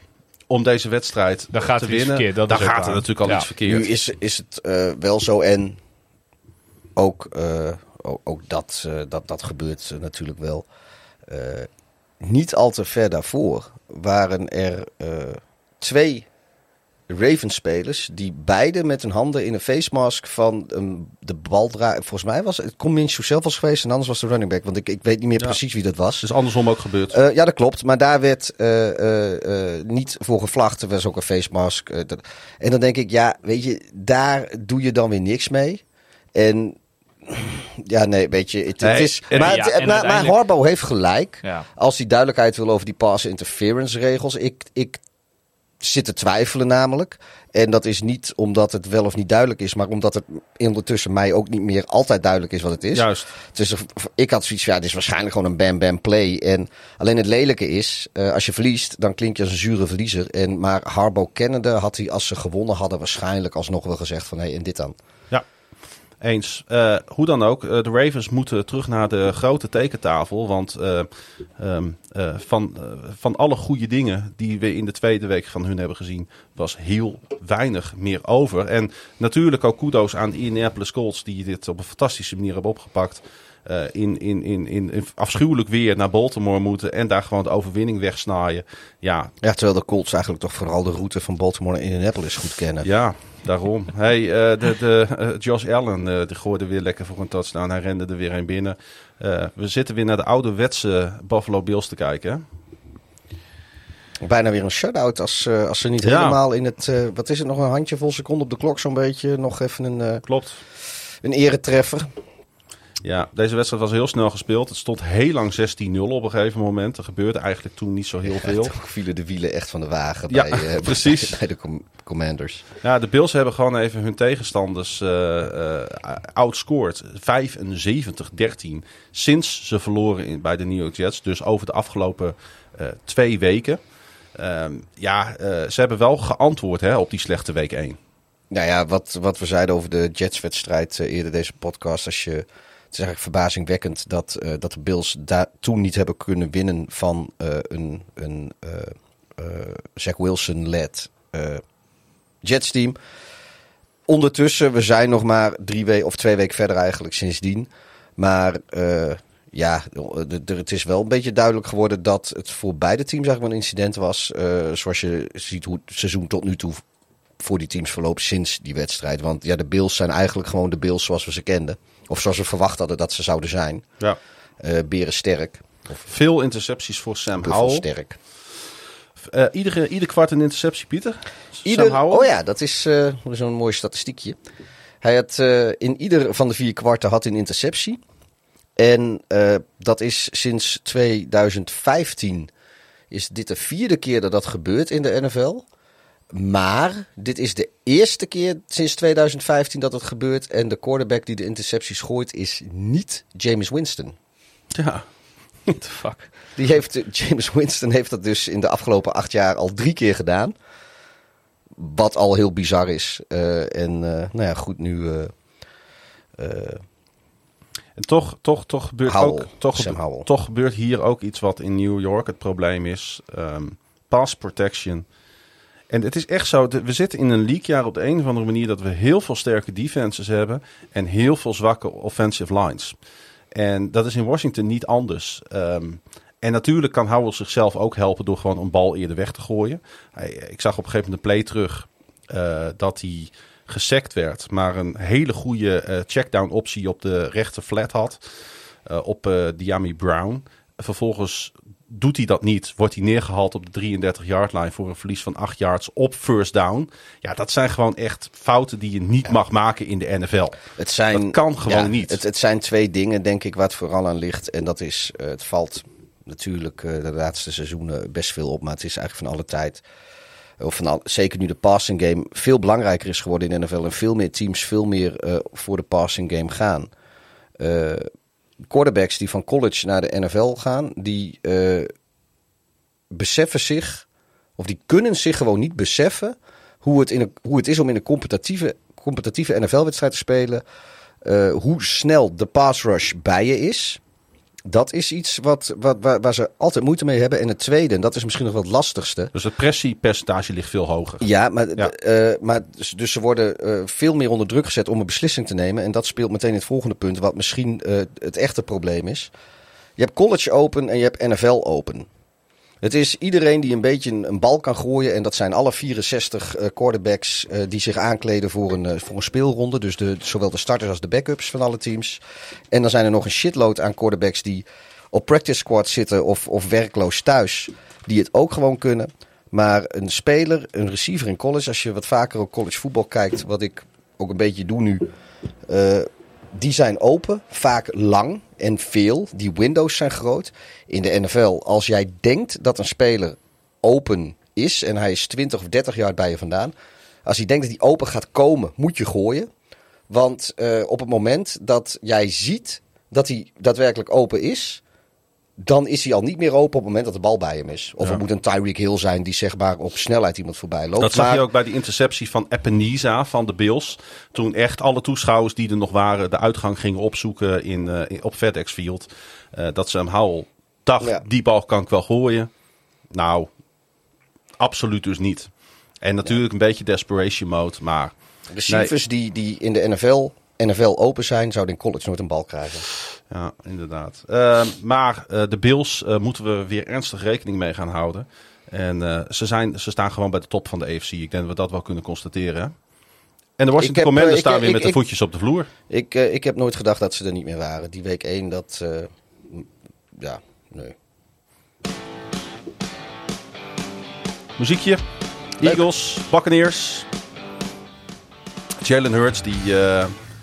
[SPEAKER 8] om deze wedstrijd
[SPEAKER 9] Dan gaat
[SPEAKER 8] te winnen,
[SPEAKER 9] verkeerd, dat
[SPEAKER 8] dan gaat er natuurlijk al
[SPEAKER 9] Ja.
[SPEAKER 8] iets verkeerd.
[SPEAKER 3] Nu is, is het eh, wel zo en ook, eh, ook, ook dat, eh, dat, dat gebeurt natuurlijk wel. Niet al te ver daarvoor waren er eh, twee Ravens-spelers die beide met hun handen in een face mask van ehm, de bal draaien. Volgens mij was het Minshew zelf was geweest en anders was de running back, want ik, ik weet niet meer
[SPEAKER 8] Ja.
[SPEAKER 3] precies wie dat was.
[SPEAKER 8] Is andersom ook gebeurd.
[SPEAKER 3] Eh, ja, dat klopt. Maar daar werd eh, niet voor gevlacht. Er was ook een face mask. dat- en dan denk ik, ja, weet je, daar doe je dan weer niks mee. En ja, nee, weet je, het, is. maar,
[SPEAKER 9] ja,
[SPEAKER 3] het- Harbo heeft gelijk.
[SPEAKER 9] Ja.
[SPEAKER 3] Als hij duidelijkheid wil over die pass interference regels. Ik, ik zit te twijfelen namelijk. En dat is niet omdat het wel of niet duidelijk is, maar omdat het ondertussen mij ook niet meer altijd duidelijk is wat het is.
[SPEAKER 8] Juist.
[SPEAKER 3] Is, ik had zoiets van, ja, dit is waarschijnlijk gewoon een bam-bam play. En alleen het lelijke is, eh, als je verliest, dan klink je als een zure verliezer. En, maar Harbo kennende had hij, als ze gewonnen hadden, waarschijnlijk alsnog wel gezegd van, hé, en dit dan.
[SPEAKER 8] Ja, eens. Eh, hoe dan ook, eh, de Ravens moeten terug naar de grote tekentafel. Want eh, ehm, eh, van, van alle goede dingen die we in de tweede week van hun hebben gezien, was heel weinig meer over. En natuurlijk ook kudo's aan de Indianapolis Colts, die dit op een fantastische manier hebben opgepakt. In, in, in, in, in afschuwelijk weer naar Baltimore moeten en daar gewoon de overwinning wegsnaaien. Ja,
[SPEAKER 3] Ja, terwijl de Colts eigenlijk toch vooral de route van Baltimore naar Indianapolis goed kennen.
[SPEAKER 8] ja, daarom. Hey, eh, de, de, eh, Josh Allen eh, die gooide weer lekker voor een touchdown. Hij rende er weer een binnen. We zitten weer naar de ouderwetse Buffalo Bills te kijken. hè?
[SPEAKER 3] Bijna weer een shutout als, als ze niet
[SPEAKER 8] Ja.
[SPEAKER 3] helemaal in het, wat is het, nog een handjevol seconden op de klok zo'n beetje. Nog even een,
[SPEAKER 8] Klopt.
[SPEAKER 3] een eretreffer.
[SPEAKER 8] Ja, deze wedstrijd was heel snel gespeeld. Het stond heel lang 16-0 op een gegeven moment. Er gebeurde eigenlijk toen niet zo heel veel.
[SPEAKER 3] Toen vielen de wielen echt van de wagen
[SPEAKER 8] Ja,
[SPEAKER 3] bij, eh,
[SPEAKER 8] precies.
[SPEAKER 3] bij de com- Commanders.
[SPEAKER 8] Ja, de Bills hebben gewoon even hun tegenstanders eh outscored. 75-13 sinds ze verloren in, bij de New York Jets. Dus over de afgelopen eh, twee weken. Ehm, ja, eh, ze hebben wel geantwoord hè, op die slechte week 1.
[SPEAKER 3] Nou ja, wat, wat we zeiden over de Jets-wedstrijd eerder deze podcast. Als je, het is eigenlijk verbazingwekkend dat, eh, dat de Bills daar toen niet hebben kunnen winnen van eh, een, een eh, Zach Wilson-led Jets-team. Ondertussen, we zijn nog maar drie weken of twee weken verder eigenlijk sindsdien. Maar ja, het is wel een beetje duidelijk geworden dat het voor beide teams eigenlijk een incident was. zoals je ziet hoe het seizoen tot nu toe voor die teams verloopt sinds die wedstrijd. Want ja, de Bills zijn eigenlijk gewoon de Bills zoals we ze kenden. Of zoals we verwacht hadden dat ze zouden zijn.
[SPEAKER 8] Ja.
[SPEAKER 3] Eh beren sterk.
[SPEAKER 8] Veel intercepties voor Sam Howell.
[SPEAKER 3] sterk.
[SPEAKER 8] Eh, iedere, ieder kwart een interceptie, Pieter.
[SPEAKER 3] Ieder,
[SPEAKER 8] Sam Howell.
[SPEAKER 3] oh ja, dat is eh, zo'n mooi statistiekje. Hij had eh, in ieder van de vier kwarten had een interceptie. En eh, dat is sinds 2015 is dit de vierde keer dat dat gebeurt in de NFL. Maar dit is de eerste keer sinds 2015 dat het gebeurt. En de quarterback die de intercepties gooit is niet James Winston.
[SPEAKER 8] Ja.
[SPEAKER 9] What the fuck?
[SPEAKER 3] Die heeft, eh, James Winston heeft dat dus in de afgelopen acht jaar al drie keer gedaan. Wat al heel bizar is. Eh, en eh, nou ja, goed, nu. eh,
[SPEAKER 8] En toch, toch, toch, gebeurt
[SPEAKER 3] Howell,
[SPEAKER 8] ook, toch, toch gebeurt hier ook iets wat in New York het probleem is. Ehm, pass protection. En het is echt zo, we zitten in een leaguejaar op de een of andere manier dat we heel veel sterke defenses hebben en heel veel zwakke offensive lines. En dat is in Washington niet anders. Ehm, en natuurlijk kan Howell zichzelf ook helpen door gewoon een bal eerder weg te gooien. Hij, ik zag op een gegeven moment een play terug eh, dat hij gesekt werd, maar een hele goede eh, checkdown optie op de rechter flat had eh, op eh Diami Brown. Vervolgens doet hij dat niet, wordt hij neergehaald op de 33 yard line voor een verlies van 8 yards op first down. Ja, dat zijn gewoon echt fouten die je niet mag maken in de NFL.
[SPEAKER 3] Het zijn,
[SPEAKER 8] Dat kan gewoon
[SPEAKER 3] ja,
[SPEAKER 8] niet.
[SPEAKER 3] Het, het zijn twee dingen, denk ik, waar het vooral aan ligt. En dat is, eh, het valt natuurlijk eh, de laatste seizoenen best veel op. Maar het is eigenlijk van alle tijd, of van al, zeker nu de passing game, veel belangrijker is geworden in de NFL. En veel meer teams veel meer eh, voor de passing game gaan. Quarterbacks die van college naar de NFL gaan, die eh, beseffen zich, of die kunnen zich gewoon niet beseffen hoe het, in hoe het is om in een competitieve, competitieve NFL-wedstrijd te spelen. Eh, hoe snel de pass rush bij je is. Dat is iets wat, wat, waar, waar ze altijd moeite mee hebben. En het tweede, en dat is misschien nog wel het lastigste.
[SPEAKER 8] Dus het pressiepercentage ligt veel hoger.
[SPEAKER 3] Ja, maar,
[SPEAKER 8] Ja.
[SPEAKER 3] eh, maar dus, dus ze worden eh, veel meer onder druk gezet om een beslissing te nemen. En dat speelt meteen het volgende punt, wat misschien eh, het echte probleem is. Je hebt college open en je hebt NFL open. Het is iedereen die een beetje een, bal kan gooien. En dat zijn alle 64 eh, quarterbacks eh, die zich aankleden voor een, eh, voor een speelronde. Dus de, zowel de starters als de backups van alle teams. En dan zijn er nog een shitload aan quarterbacks die op practice squad zitten of, of werkloos thuis. Die het ook gewoon kunnen. Maar een speler, een receiver in college, als je wat vaker op college voetbal kijkt, wat ik ook een beetje doe nu. die zijn open, vaak lang en veel. Die windows zijn groot. In de NFL, als jij denkt dat een speler open is en hij is 20 of 30 jaar bij je vandaan. Als hij denkt dat hij open gaat komen, moet je gooien. Want eh, op het moment dat jij ziet dat hij daadwerkelijk open is, dan is hij al niet meer open op het moment dat de bal bij hem is. Of
[SPEAKER 8] Ja.
[SPEAKER 3] het moet een Tyreek Hill zijn die zeg maar op snelheid iemand voorbij loopt.
[SPEAKER 8] Dat zag je ook bij die interceptie van Ebenezer van de Bills. Toen echt alle toeschouwers die er nog waren de uitgang gingen opzoeken in, eh, in- op FedEx Field. Eh, dat Sam Howell dacht,
[SPEAKER 3] Ja.
[SPEAKER 8] die bal kan ik wel gooien. Nou, absoluut dus niet. En natuurlijk een beetje desperation mode, maar...
[SPEAKER 3] Receivers die, die in de NFL, NFL open zijn, zouden in college nooit een bal krijgen.
[SPEAKER 8] Ja, inderdaad. Eh, maar eh, de Bills eh, moeten we weer ernstig rekening mee gaan houden. En eh, ze, zijn, ze staan gewoon bij de top van de AFC. Ik denk dat we dat wel kunnen constateren. hè? En de Washington
[SPEAKER 3] heb,
[SPEAKER 8] Commanders
[SPEAKER 3] ik-
[SPEAKER 8] staan weer
[SPEAKER 3] ik-
[SPEAKER 8] met de voetjes op de vloer.
[SPEAKER 3] Ik, ik heb nooit gedacht dat ze er niet meer waren. Die week 1, dat... ja, nee.
[SPEAKER 8] Muziekje. Eagles, Buccaneers. Jalen Hurts die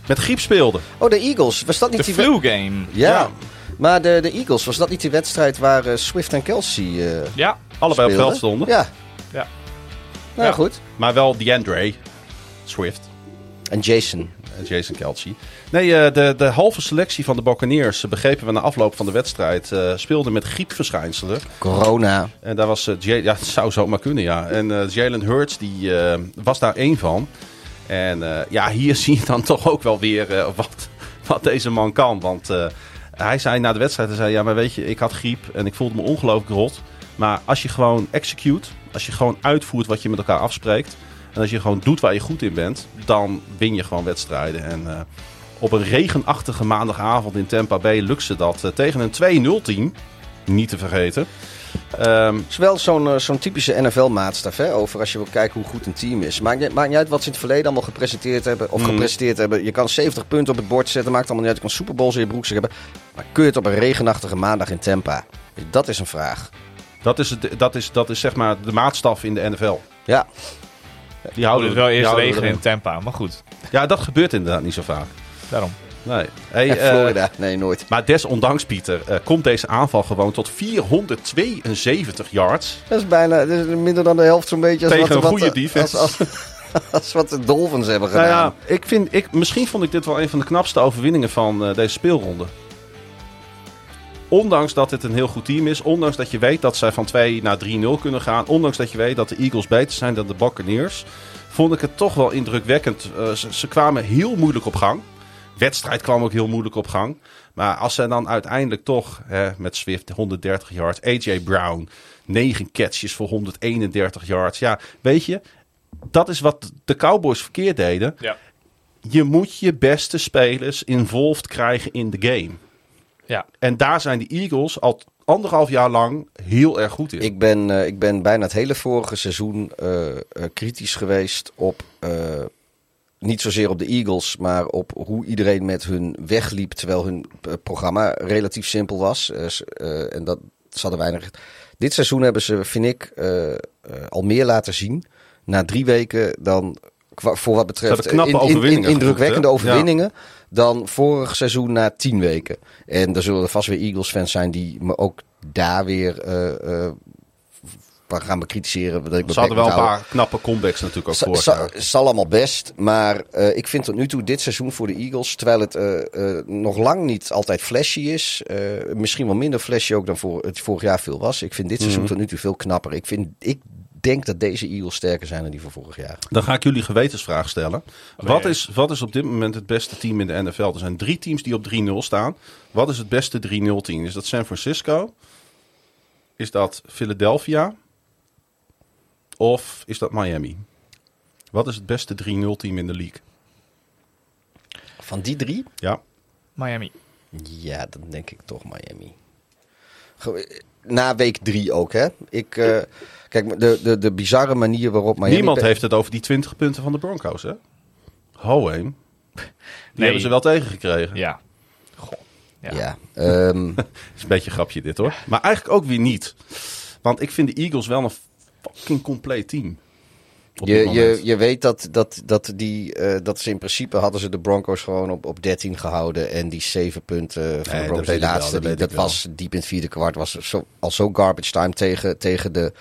[SPEAKER 8] met griep speelde.
[SPEAKER 3] Oh, de Eagles. Was dat niet
[SPEAKER 9] De
[SPEAKER 3] die...
[SPEAKER 9] flu game.
[SPEAKER 3] Ja.
[SPEAKER 8] Ja.
[SPEAKER 3] Maar de, de Eagles, was dat niet die wedstrijd waar eh, Swift en Kelsey eh
[SPEAKER 9] Ja,
[SPEAKER 8] Allebei op veld stonden.
[SPEAKER 3] Ja.
[SPEAKER 9] Ja.
[SPEAKER 3] Nou,
[SPEAKER 9] Ja.
[SPEAKER 3] goed.
[SPEAKER 8] Maar wel DeAndre Swift.
[SPEAKER 3] En Jason.
[SPEAKER 8] en Jason Kelsey. Nee, eh, de, de halve selectie van de Buccaneers, begrepen we na afloop van de wedstrijd, speelde met griepverschijnselen.
[SPEAKER 3] Corona.
[SPEAKER 8] En daar was, eh, Ja- het zou zomaar kunnen, ja. En Jalen Hurts, die was daar één van. En eh, ja, hier zie je dan toch ook wel weer eh, wat, wat deze man kan. Want eh, hij zei na de wedstrijd, hij zei, ja, maar weet je, ik had griep en ik voelde me ongelooflijk rot. Maar als je gewoon execute, als je gewoon uitvoert wat je met elkaar afspreekt... en als je gewoon doet waar je goed in bent, dan win je gewoon wedstrijden. En op een regenachtige maandagavond in Tampa Bay lukt ze dat tegen een 2-0 team. Niet te vergeten. Ehm,
[SPEAKER 3] Het is wel zo'n eh, zo'n typische NFL-maatstaf, hè? Over als je wil kijken hoe goed een team is. Maakt niet, maakt niet uit wat ze in het verleden allemaal gepresenteerd hebben. Of
[SPEAKER 8] Mm.
[SPEAKER 3] gepresteerd hebben. Je kan 70 punten op het bord zetten. Maakt allemaal niet uit. Je kan Super Bowls in je broekzak hebben. Maar kun je het op een regenachtige maandag in Tampa? Dat is een vraag.
[SPEAKER 8] Dat is, het, dat, is, dat is zeg maar de maatstaf in de NFL.
[SPEAKER 3] Ja.
[SPEAKER 8] Die houden
[SPEAKER 9] dus wel eerst regen in. Tampa, maar goed.
[SPEAKER 8] Ja, dat gebeurt inderdaad niet zo vaak.
[SPEAKER 9] Daarom.
[SPEAKER 8] Nee. Hey,
[SPEAKER 3] En
[SPEAKER 8] eh,
[SPEAKER 3] Florida. Nee, nooit.
[SPEAKER 8] maar desondanks, Pieter, eh, komt deze aanval gewoon tot 472 yards.
[SPEAKER 3] Dat is bijna dat is minder dan de helft zo'n beetje. Als
[SPEAKER 8] Tegen
[SPEAKER 3] wat,
[SPEAKER 8] een
[SPEAKER 3] wat,
[SPEAKER 8] goede
[SPEAKER 3] als-
[SPEAKER 8] defense.
[SPEAKER 3] Als, als wat de Dolphins hebben
[SPEAKER 8] Nou
[SPEAKER 3] gedaan.
[SPEAKER 8] ja, ik vind, ik, misschien vond ik dit wel een van de knapste overwinningen van eh, deze speelronde. Ondanks dat het een heel goed team is, ondanks dat je weet dat zij van 2 naar 3-0 kunnen gaan, ondanks dat je weet dat de Eagles beter zijn dan de Buccaneers, vond ik het toch wel indrukwekkend. Eh, ze, ze kwamen heel moeilijk op gang. Wedstrijd kwam ook heel moeilijk op gang. Maar als ze dan uiteindelijk toch hè, met Swift 130 yards, AJ Brown 9 catches voor 131 yards. Ja, weet je, dat is wat de Cowboys verkeerd deden.
[SPEAKER 9] Ja.
[SPEAKER 8] Je moet je beste spelers involved krijgen in de game.
[SPEAKER 9] Ja.
[SPEAKER 8] En daar zijn de Eagles al anderhalf jaar lang heel erg goed in.
[SPEAKER 3] Ik ben, eh, ik ben bijna het hele vorige seizoen eh, eh, kritisch geweest op. niet zozeer op de Eagles, maar op hoe iedereen met hun wegliep. Terwijl hun eh, programma relatief simpel was. Eh, eh, en dat ze hadden weinig. Dit seizoen hebben ze, vind ik, al meer laten zien. Na drie weken dan. Voor wat betreft in- in- indrukwekkende overwinningen. Dan vorig seizoen na tien weken. En er zullen er vast weer Eagles-fans zijn die me ook daar weer gaan bekritiseren. Dat ik
[SPEAKER 8] Ze hadden wel een paar knappe comebacks natuurlijk ook
[SPEAKER 3] sa-
[SPEAKER 8] jaar.
[SPEAKER 3] zal allemaal best. Maar eh, ik vind tot nu toe dit seizoen voor de Eagles, terwijl het eh, eh, nog lang niet altijd flashy is. eh, misschien wel minder flashy ook dan voor het vorig jaar veel was. Ik vind dit seizoen
[SPEAKER 8] Mhm.
[SPEAKER 3] tot nu toe veel knapper. Ik, vind, ik denk dat deze Eagles sterker zijn dan die van vorig jaar.
[SPEAKER 8] Dan ga ik jullie gewetensvraag stellen. Wat
[SPEAKER 9] jee.
[SPEAKER 8] is, wat is op dit moment het beste team in de NFL? Er zijn drie teams die op 3-0 staan. Wat is het beste 3-0 team? Is dat San Francisco? Is dat Philadelphia? Of is dat Miami? Wat is het beste 3-0 team in de league?
[SPEAKER 3] Van die drie?
[SPEAKER 8] Ja.
[SPEAKER 9] Miami.
[SPEAKER 3] Ja, dan denk ik toch Miami. Ge- Na week drie ook, hè? Ik, eh, kijk, de, de, de bizarre manier waarop Miami...
[SPEAKER 8] Niemand heeft het over die 20 punten van de Broncos, hè? Hoheem. Die hebben ze wel tegengekregen.
[SPEAKER 9] Ja. Goh. Ja.
[SPEAKER 3] Ja, ehm,
[SPEAKER 8] is een beetje een grapje dit hoor. Maar eigenlijk ook weer niet. Want ik vind de Eagles wel een fucking compleet team.
[SPEAKER 3] Je, je, je weet dat, dat, dat, die, eh, dat ze in principe hadden ze de Broncos gewoon op, op 13 gehouden. En die 7 punten van
[SPEAKER 8] Nee,
[SPEAKER 3] de Broncos, die
[SPEAKER 8] wel,
[SPEAKER 3] laatste,
[SPEAKER 8] dat
[SPEAKER 3] die, dat was diep in het vierde kwart. Was zo, al zo garbage time tegen, tegen de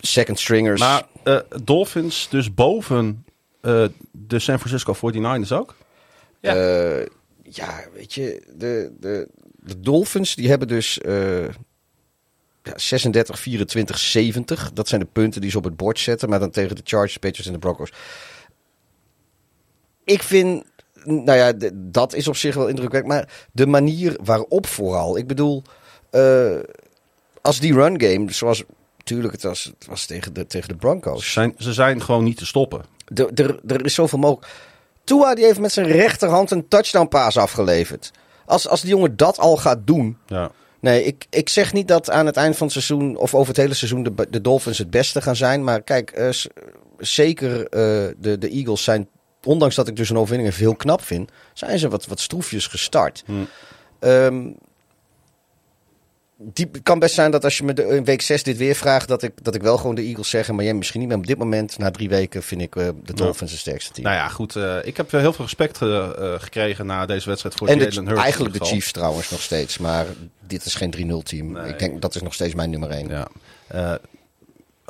[SPEAKER 3] second stringers.
[SPEAKER 8] Maar eh, Dolphins dus boven eh, de San Francisco 49ers ook?
[SPEAKER 9] Ja.
[SPEAKER 3] Eh, ja, weet je, de, de, de Dolphins die hebben dus eh, ja, 36, 24, 70. Dat zijn de punten die ze op het bord zetten. Maar dan tegen de Chargers, Patriots en de Broncos. Ik vind, nou ja, dat is op zich wel indrukwekkend. Maar de manier waarop vooral. Ik bedoel, eh, als die run game, zoals natuurlijk het was, het was tegen, de, tegen de
[SPEAKER 8] Ze
[SPEAKER 3] Broncos.
[SPEAKER 8] zijn, ze zijn gewoon niet te stoppen.
[SPEAKER 3] Er is zoveel mogelijk. Tua die heeft met zijn rechterhand een touchdown paas afgeleverd. Als, als die jongen dat al gaat doen.
[SPEAKER 8] Ja.
[SPEAKER 3] Nee, ik, ik zeg niet dat aan het eind van het seizoen of over het hele seizoen de, de Dolphins het beste gaan zijn. Maar kijk, eh, zeker eh, de, de Eagles zijn, ondanks dat ik dus een overwinning heel knap vind, zijn ze wat, wat stroefjes gestart.
[SPEAKER 8] Hmm.
[SPEAKER 3] Ehm, die het kan best zijn dat als je me de, in week 6 dit weer vraagt, dat ik, dat ik wel gewoon de Eagles zeg. Maar jij misschien niet. Maar op dit moment, na drie weken, vind ik eh, de Dolphins het sterkste team.
[SPEAKER 8] Nou ja, goed. eh, ik heb heel veel respect eh, eh, gekregen na deze wedstrijd voor
[SPEAKER 3] en
[SPEAKER 8] Jalen Hurts.
[SPEAKER 3] eigenlijk de. Chiefs trouwens nog steeds. Maar dit is geen 3-0 team.
[SPEAKER 8] Nee.
[SPEAKER 3] Ik denk dat is nog steeds mijn nummer 1.
[SPEAKER 8] Ja. Eh,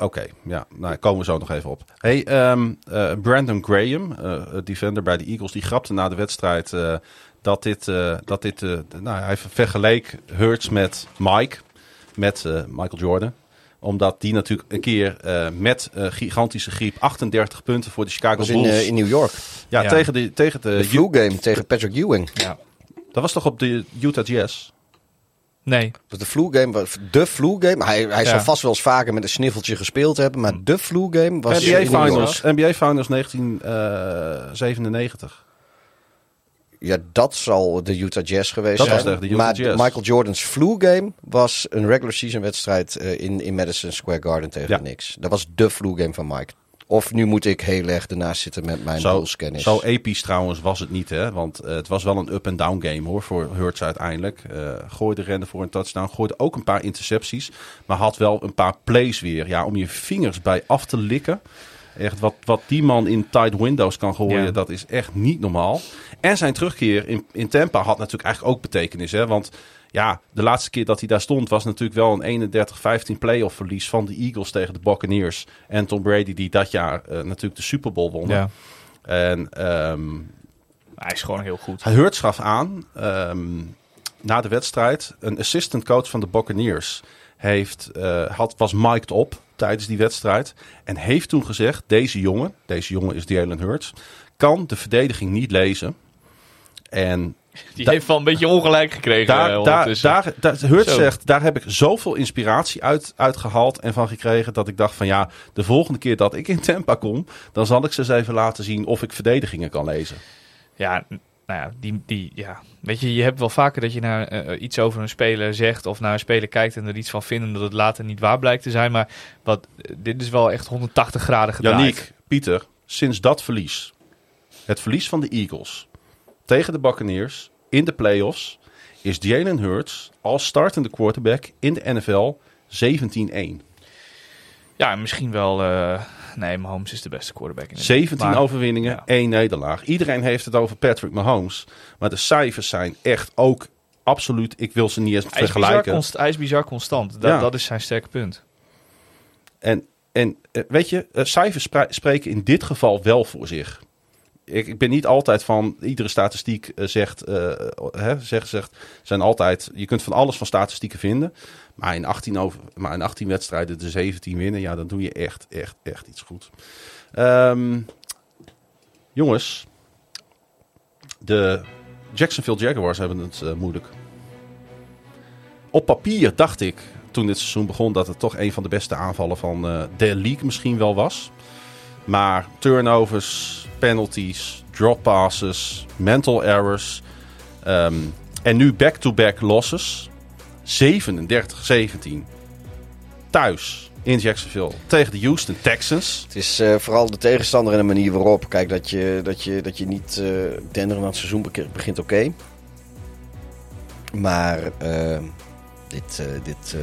[SPEAKER 8] Oké, ja, nou, komen we zo nog even op. Hey, ehm, eh, Brandon Graham, eh, defender bij de Eagles, die grapte na de wedstrijd eh, dat dit, eh, dat dit eh, nou, hij vergeleek Hurts met Mike, met eh, Michael Jordan omdat die natuurlijk een keer eh, met eh, gigantische griep 38 punten voor de Chicago
[SPEAKER 3] was in,
[SPEAKER 8] Bulls.
[SPEAKER 3] eh, in New York.
[SPEAKER 8] ja,
[SPEAKER 9] Ja.
[SPEAKER 8] tegen de, tegen de,
[SPEAKER 3] De flu game tegen Patrick Ewing.
[SPEAKER 9] Ja.
[SPEAKER 8] Dat was toch op de Utah Jazz?
[SPEAKER 9] Nee.
[SPEAKER 3] De flu game. was- De flu game. Hij, hij
[SPEAKER 9] Ja.
[SPEAKER 3] zal vast wel eens vaker met een sniffeltje gespeeld hebben. Maar de flu game was
[SPEAKER 8] NBA
[SPEAKER 3] in New York.
[SPEAKER 8] Finals, NBA Finals eh, 1997.
[SPEAKER 3] Ja, dat zal de Utah Jazz geweest
[SPEAKER 8] Dat
[SPEAKER 3] zijn.
[SPEAKER 8] was de Utah
[SPEAKER 3] maar
[SPEAKER 8] Jazz.
[SPEAKER 3] Michael Jordan's flu game was een regular season wedstrijd eh, in, in Madison Square Garden tegen
[SPEAKER 8] Ja.
[SPEAKER 3] de Knicks. Dat was de flu game van Mike. Of nu moet ik heel erg ernaast zitten met mijn
[SPEAKER 8] Zo,
[SPEAKER 3] Bulls-kennis.
[SPEAKER 8] zo episch trouwens was het niet, hè? Want eh, het was wel een up-and-down game hoor voor Hurts uiteindelijk. Eh gooide rende voor een touchdown, gooide ook een paar intercepties, maar had wel een paar plays weer. Ja, om je vingers bij af te likken. Echt wat, wat die man in tight windows kan gooien,
[SPEAKER 9] Ja.
[SPEAKER 8] dat is echt niet normaal. En zijn terugkeer in, in Tampa had natuurlijk eigenlijk ook betekenis, hè? Want ja, de laatste keer dat hij daar stond was natuurlijk wel een 31-15 playoff verlies van de Eagles tegen de Buccaneers. En Tom Brady die dat jaar eh, natuurlijk de Super Bowl won.
[SPEAKER 9] Ja.
[SPEAKER 8] En ehm
[SPEAKER 9] Hij is gewoon heel goed.
[SPEAKER 8] hij Hurts gaf aan ehm, na de wedstrijd. Een assistant coach van de Buccaneers heeft, eh, had, was mic'd op tijdens die wedstrijd. En heeft toen gezegd, deze jongen, deze jongen is Jalen Hurts, kan de verdediging niet lezen. En
[SPEAKER 9] Die heeft wel een beetje ongelijk gekregen eh,
[SPEAKER 8] Daar, daar,
[SPEAKER 9] ondertussen.
[SPEAKER 8] daar, daar, Hurts
[SPEAKER 9] Zo.
[SPEAKER 8] zegt, daar heb ik zoveel inspiratie uit, uit gehaald en van gekregen dat ik dacht van ja, de volgende keer dat ik in Tampa kom, dan zal ik ze eens even laten zien of ik verdedigingen kan lezen.
[SPEAKER 9] Ja, nou ja, die, die, ja, weet je, je hebt wel vaker dat je naar eh, iets over een speler zegt of naar een speler kijkt en er iets van vindt dat het later niet waar blijkt te zijn. Maar wat, eh, dit is wel echt 180 graden gedraaid.
[SPEAKER 8] Yannick, Pieter, sinds dat verlies, het verlies van de Eagles tegen de Buccaneers in de playoffs, is Jalen Hurts als startende quarterback in de NFL 17-1.
[SPEAKER 9] Ja, misschien wel. eh, nee, Mahomes is de beste quarterback in de
[SPEAKER 8] 17
[SPEAKER 9] Maar-
[SPEAKER 8] overwinningen,
[SPEAKER 9] ja.
[SPEAKER 8] 1 nederlaag. Iedereen heeft het over Patrick Mahomes. Maar de cijfers zijn echt ook absoluut... Ik wil ze niet eens
[SPEAKER 9] Hij
[SPEAKER 8] vergelijken.
[SPEAKER 9] hij is bizar constant. Dat,
[SPEAKER 8] Ja.
[SPEAKER 9] dat is zijn sterke punt.
[SPEAKER 8] En, en eh, weet je, eh, cijfers spreken in dit geval wel voor zich. Ik, ik ben niet altijd van... Iedere statistiek eh, zegt, eh, hè, zegt, zegt... Zijn altijd... Je kunt van alles van statistieken vinden. Maar in 18, over, maar in 18 wedstrijden de 17 winnen... Ja, dan doe je echt, echt, echt iets goed. Ehm, jongens... De Jacksonville Jaguars hebben het eh, moeilijk. Op papier dacht ik toen dit seizoen begon dat het toch een van de beste aanvallen van eh, de league misschien wel was. Maar turnovers, penalties, drop passes, mental errors ehm, en nu back-to-back losses. 37-17 thuis in Jacksonville tegen de Houston Texans.
[SPEAKER 3] Het is eh, vooral de tegenstander en de manier waarop. Kijk, dat je, dat je, dat je niet uh, denderen aan het seizoen be- begint oké. Maar uh, dit... Dit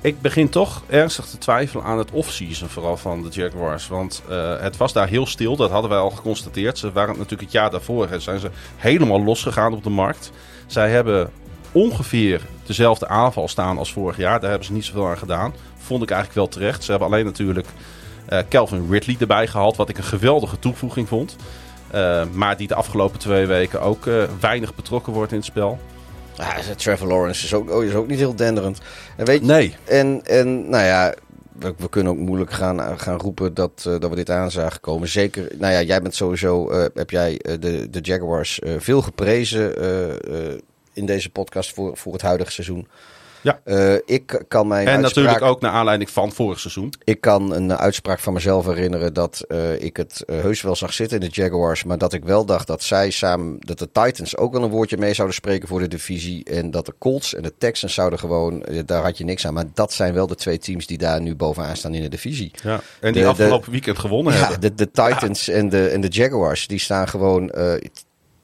[SPEAKER 8] Ik begin toch ernstig te twijfelen aan het off-season vooral van de Jaguars. Want het was daar heel stil, dat hadden wij al geconstateerd. Ze waren natuurlijk het jaar daarvoor en zijn ze helemaal losgegaan op de markt. Zij hebben ongeveer dezelfde aanval staan als vorig jaar. Daar hebben ze niet zoveel aan gedaan. Vond ik eigenlijk wel terecht. Ze hebben alleen natuurlijk uh, Calvin Ridley erbij gehaald. Wat ik een geweldige toevoeging vond. Uh, maar die de afgelopen twee weken ook uh, weinig betrokken wordt in het spel.
[SPEAKER 3] Ja, Trevor Lawrence is ook, oh, is ook niet heel denderend. En weet je,
[SPEAKER 8] nee.
[SPEAKER 3] En, en nou ja, we, we, kunnen ook moeilijk gaan, gaan roepen dat, uh, dat we dit aan zagen komen. Zeker, nou ja, jij bent sowieso, uh, heb jij uh, de, de Jaguars veel geprezen in deze podcast voor, voor het huidige seizoen.
[SPEAKER 8] Ja.
[SPEAKER 3] Uh, ik kan mijn
[SPEAKER 8] en
[SPEAKER 3] uitspraak,
[SPEAKER 8] natuurlijk ook naar aanleiding van vorig seizoen.
[SPEAKER 3] Ik kan een uitspraak van mezelf herinneren dat uh, ik het uh, heus wel zag zitten in de Jaguars. Maar dat ik wel dacht dat zij samen, dat de Titans ook wel een woordje mee zouden spreken voor de divisie. En dat de Colts en de Texans zouden gewoon, eh, daar had je niks aan. Maar dat zijn wel de twee teams die daar nu bovenaan staan in de divisie.
[SPEAKER 8] Ja. En die
[SPEAKER 3] de,
[SPEAKER 8] afgelopen de, weekend gewonnen
[SPEAKER 3] ja,
[SPEAKER 8] hebben.
[SPEAKER 3] De, de Titans ja. en, de, en de Jaguars, die staan gewoon,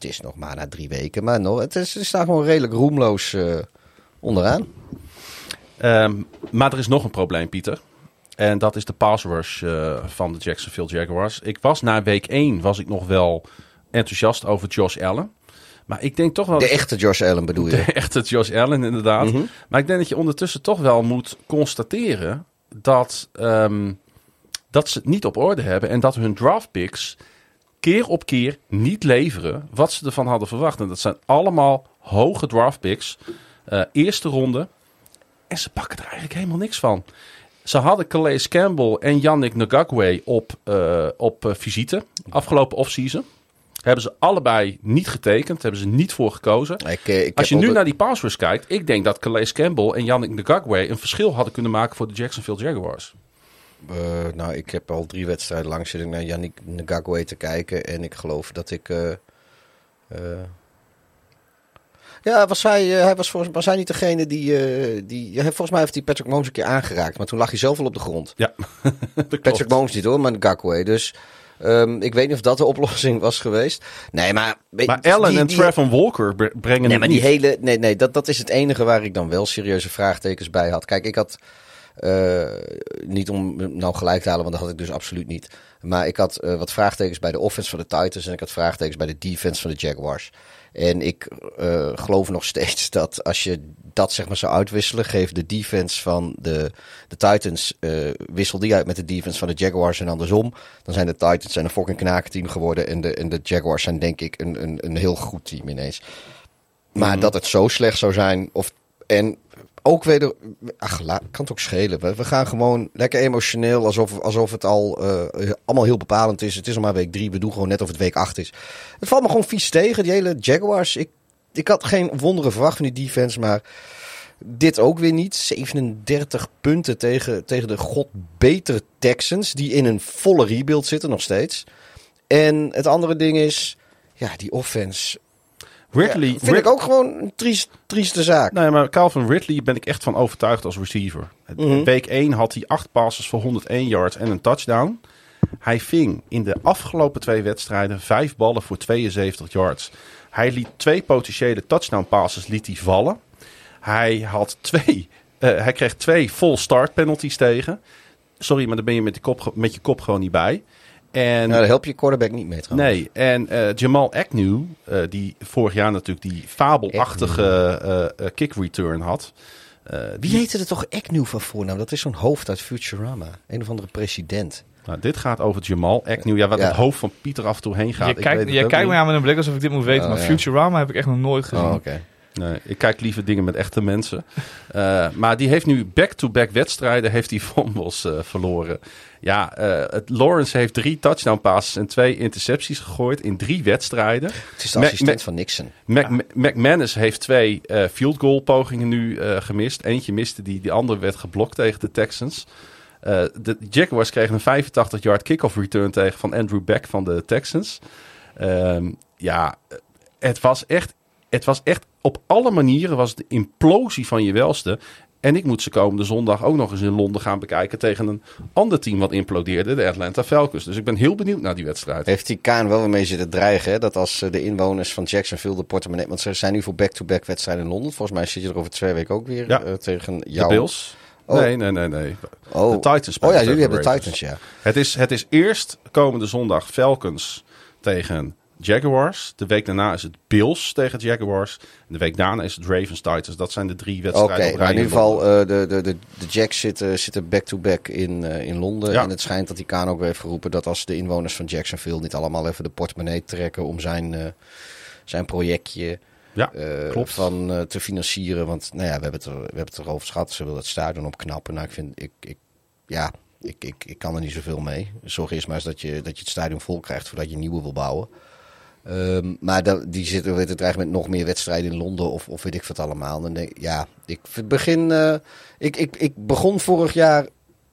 [SPEAKER 3] het, het, is nog maar na drie weken, maar nog, het is, ze staan gewoon redelijk roemloos onderaan.
[SPEAKER 8] Um, maar er is nog een probleem, Pieter. En dat is de pass rush uh, van de Jacksonville Jaguars. Ik was na week 1 was ik nog wel enthousiast over Josh Allen. Maar ik denk toch wel...
[SPEAKER 3] De echte Josh Allen bedoel je?
[SPEAKER 8] De echte Josh Allen, inderdaad. Mm -hmm. Maar ik denk dat je ondertussen toch wel moet constateren... dat, um, dat ze het niet op orde hebben... en dat hun draft picks keer op keer niet leveren... wat ze ervan hadden verwacht. En dat zijn allemaal hoge draft picks. Uh, eerste ronde... En ze pakken er eigenlijk helemaal niks van. Ze hadden Calais Campbell en Yannick Ngakwe op, uh, op uh, visite afgelopen offseason. Hebben ze allebei niet getekend, hebben ze niet voor gekozen.
[SPEAKER 3] Ik, ik
[SPEAKER 8] Als je nu
[SPEAKER 3] de...
[SPEAKER 8] naar die passwords kijkt, ik denk dat Calais Campbell en Yannick Ngakwe een verschil hadden kunnen maken voor de Jacksonville Jaguars.
[SPEAKER 3] Uh, nou, ik heb al drie wedstrijden lang zitten naar Yannick Ngakwe te kijken. En ik geloof dat ik... Uh, ja, was hij, hij was, volgens, was hij niet degene die, die... Volgens mij heeft hij Patrick Mahomes een keer aangeraakt. Maar toen lag hij zelf wel op de grond.
[SPEAKER 8] Ja,
[SPEAKER 3] Patrick Mahomes niet hoor, maar Ngakwe. Dus um, ik weet niet of dat de oplossing was geweest. Nee, maar...
[SPEAKER 8] Maar Allen en Trevor Walker brengen
[SPEAKER 3] Nee, maar die
[SPEAKER 8] niet.
[SPEAKER 3] hele... Nee, nee dat, dat is het enige waar ik dan wel serieuze vraagtekens bij had. Kijk, ik had... Uh, niet om nou gelijk te halen, want dat had ik dus absoluut niet. Maar ik had uh, wat vraagtekens bij de offense van de Titans en ik had vraagtekens bij de defense van de Jaguars. En ik uh, geloof nog steeds dat als je dat zeg maar zou uitwisselen, geef de defense van de, de Titans, uh, wissel die uit met de defense van de Jaguars en andersom. Dan zijn de Titans zijn een fucking knakenteam geworden en de, en de Jaguars zijn denk ik een, een, een heel goed team ineens. Maar mm -hmm. dat het zo slecht zou zijn, of, en ook weer, ach, kan het ook schelen. We, gaan gewoon lekker emotioneel, alsof, alsof het al uh, allemaal heel bepalend is. Het is al maar week drie, we doen gewoon net of het week acht is. Het valt me gewoon vies tegen, die hele Jaguars. Ik, ik had geen wonderen verwacht van die defense, maar dit ook weer niet. 37 punten tegen, tegen de god betere Texans, die in een volle rebuild zitten nog steeds. En het andere ding is, ja, die offense
[SPEAKER 8] Ridley,
[SPEAKER 3] ja, vind ik ook gewoon een triest, trieste zaak.
[SPEAKER 8] Nee, maar Calvin Ridley ben ik echt van overtuigd als receiver.
[SPEAKER 3] Mhm.
[SPEAKER 8] Week 1 had hij acht passes voor 101 yards en een touchdown. Hij ving in de afgelopen twee wedstrijden vijf ballen voor 72 yards. Hij liet twee potentiële touchdown passes liet hij vallen. Hij, had twee, eh, hij kreeg twee full start penalties tegen. Sorry, maar daar ben je met, de kop, met je kop gewoon niet bij. En,
[SPEAKER 3] Nou, daar help je quarterback niet mee trouwens.
[SPEAKER 8] Nee, en eh, Jamal Agnew, eh, die vorig jaar natuurlijk die fabelachtige eh, eh, kick return had. eh,
[SPEAKER 3] Wie heette er toch Agnew van voornaam? Dat is zo'n hoofd uit Futurama. Een of andere president.
[SPEAKER 8] Nou, dit gaat over Jamal Agnew. Ja, wat
[SPEAKER 3] Ja.
[SPEAKER 8] het hoofd van Pieter af en toe heen gaat.
[SPEAKER 9] Je
[SPEAKER 8] ik weet
[SPEAKER 9] kijkt, me aan met een blik alsof ik dit moet weten.
[SPEAKER 3] Oh,
[SPEAKER 9] maar
[SPEAKER 3] ja.
[SPEAKER 9] Futurama heb ik echt nog nooit gezien.
[SPEAKER 3] Oh, oké.
[SPEAKER 8] Nee, ik kijk liever dingen met echte mensen. Eh, maar die heeft nu back-to-back wedstrijden heeft die fumbles eh, verloren. Ja, eh, het, Lawrence heeft drie touchdown passes en twee intercepties gegooid in drie wedstrijden.
[SPEAKER 3] Het is de assistent
[SPEAKER 8] Mac-
[SPEAKER 3] van Nixon.
[SPEAKER 8] Mac, McManus heeft twee field goal pogingen nu gemist. Eentje miste die, die andere werd geblokt tegen de Texans. De Jaguars kregen een 85 yard kickoff return tegen van Andrew Beck van de Texans. Ehm, ja, het was echt, het was echt op alle manieren was het de implosie van je welste. En ik moet ze komende zondag ook nog eens in Londen gaan bekijken tegen een ander team wat implodeerde, de Atlanta Falcons. Dus ik ben heel benieuwd naar die wedstrijd.
[SPEAKER 3] Heeft die Kaan wel weer mee zitten dreigen. Hè? Dat als eh, de inwoners van Jacksonville de portemonnee... Want ze zijn nu voor back-to-back wedstrijden in Londen. Volgens mij zit je er over twee weken ook weer
[SPEAKER 8] Ja.
[SPEAKER 3] eh, tegen
[SPEAKER 8] De
[SPEAKER 3] jou.
[SPEAKER 8] Bills?
[SPEAKER 3] Oh.
[SPEAKER 8] Nee, nee, nee, nee.
[SPEAKER 3] Oh.
[SPEAKER 8] De Titans.
[SPEAKER 3] Oh ja, jullie hebben de. Titans, ja.
[SPEAKER 8] Het is, het is eerst komende zondag Falcons tegen Jaguars. De week daarna is het Bills tegen Jaguars. En de week daarna is het Ravens Titans. Dat zijn de drie
[SPEAKER 3] Oké,
[SPEAKER 8] wedstrijden
[SPEAKER 3] maar
[SPEAKER 8] rij
[SPEAKER 3] in ieder geval, eh, de, de, de, de Jacks zitten, zitten back-to-back in, eh, in Londen.
[SPEAKER 8] Ja.
[SPEAKER 3] En het schijnt dat die Kaan ook weer heeft geroepen dat als de inwoners van Jacksonville niet allemaal even de portemonnee trekken om zijn, eh, zijn projectje
[SPEAKER 8] ja, klopt.
[SPEAKER 3] van te financieren. Want nou ja, we hebben het, er, we hebben het erover gehad. Ze willen het stadion opknappen. Nou, ik vind, ik, ik, ja, ik, ik, ik kan er niet zoveel mee. Zorg eerst maar eens dat je, dat je het stadion vol krijgt voordat je nieuwe wil bouwen. Ehm, maar die zitten weer te met nog meer wedstrijden in Londen of, of weet ik wat allemaal. Dan denk, ja, ik begin. eh, ik, ik, ik begon vorig jaar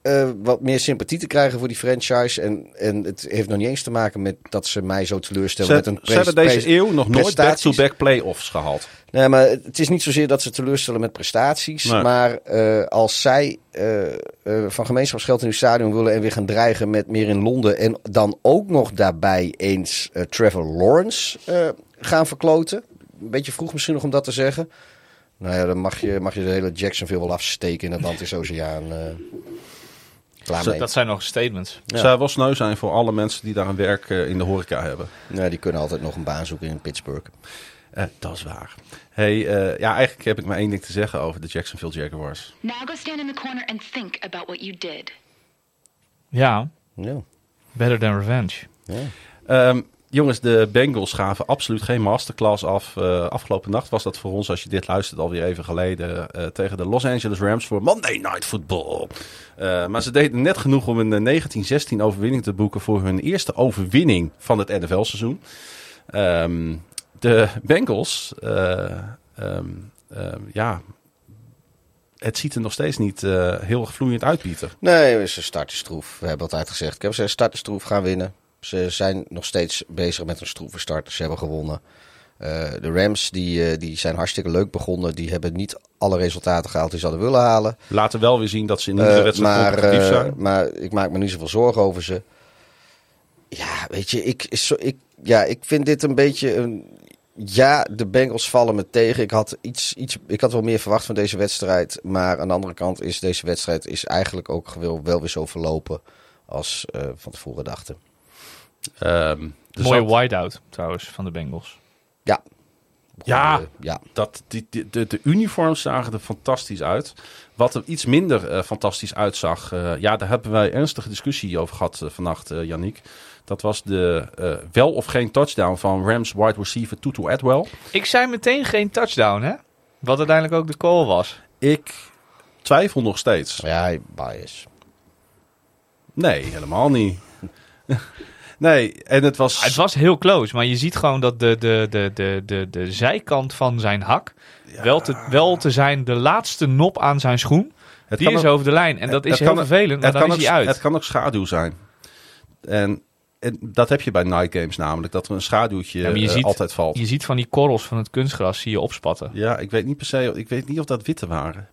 [SPEAKER 3] eh, wat meer sympathie te krijgen voor die franchise. En, en het heeft nog niet eens te maken met dat ze mij zo teleurstellen.
[SPEAKER 8] Ze,
[SPEAKER 3] met een
[SPEAKER 8] ze hebben deze eeuw nog nooit back-to-back playoffs gehaald.
[SPEAKER 3] Nee, maar het is niet zozeer dat ze teleurstellen met prestaties.
[SPEAKER 8] Nee.
[SPEAKER 3] Maar eh, als zij eh, van gemeenschapsgeld in hun stadion willen en weer gaan dreigen met meer in Londen. En dan ook nog daarbij eens Trevor Lawrence gaan verkloten. Een beetje vroeg misschien nog om dat te zeggen. Nou ja, dan mag je, mag je de hele Jacksonville wel afsteken in het Atlantisch-Oceaan. eh klaar mee.
[SPEAKER 9] Dat zijn nog statements.
[SPEAKER 3] Ja.
[SPEAKER 8] Zou wel sneu zijn voor alle mensen die daar een werk eh, in de horeca hebben.
[SPEAKER 3] Nee, die kunnen altijd nog een baan zoeken in Pittsburgh.
[SPEAKER 8] Eh, dat is waar. Hey, eh, ja, eigenlijk heb ik maar één ding te zeggen over de Jacksonville Jaguars.
[SPEAKER 11] Now go stand in the corner and think about what you did.
[SPEAKER 9] Ja,
[SPEAKER 3] Ja.
[SPEAKER 9] better than revenge.
[SPEAKER 8] Ehm, jongens, de Bengals gaven absoluut geen masterclass af. Eh, afgelopen nacht was dat voor ons, als je dit luistert, alweer even geleden. eh, tegen de Los Angeles Rams voor Monday Night Football. Eh, maar ze deden net genoeg om een eh, 19-16 overwinning te boeken voor hun eerste overwinning van het NFL-seizoen. Ehm, de Bengals, eh, ehm, ehm, ja, het ziet er nog steeds niet heel vloeiend uit, Pieter.
[SPEAKER 3] Nee, ze starten stroef. We hebben altijd gezegd. Ik heb ze starten stroef gaan winnen. Ze zijn nog steeds bezig met een stroeve start. Ze hebben gewonnen. Eh, de Rams die, eh, die zijn hartstikke leuk begonnen. Die hebben niet alle resultaten gehaald die ze hadden willen halen.
[SPEAKER 8] Laten wel weer zien dat ze in iedere
[SPEAKER 3] Eh,
[SPEAKER 8] wedstrijd competitief zijn.
[SPEAKER 3] maar ik maak me niet zoveel zorgen over ze. Ja, weet je, ik, zo- ik, ja, ik vind dit een beetje een. Ja, de Bengals vallen me tegen. Ik had, iets, iets, ik had wel meer verwacht van deze wedstrijd. Maar aan de andere kant is deze wedstrijd is eigenlijk ook wel, wel weer zo verlopen als van tevoren dachten.
[SPEAKER 8] Er
[SPEAKER 9] Mooie
[SPEAKER 8] zat-
[SPEAKER 9] whiteout trouwens van de Bengals.
[SPEAKER 3] Ja.
[SPEAKER 8] Ja,
[SPEAKER 3] ja.
[SPEAKER 8] Dat, die, die- de, de uniforms zagen er fantastisch uit. Wat er iets minder eh, fantastisch uitzag, eh, ja, daar hebben wij ernstige discussie over gehad eh, vannacht, Yannick. Dat was de wel of geen touchdown van Rams wide receiver Tutu Atwell.
[SPEAKER 9] Ik zei meteen geen touchdown, hè? Wat uiteindelijk ook de call was.
[SPEAKER 8] Ik twijfel nog steeds.
[SPEAKER 3] Ja, bias.
[SPEAKER 8] Nee, helemaal niet. Nee, en het was...
[SPEAKER 9] Het was heel close, maar je ziet gewoon dat de, de, de, de, de, de zijkant van zijn hak wel, te, wel te zijn de laatste nop aan zijn schoen.
[SPEAKER 8] Het
[SPEAKER 9] die is
[SPEAKER 8] ook-
[SPEAKER 9] over de lijn. En dat is heel
[SPEAKER 8] kan-
[SPEAKER 9] vervelend, maar
[SPEAKER 8] het
[SPEAKER 9] dan
[SPEAKER 8] kan
[SPEAKER 9] is
[SPEAKER 8] ook-
[SPEAKER 9] hij uit.
[SPEAKER 8] Het kan ook schaduw zijn. En, en dat heb je bij night games namelijk, dat er een schaduwtje
[SPEAKER 9] Ja,
[SPEAKER 8] eh,
[SPEAKER 9] ziet-
[SPEAKER 8] altijd valt.
[SPEAKER 9] Je ziet van die korrels van het kunstgras zie je opspatten.
[SPEAKER 8] Ja, ik weet niet per se, ik weet niet of dat witte waren.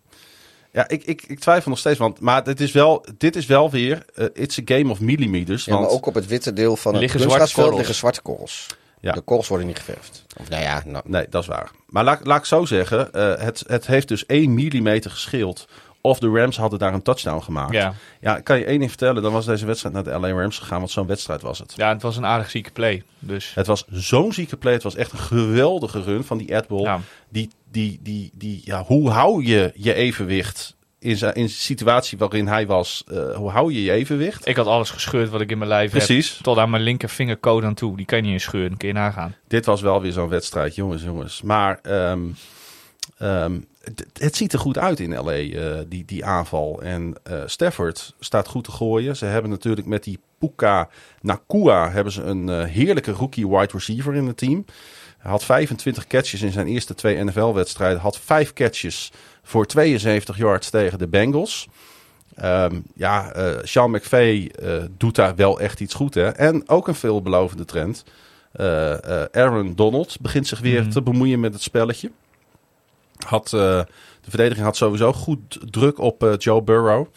[SPEAKER 8] Ja, ik, ik, ik twijfel nog steeds, want, maar dit is wel, dit is wel weer, eh, it's a game of millimeters.
[SPEAKER 3] Ja, maar
[SPEAKER 8] want,
[SPEAKER 3] ook op het witte deel van het
[SPEAKER 9] liggen
[SPEAKER 3] kunstgrasveld
[SPEAKER 9] korrels.
[SPEAKER 3] liggen zwarte korrels.
[SPEAKER 8] Ja.
[SPEAKER 3] De korrels worden niet geverfd. Of nou ja, nou,
[SPEAKER 8] Nee, dat is waar. Maar laat, laat ik zo zeggen, eh, het, het heeft dus 1 millimeter gescheeld. Of de Rams hadden daar een touchdown gemaakt.
[SPEAKER 9] Ja.
[SPEAKER 8] ja, kan je één ding vertellen, dan was deze wedstrijd naar de LA Rams gegaan, want zo'n wedstrijd was het.
[SPEAKER 9] ja, het was een aardig zieke play. Dus
[SPEAKER 8] Het was zo'n zieke play. Het was echt een geweldige run van die Adwell.
[SPEAKER 9] Ja.
[SPEAKER 8] Die, die, die, die, ja, hoe hou je je evenwicht in zijn in de situatie waarin hij was? eh, hoe hou je je evenwicht?
[SPEAKER 9] ik had alles gescheurd wat ik in mijn lijf
[SPEAKER 8] Precies.
[SPEAKER 9] heb. Tot aan mijn linkervingercode aan toe. Die kan je niet eens scheuren, kun je nagaan.
[SPEAKER 8] Dit was wel weer zo'n wedstrijd, jongens, jongens. Maar ehm, ehm, het, het ziet er goed uit in LA, eh, die, die aanval. En eh, Stafford staat goed te gooien. Ze hebben natuurlijk met die Puka Nakua hebben ze een eh, heerlijke rookie wide receiver in het team. Hij had 25 catches in zijn eerste twee NFL-wedstrijden. Had vijf catches voor 72 yards tegen de Bengals. Ehm, ja, Sean McVay doet daar wel echt iets goed. Hè? En ook een veelbelovende trend. Aaron Donald begint zich weer
[SPEAKER 9] Mhm.
[SPEAKER 8] te bemoeien met het spelletje. Had, eh, de verdediging had sowieso goed druk op eh, Joe Burrow.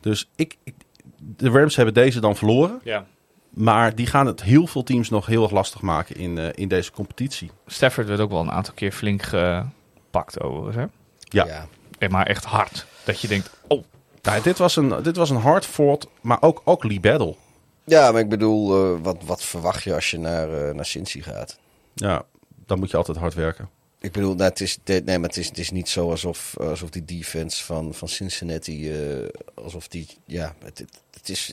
[SPEAKER 8] Dus ik, ik, de Rams hebben deze dan verloren.
[SPEAKER 9] Ja.
[SPEAKER 8] Maar die gaan het heel veel teams nog heel erg lastig maken in, eh, in deze competitie.
[SPEAKER 9] Stafford werd ook wel een aantal keer flink gepakt overigens. Hè?
[SPEAKER 8] Ja.
[SPEAKER 3] ja.
[SPEAKER 9] Eh, Maar echt hard. Dat je denkt, oh,
[SPEAKER 8] Nou, dit, was een, dit was een hard fought, maar ook, ook Lee Battle.
[SPEAKER 3] ja, maar ik bedoel, eh, wat, wat verwacht je als je naar, eh naar Cincy gaat?
[SPEAKER 8] Ja, dan moet je altijd hard werken.
[SPEAKER 3] Ik bedoel, nou, het, is, nee, maar het, is, het is niet zo alsof, alsof die defense van, van Cincinnati, eh, alsof die, ja, het, het, het is...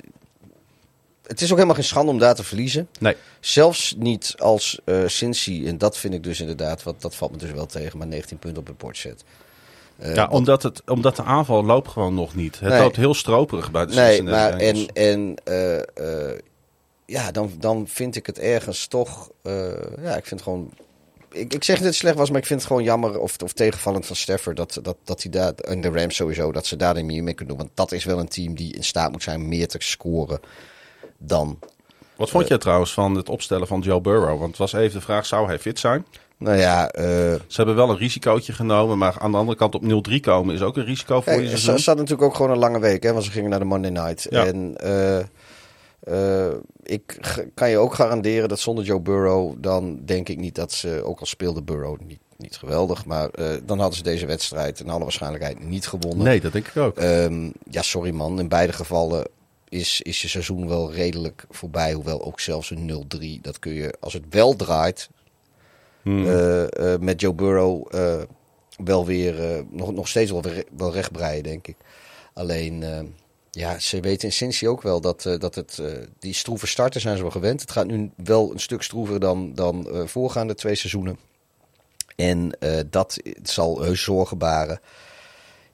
[SPEAKER 3] Het is ook helemaal geen schande om daar te verliezen.
[SPEAKER 8] Nee.
[SPEAKER 3] Zelfs niet als eh Cincy, en dat vind ik dus inderdaad, wat, dat valt me dus wel tegen, maar 19 punten op het bord zet. Eh,
[SPEAKER 8] ja, omdat, het, omdat de aanval loopt gewoon nog niet. Het
[SPEAKER 3] Nee.
[SPEAKER 8] loopt heel stroperig bij de
[SPEAKER 3] Nee,
[SPEAKER 8] Cincinnati
[SPEAKER 3] maar en, en ja, dan, dan vind ik het ergens toch, ja, ik vind gewoon, ik, ik zeg niet dat het slecht was, maar ik vind het gewoon jammer of, of tegenvallend van Stafford dat, dat, dat hij daar, en de Rams sowieso, dat ze daar niet meer mee kunnen doen. Want dat is wel een team die in staat moet zijn meer te scoren dan,
[SPEAKER 8] Wat vond jij trouwens van het opstellen van Joe Burrow? Want het was even de vraag, zou hij fit zijn?
[SPEAKER 3] nou ja, eh,
[SPEAKER 8] Ze hebben wel een risicootje genomen, maar aan de andere kant op 0-3 komen is ook een risico voor je seizoen.
[SPEAKER 3] zat natuurlijk ook gewoon een lange week, hè, want ze gingen naar de Monday Night.
[SPEAKER 8] Ja.
[SPEAKER 3] En eh, eh, ik kan je ook garanderen dat zonder Joe Burrow, dan denk ik niet dat ze, ook al speelde Burrow niet, niet geweldig, maar eh, dan hadden ze deze wedstrijd in alle waarschijnlijkheid niet gewonnen.
[SPEAKER 8] Nee, dat denk ik ook.
[SPEAKER 3] Ehm, ja, sorry man, in beide gevallen is, is je seizoen wel redelijk voorbij. Hoewel ook zelfs een 0-3, dat kun je, als het wel draait,
[SPEAKER 8] Hmm.
[SPEAKER 3] eh, met Joe Burrow wel weer, nog, nog steeds wel, weer, wel rechtbreien, denk ik. Alleen, eh, ja, ze weten in Cincy ook wel dat, eh, dat het, eh, die stroeve starten zijn ze wel gewend. Het gaat nu wel een stuk stroever dan, dan eh, voorgaande twee seizoenen. En dat zal heus zorgen baren.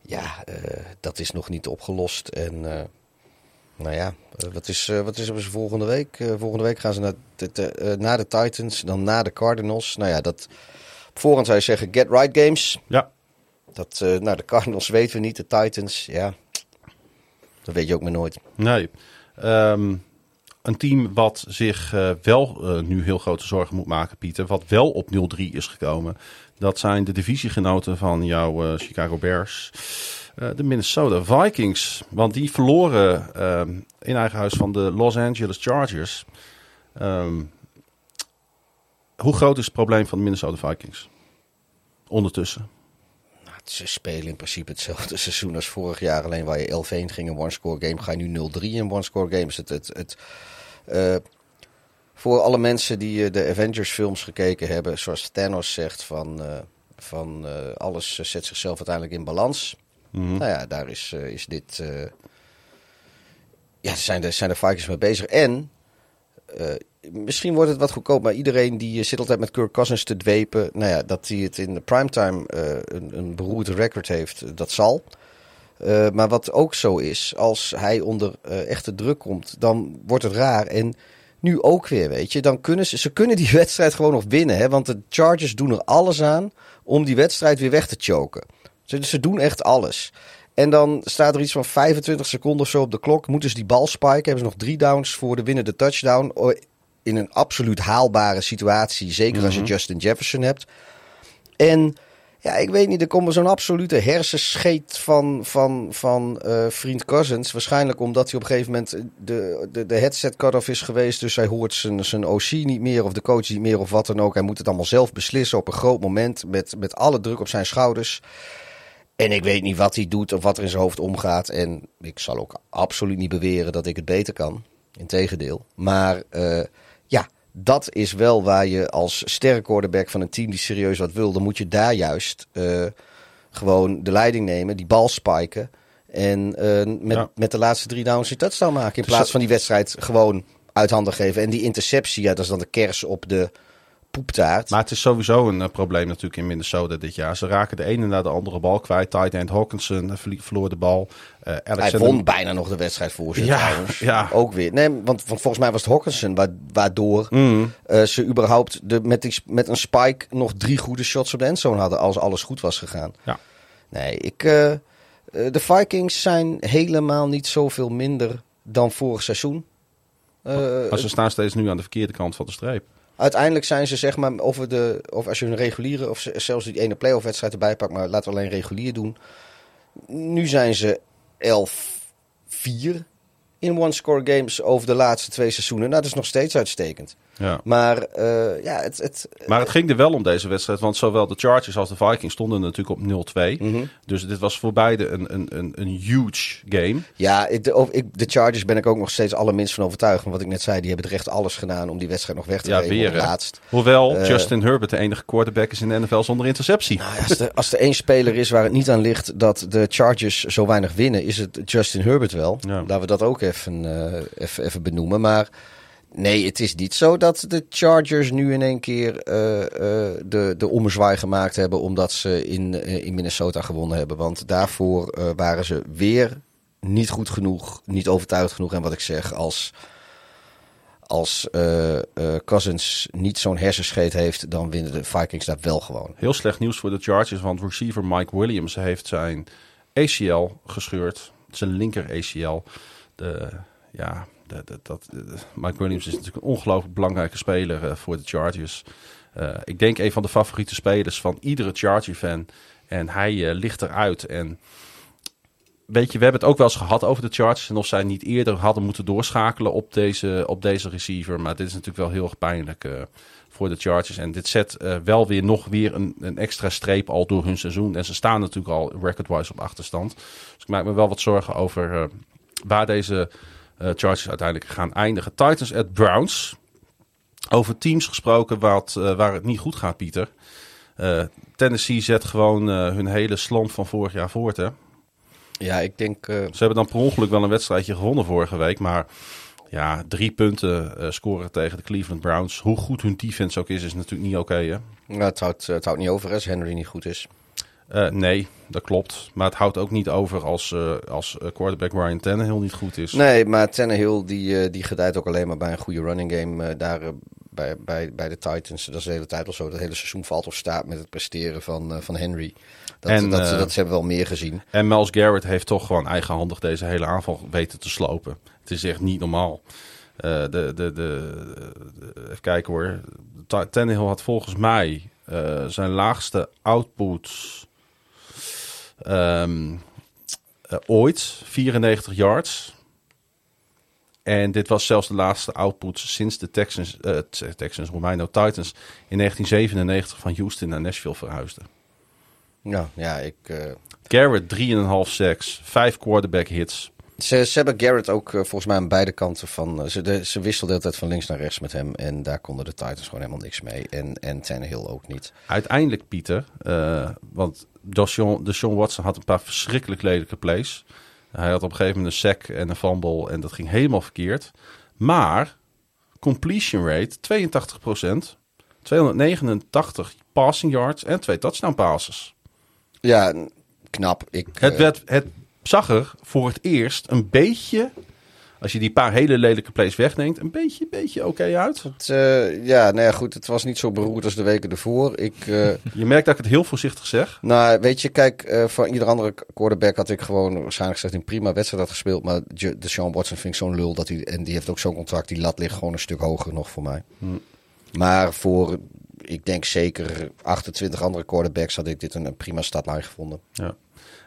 [SPEAKER 3] Ja, dat is nog niet opgelost. En nou ja, wat, is, wat is er volgende week? Volgende week gaan ze naar de, de, naar de Titans, dan naar de Cardinals. Nou ja, dat op voorhand zou je zeggen get right games.
[SPEAKER 8] Ja.
[SPEAKER 3] Dat, nou, de Cardinals weten we niet, de Titans, ja. Dat weet je ook maar nooit.
[SPEAKER 8] Nee. Ehm, een team wat zich eh, wel eh, nu heel grote zorgen moet maken, Pieter. Wat wel op 0-3 is gekomen. Dat zijn de divisiegenoten van jouw eh, Chicago Bears. De Minnesota Vikings. Want die verloren ehm, in eigen huis van de Los Angeles Chargers. Ehm, hoe groot is het probleem van de Minnesota Vikings? Ondertussen.
[SPEAKER 3] Ze spelen in principe hetzelfde seizoen als vorig jaar. Alleen waar je 11-1 ging in one-score game, ga je nu 0-3 in one-score games. Het, het, het, eh, voor alle mensen die eh, de Avengers films gekeken hebben, zoals Thanos zegt van, eh, van alles zet zichzelf uiteindelijk in balans.
[SPEAKER 8] Mhm.
[SPEAKER 3] Nou ja, daar is, is dit... ja, zijn de, zijn de Vikings mee bezig. En misschien wordt het wat goedkoop, maar iedereen die eh, zit altijd met Kirk Cousins te dwepen. Nou ja, dat hij het in de primetime eh, een, een beroerd record heeft, eh, dat zal. Maar wat ook zo is, als hij onder echte druk komt, dan wordt het raar. En nu ook weer, weet je. Dan kunnen ze, ze kunnen die wedstrijd gewoon nog winnen. Hè? Want de Chargers doen er alles aan om die wedstrijd weer weg te choken. Ze, ze doen echt alles. En dan staat er iets van 25 seconden of zo op de klok. Moeten ze die bal spiken. Hebben ze nog drie downs voor de winnende touchdown. In een absoluut haalbare situatie. Zeker als je Justin Jefferson hebt. En ja, ik weet niet, er komt zo'n absolute hersenscheet van, van, van eh, vriend Cousins. Waarschijnlijk omdat hij op een gegeven moment de, de, de headset cut-off is geweest. Dus hij hoort zijn, zijn OC niet meer of de coach niet meer of wat dan ook. Hij moet het allemaal zelf beslissen op een groot moment met, met alle druk op zijn schouders. En ik weet niet wat hij doet of wat er in zijn hoofd omgaat. En ik zal ook absoluut niet beweren dat ik het beter kan. Integendeel. Maar eh, ja, dat is wel waar je als sterke quarterback van een team die serieus wat wil, dan moet je daar juist eh, gewoon de leiding nemen, die bal spiken. En eh, met,
[SPEAKER 8] Ja.
[SPEAKER 3] met de laatste drie downs je touchdown maken. In
[SPEAKER 8] Dus
[SPEAKER 3] plaats van die wedstrijd gewoon uit handen geven. En die interceptie, ja, dat is dan de kers op de poeptaart.
[SPEAKER 8] Maar het is sowieso een eh, probleem natuurlijk in Minnesota dit jaar. Ze raken de ene na de andere bal kwijt. Tight end Hawkinson eh, verloor de bal.
[SPEAKER 3] Hij
[SPEAKER 8] Alexander-
[SPEAKER 3] won bijna nog de wedstrijd voor ze
[SPEAKER 8] Ja,
[SPEAKER 3] trouwens.
[SPEAKER 8] ja.
[SPEAKER 3] Ook weer. Nee, want, want volgens mij was het Hawkinson wa- waardoor
[SPEAKER 8] Mm.
[SPEAKER 3] ze überhaupt de, met, die, met een spike nog drie goede shots op de endzone hadden als alles goed was gegaan.
[SPEAKER 8] Ja.
[SPEAKER 3] Nee, ik, de Vikings zijn helemaal niet zoveel minder dan vorig seizoen.
[SPEAKER 8] Maar ze staan steeds nu aan de verkeerde kant van de streep.
[SPEAKER 3] Uiteindelijk zijn ze zeg maar over de of als je een reguliere of ze- zelfs die ene playoff wedstrijd erbij pakt, maar laten we alleen regulier doen. Nu zijn ze 11-4 in one-score games over de laatste twee seizoenen. Nou, dat is nog steeds uitstekend.
[SPEAKER 8] Ja.
[SPEAKER 3] Maar eh, ja, het, het,
[SPEAKER 8] Maar het ging er wel om deze wedstrijd. Want zowel de Chargers als de Vikings stonden natuurlijk op 0-2.
[SPEAKER 3] Mhm.
[SPEAKER 8] Dus dit was voor beide een, een, een, een huge game.
[SPEAKER 3] ja, ik, de, of- ik, de Chargers ben ik ook nog steeds allerminst van overtuigd. Want wat ik net zei, die hebben er echt alles gedaan om die wedstrijd nog weg te
[SPEAKER 8] Ja,
[SPEAKER 3] geven
[SPEAKER 8] weer
[SPEAKER 3] het laatst.
[SPEAKER 8] Hoewel
[SPEAKER 3] Eh,
[SPEAKER 8] Justin Herbert de enige quarterback is in de NFL zonder interceptie.
[SPEAKER 3] Nou als, er, als er één speler is waar het niet aan ligt dat de Chargers zo weinig winnen, is het Justin Herbert wel.
[SPEAKER 8] Ja.
[SPEAKER 3] Laten we dat ook even, eh, even, even benoemen. Maar nee, het is niet zo dat de Chargers nu in één keer eh, eh, de, de ommezwaai gemaakt hebben omdat ze in, eh, in Minnesota gewonnen hebben. Want daarvoor waren ze weer niet goed genoeg, niet overtuigd genoeg. En wat ik zeg, als, als Cousins niet zo'n hersenscheet heeft, dan winnen de Vikings dat wel gewoon.
[SPEAKER 8] Heel slecht nieuws voor de Chargers, want receiver Mike Williams heeft zijn ACL gescheurd. Zijn linker ACL. De, ja, de, de- dat, de- Mike Williams is natuurlijk een ongelooflijk belangrijke speler eh, voor de Chargers. Eh, ik denk een van de favoriete spelers van iedere Charger-fan. En hij eh, ligt eruit. En weet je, we hebben het ook wel eens gehad over de Chargers. En of zij niet eerder hadden moeten doorschakelen op deze, op deze receiver. Maar dit is natuurlijk wel heel erg pijnlijk eh, voor de Chargers. En dit zet eh, wel weer nog weer een, een extra streep al door hun seizoen. En ze staan natuurlijk al record-wise op achterstand. Dus ik maak me wel wat zorgen over eh, waar deze eh, Chargers uiteindelijk gaan eindigen. Titans at Browns. Over teams gesproken wat, eh, waar het niet goed gaat, Pieter. Eh, Tennessee zet gewoon eh, hun hele slomp van vorig jaar voort, hè?
[SPEAKER 3] Ja, ik denk. eh,
[SPEAKER 8] Ze hebben dan per ongeluk wel een wedstrijdje gewonnen vorige week. Maar ja, drie punten eh, scoren tegen de Cleveland Browns. Hoe goed hun defense ook is, is natuurlijk niet oké. hè?
[SPEAKER 3] nou, het, houdt, het houdt niet over als Henry niet goed is.
[SPEAKER 8] Eh, nee, dat klopt. Maar het houdt ook niet over als, eh, als eh, quarterback Ryan Tannehill niet goed is.
[SPEAKER 3] Nee, maar Tannehill die, die gedijt ook alleen maar bij een goede running game daar bij, bij, bij de Titans. Dat is de hele tijd al zo. Dat hele seizoen valt of staat met het presteren van, van Henry. Dat,
[SPEAKER 8] En,
[SPEAKER 3] dat, dat ze hebben wel meer gezien.
[SPEAKER 8] En Miles Garrett heeft toch gewoon eigenhandig deze hele aanval weten te slopen. Het is echt niet normaal. De, de, de, even kijken hoor. Ta- Tannehill had volgens mij zijn laagste output ehm, eh, ooit. 94 yards. En dit was zelfs de laatste output sinds de Texans, eh, Texans, Romano Titans in 1997 van Houston naar Nashville verhuisden.
[SPEAKER 3] Ja, ja ik, eh,
[SPEAKER 8] Garrett 3,5 sacks, 5 quarterback hits.
[SPEAKER 3] Ze, ze hebben Garrett ook eh, volgens mij aan beide kanten van... eh, ze, de, ze wisselden de hele tijd van links naar rechts met hem. En daar konden de Titans gewoon helemaal niks mee. En, en Tannehill ook niet.
[SPEAKER 8] Uiteindelijk, Pieter, eh, want Deshaun, Deshaun Watson had een paar verschrikkelijk lelijke plays. Hij had op een gegeven moment een sack en een fumble en dat ging helemaal verkeerd. Maar completion rate 82%, 289 passing yards en twee touchdown passes.
[SPEAKER 3] Ja, knap. Ik,
[SPEAKER 8] Het, werd, het zag er voor het eerst een beetje als je die paar hele lelijke plays wegneemt, een beetje, beetje oké uit.
[SPEAKER 3] Het, eh, ja, nou ja, goed. Het was niet zo beroerd als de weken ervoor. Ik, eh,
[SPEAKER 8] Je merkt dat ik het heel voorzichtig zeg.
[SPEAKER 3] nou, weet je, kijk, eh van ieder andere quarterback had ik gewoon waarschijnlijk gezegd een prima wedstrijd had gespeeld. Maar de Sean Watson vind ik zo'n lul dat hij en die heeft ook zo'n contract. Die lat ligt gewoon een stuk hoger nog voor mij. Maar voor, ik denk zeker 28 andere quarterbacks had ik dit een, een prima startlijn gevonden.
[SPEAKER 8] Ja.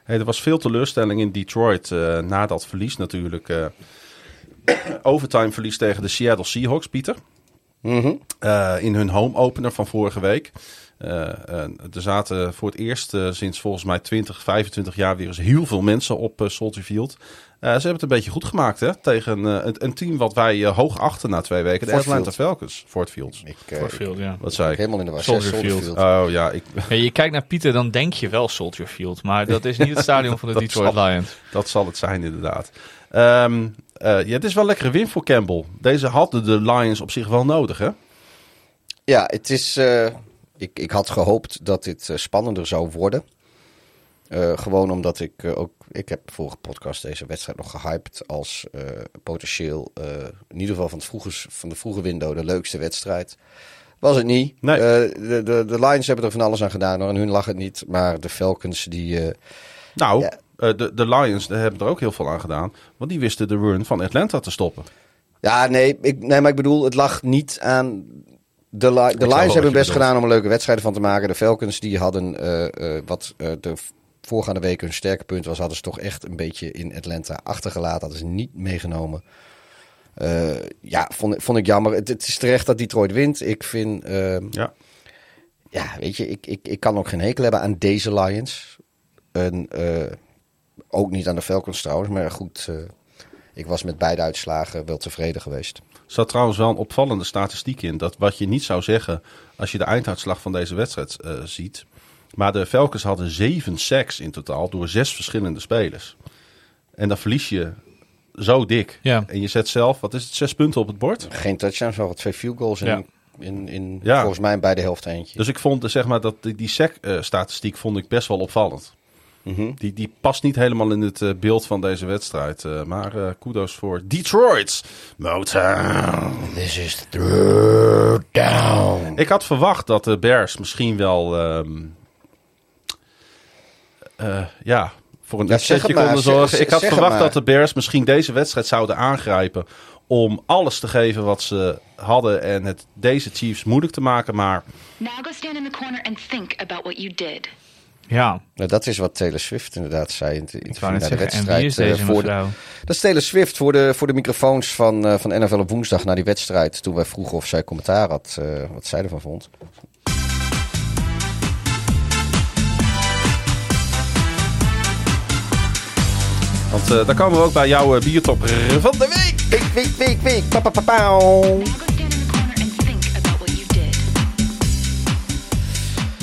[SPEAKER 8] Hey, er was veel teleurstelling in Detroit eh, na dat verlies natuurlijk. eh overtime verlies tegen de Seattle Seahawks, Pieter. Eh, in hun home opener van vorige week. Er zaten voor het eerst sinds volgens mij 20, 25 jaar weer eens heel veel mensen op Soldier Field. Eh, ze hebben het een beetje goed gemaakt hè, tegen eh, een, een team wat wij eh, hoog achten na twee weken. De
[SPEAKER 3] Ford
[SPEAKER 8] Atlanta
[SPEAKER 3] Field.
[SPEAKER 8] Falcons. Fort Fields.
[SPEAKER 3] Ik,
[SPEAKER 9] Fort Field, ja.
[SPEAKER 8] Wat zei ik?
[SPEAKER 3] helemaal in de war.
[SPEAKER 9] Soldier
[SPEAKER 3] Soldier
[SPEAKER 9] Field.
[SPEAKER 3] Field.
[SPEAKER 8] Oh ja, ik,
[SPEAKER 9] Ja, je kijkt naar Pieter, dan denk je wel Soldier Field. Maar dat is niet het stadion van de Detroit
[SPEAKER 8] zal-
[SPEAKER 9] Lions.
[SPEAKER 8] Dat zal het zijn, inderdaad. Ehm, eh, ja, het is wel een lekkere win voor Campbell. Deze hadden de Lions op zich wel nodig, hè?
[SPEAKER 3] Ja, het is. eh, ik, ik had gehoopt dat dit spannender zou worden. Eh, gewoon omdat ik eh, ook. Ik heb vorige podcast deze wedstrijd nog gehyped als eh, potentieel. in ieder geval van, het vroege, van de vroege window de leukste wedstrijd. Was het niet.
[SPEAKER 8] Nee.
[SPEAKER 3] De, de, de Lions hebben er van alles aan gedaan hoor. En hun lag het niet. Maar de Falcons die.
[SPEAKER 8] Nou,
[SPEAKER 3] Ja.
[SPEAKER 8] de, de Lions daar hebben er ook heel veel aan gedaan. Want die wisten de run van Atlanta te stoppen.
[SPEAKER 3] Ja, nee, ik, nee, maar ik bedoel, het lag niet aan. De, Li- de Lions hebben hun best
[SPEAKER 8] bedoelt.
[SPEAKER 3] gedaan om er leuke wedstrijden van te maken. De Falcons die hadden wat de voorgaande week hun sterke punt was, hadden ze toch echt een beetje in Atlanta achtergelaten. Hadden ze niet meegenomen. Eh, ja, vond, vond ik jammer. Het, het is terecht dat Detroit wint. Ik vind, eh,
[SPEAKER 8] Ja.
[SPEAKER 3] ja, weet je, ik, ik, ik kan ook geen hekel hebben aan deze Lions. En, eh, ook niet aan de Falcons trouwens, maar goed, eh, ik was met beide uitslagen wel tevreden geweest.
[SPEAKER 8] Er zat trouwens wel een opvallende statistiek in. Dat wat je niet zou zeggen als je de einduitslag van deze wedstrijd ziet. Maar de Falcons hadden zeven sacks in totaal door zes verschillende spelers. En dan verlies je zo dik.
[SPEAKER 9] Ja.
[SPEAKER 8] En je zet zelf, wat is het, zes punten op het bord?
[SPEAKER 3] Geen touchdowns, wel twee field goals. In,
[SPEAKER 9] Ja.
[SPEAKER 3] in, in
[SPEAKER 8] Ja.
[SPEAKER 3] volgens mij in beide helften eentje.
[SPEAKER 8] Dus ik vond eh, zeg maar, dat die, die sack-statistiek vond ik best wel opvallend.
[SPEAKER 3] Mhm.
[SPEAKER 8] Die, die past niet helemaal in het eh, beeld van deze wedstrijd. eh, maar eh, kudos voor Detroit. Motown.
[SPEAKER 3] This is the third down.
[SPEAKER 8] Ik had verwacht dat de Bears misschien wel... ehm, eh, ja, voor een
[SPEAKER 3] Ja, maar.
[SPEAKER 8] konden zorgen.
[SPEAKER 3] zeg-
[SPEAKER 8] Ik had verwacht
[SPEAKER 3] maar.
[SPEAKER 8] dat de Bears misschien deze wedstrijd zouden aangrijpen... om alles te geven wat ze hadden en het deze Chiefs moeilijk te maken. Maar
[SPEAKER 11] Now go stand in the corner and think about what you did.
[SPEAKER 9] Ja,
[SPEAKER 3] Nou, dat is wat Taylor Swift inderdaad zei in de, in
[SPEAKER 9] zeggen.
[SPEAKER 3] Wedstrijd.
[SPEAKER 9] wie is deze
[SPEAKER 3] eh, voor de- dat is Taylor Swift voor de, voor de microfoons van, eh, van NFL op woensdag na die wedstrijd. Toen wij vroegen of zij commentaar had, eh, wat zij ervan vond.
[SPEAKER 8] Want eh, daar komen we ook bij jouw uh, biertopper van de week.
[SPEAKER 3] Week, week, week, week. Pa, pa, pa, pauw.
[SPEAKER 11] Now go stand in the corner and think about what you did.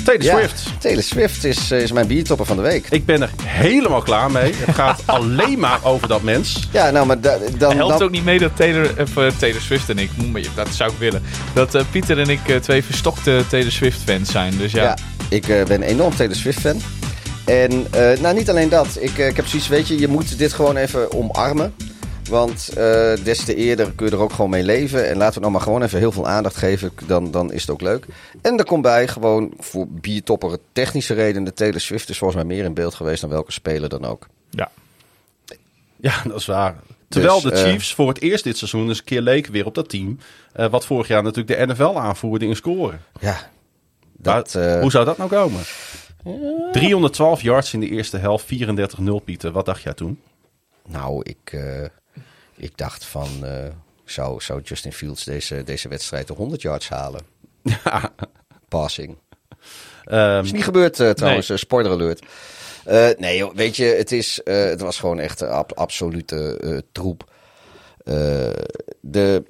[SPEAKER 8] Taylor
[SPEAKER 3] Ja,
[SPEAKER 8] Swift.
[SPEAKER 3] Taylor Swift is, eh, is mijn biertopper van de week.
[SPEAKER 8] Ik ben er helemaal klaar mee. Het gaat alleen maar over dat mens.
[SPEAKER 3] Ja, nou, maar da- dan...
[SPEAKER 9] Het helpt
[SPEAKER 3] dan
[SPEAKER 9] ook niet mee dat Taylor, eh, Taylor Swift en ik, moet maar- dat zou ik willen, dat eh, Pieter en ik eh, twee verstokte Taylor Swift fans zijn. Dus ja,
[SPEAKER 3] Ja, ik eh, ben een enorm Taylor Swift fan. En eh, nou, niet alleen dat. Ik, eh, ik heb zoiets, weet je, je moet dit gewoon even omarmen. Want eh, des te eerder kun je er ook gewoon mee leven. En laten we nou maar gewoon even heel veel aandacht geven. Dan, dan is het ook leuk. En er komt bij, gewoon voor biertopper technische redenen. Taylor Swift is volgens mij meer in beeld geweest dan welke speler dan ook.
[SPEAKER 9] ja.
[SPEAKER 8] Ja, dat is waar. Terwijl
[SPEAKER 3] Dus,
[SPEAKER 8] de
[SPEAKER 3] eh,
[SPEAKER 8] Chiefs voor het eerst dit seizoen eens een keer leken weer op dat team. eh, wat vorig jaar natuurlijk de NFL aanvoerde in scoren.
[SPEAKER 3] Ja,
[SPEAKER 8] Maar
[SPEAKER 3] dat...
[SPEAKER 8] Hoe zou dat nou komen? 312 yards in de eerste helft, 34-0 Pieter. Wat dacht jij toen?
[SPEAKER 3] Nou, ik, eh, ik dacht van... eh, zou, zou Justin Fields deze, deze wedstrijd de 100 yards halen? Passing.
[SPEAKER 8] Ehm,
[SPEAKER 3] is niet gebeurd eh, trouwens, eh, spoiler alert. Nee, joh, weet je, het, is, het was gewoon echt een ab- absolute troep. De,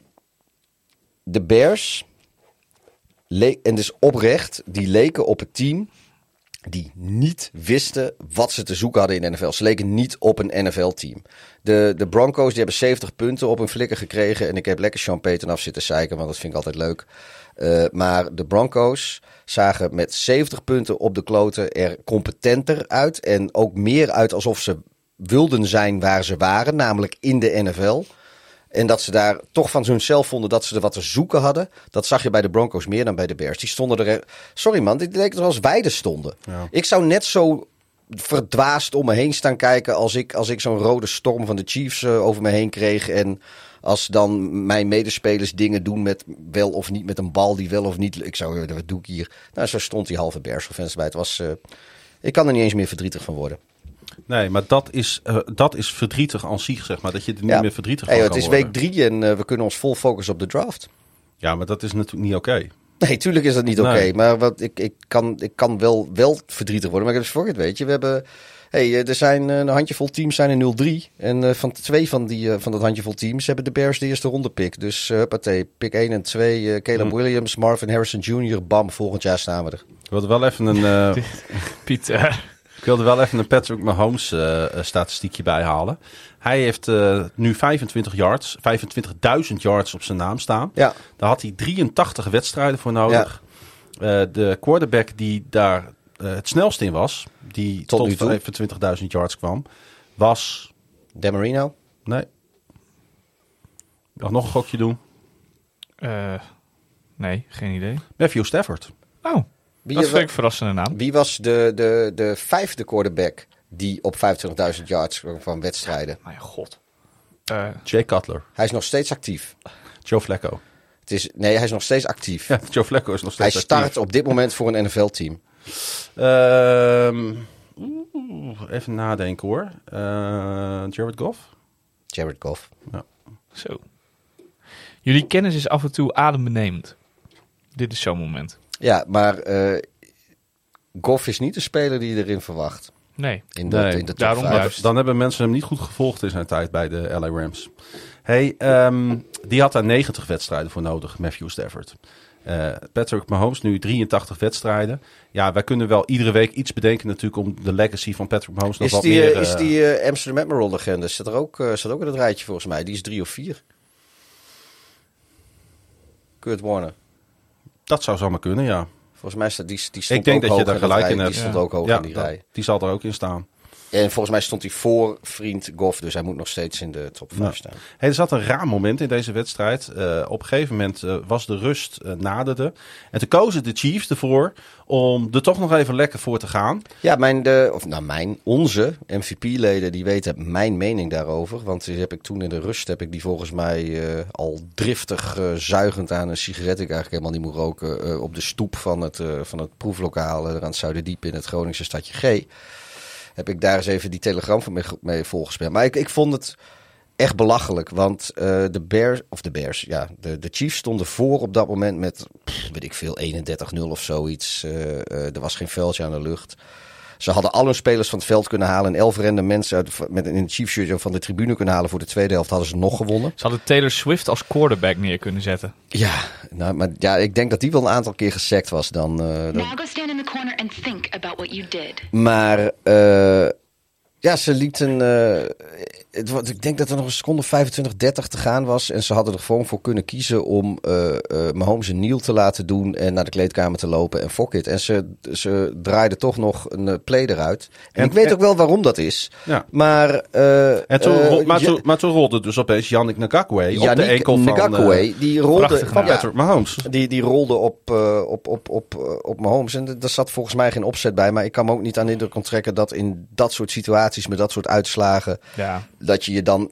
[SPEAKER 3] de Bears, en dus oprecht, die leken op het team die niet wisten wat ze te zoeken hadden in de NFL. Ze leken niet op een NFL-team. De, de Broncos die hebben 70 punten op hun flikker gekregen. En ik heb lekker Sean Payton af zitten zeiken, want dat vind ik altijd leuk. Eh, maar de Broncos zagen met 70 punten op de kloten er competenter uit. En ook meer uit alsof ze wilden zijn waar ze waren, namelijk in de NFL. En dat ze daar toch van hunzelf vonden dat ze er wat te zoeken hadden. Dat zag je bij de Broncos meer dan bij de Bears. Die stonden er... Sorry man, dit leek er als weiden stonden.
[SPEAKER 8] Ja.
[SPEAKER 3] Ik zou net zo verdwaasd om me heen staan kijken als ik, als ik zo'n rode storm van de Chiefs eh, over me heen kreeg. En als dan mijn medespelers dingen doen met wel of niet met een bal die wel of niet... Ik zou, eh, wat doe ik hier? Nou, zo stond die halve Bears offense bij. Het was... eh, ik kan er niet eens meer verdrietig van worden.
[SPEAKER 8] Nee, maar dat is, eh, dat is verdrietig aan zich, zeg maar. Dat je er niet
[SPEAKER 3] Ja.
[SPEAKER 8] meer verdrietig
[SPEAKER 3] Hey,
[SPEAKER 8] van
[SPEAKER 3] het
[SPEAKER 8] kan
[SPEAKER 3] is
[SPEAKER 8] worden.
[SPEAKER 3] week drie en eh, we kunnen ons vol focussen op de draft.
[SPEAKER 8] Ja, maar dat is natuurlijk niet oké.
[SPEAKER 3] Nee, tuurlijk is dat niet oké.
[SPEAKER 8] Nee.
[SPEAKER 3] Maar wat, ik, ik, kan, ik kan wel, wel verdrietig worden. Maar ik heb het voor het weet je. We hebben... Hey, eh, er zijn een handjevol teams zijn in 0-3. En eh, van twee van, die, eh, van dat handjevol teams hebben de Bears de eerste ronde pick. Dus uh, huppatee, pick 1 en 2. eh Caleb
[SPEAKER 8] Hm.
[SPEAKER 3] Williams, Marvin Harrison Jr. Bam, volgend jaar staan we er.
[SPEAKER 8] Wilde wel even een... eh,
[SPEAKER 9] Pieter.
[SPEAKER 8] Ik wilde wel even een Patrick Mahomes eh, statistiekje bijhalen. Hij heeft eh, nu 25 yards, 25.000 yards op zijn naam staan.
[SPEAKER 3] Ja.
[SPEAKER 8] Daar had hij 83 wedstrijden voor nodig. Eh, de quarterback die daar het snelst in was, die
[SPEAKER 3] Tot
[SPEAKER 8] tot,
[SPEAKER 3] nu toe.
[SPEAKER 8] 25.000 yards kwam, was...
[SPEAKER 3] Dan Marino?
[SPEAKER 8] Nee. Mag nog een gokje doen?
[SPEAKER 9] Eh, nee, geen idee.
[SPEAKER 8] Matthew Stafford.
[SPEAKER 9] Oh,
[SPEAKER 3] Wie,
[SPEAKER 9] dat vind ik een verrassende naam.
[SPEAKER 3] wie was de, de, de vijfde quarterback die op 25.000 yards van wedstrijden?
[SPEAKER 9] Mijn god. Eh,
[SPEAKER 8] Jay Cutler.
[SPEAKER 3] Hij is nog steeds actief.
[SPEAKER 8] Joe Flacco.
[SPEAKER 3] Het is, nee, hij is nog steeds actief.
[SPEAKER 8] Ja, Joe Flacco is nog
[SPEAKER 3] hij
[SPEAKER 8] steeds
[SPEAKER 3] start
[SPEAKER 8] actief.
[SPEAKER 3] op dit moment voor een NFL-team.
[SPEAKER 8] Ehm, even nadenken hoor. Eh, Jared Goff?
[SPEAKER 3] Jared Goff.
[SPEAKER 9] zo. Jullie kennis is af en toe adembenemend. Dit is zo'n moment.
[SPEAKER 3] Ja, maar eh Goff is niet de speler die je erin verwacht.
[SPEAKER 9] Nee.
[SPEAKER 3] In de,
[SPEAKER 8] Nee,
[SPEAKER 3] in de top
[SPEAKER 9] daarom juist.
[SPEAKER 8] Dan hebben mensen hem niet goed gevolgd in zijn tijd bij de LA Rams. Hey, ehm, die had daar 90 wedstrijden voor nodig, Matthew Stafford. Eh, Patrick Mahomes nu 83 wedstrijden. Ja, wij kunnen wel iedere week iets bedenken natuurlijk om de legacy van Patrick Mahomes nog
[SPEAKER 3] Is
[SPEAKER 8] wat
[SPEAKER 3] die,
[SPEAKER 8] meer...
[SPEAKER 3] eh, is die eh, Amsterdam Admiral legende? Zit er ook, eh, zit ook in het rijtje volgens mij. Die is drie of vier. Kurt Warner.
[SPEAKER 8] Dat zou zomaar kunnen, ja.
[SPEAKER 3] Volgens mij staat die, die stond
[SPEAKER 8] Ik denk
[SPEAKER 3] ook
[SPEAKER 8] dat je daar gelijk in hebt.
[SPEAKER 3] Die stond ook hoog in die rij.
[SPEAKER 8] die zal er ook in staan.
[SPEAKER 3] En volgens mij stond hij voor vriend Goff. Dus hij moet nog steeds in de top 5
[SPEAKER 8] Ja.
[SPEAKER 3] staan.
[SPEAKER 8] Hey, er zat een raar moment in deze wedstrijd. Eh, op een gegeven moment eh, was de rust eh, naderde. En toen kozen de Chiefs ervoor om er toch nog even lekker voor te gaan.
[SPEAKER 3] Ja, mijn, de, of nou mijn, onze MVP-leden, die weten mijn mening daarover. Want die heb ik toen in de rust, heb ik die volgens mij al driftig zuigend aan een sigaret, ik eigenlijk helemaal niet moet roken, op de stoep van het, van het proeflokaal aan het Zuiderdiep in het Groningse stadje G. Heb ik daar eens even die telegram van mee, mee volgespeeld. Maar ik, ik vond het echt belachelijk. Want eh, de Bears, of de Bears, ja, de, de Chiefs stonden voor op dat moment met, weet ik veel, 31-0 of zoiets. Eh, eh, er was geen veldje aan de lucht. Ze hadden al hun spelers van het veld kunnen halen. En elf random mensen uit, met een Chiefs shirt van de tribune kunnen halen voor de tweede helft. Hadden ze nog gewonnen.
[SPEAKER 9] Ze hadden Taylor Swift als quarterback neer kunnen zetten.
[SPEAKER 3] Ja, nou, maar ja, ik denk dat die wel een aantal keer gesekt was dan. eh, dan
[SPEAKER 11] Now go stand in the corner and think about what you did.
[SPEAKER 3] Maar eh, ja, ze lieten. eh, het, ik denk dat er nog een seconde 25, 30 te gaan was. En ze hadden er gewoon voor kunnen kiezen om eh eh Mahomes een kneel te laten doen. En naar de kleedkamer te lopen en fuck it. En ze, ze draaiden toch nog een play eruit. En,
[SPEAKER 8] En-
[SPEAKER 3] ik weet
[SPEAKER 8] en-
[SPEAKER 3] ook wel waarom dat is.
[SPEAKER 8] Ja.
[SPEAKER 3] Maar.
[SPEAKER 8] En toen, maar,
[SPEAKER 3] Ja-
[SPEAKER 8] toen, maar toen rolde dus opeens Yannick Ngakwe op de enkel van,
[SPEAKER 3] die rolde
[SPEAKER 8] van. Patrick Mahomes.
[SPEAKER 3] die, die rolde op, op, op, op, op Mahomes. En daar zat volgens mij geen opzet bij. Maar ik kan me ook niet aan de indruk onttrekken dat in dat soort situaties, met dat soort uitslagen,
[SPEAKER 9] Ja.
[SPEAKER 3] dat je je dan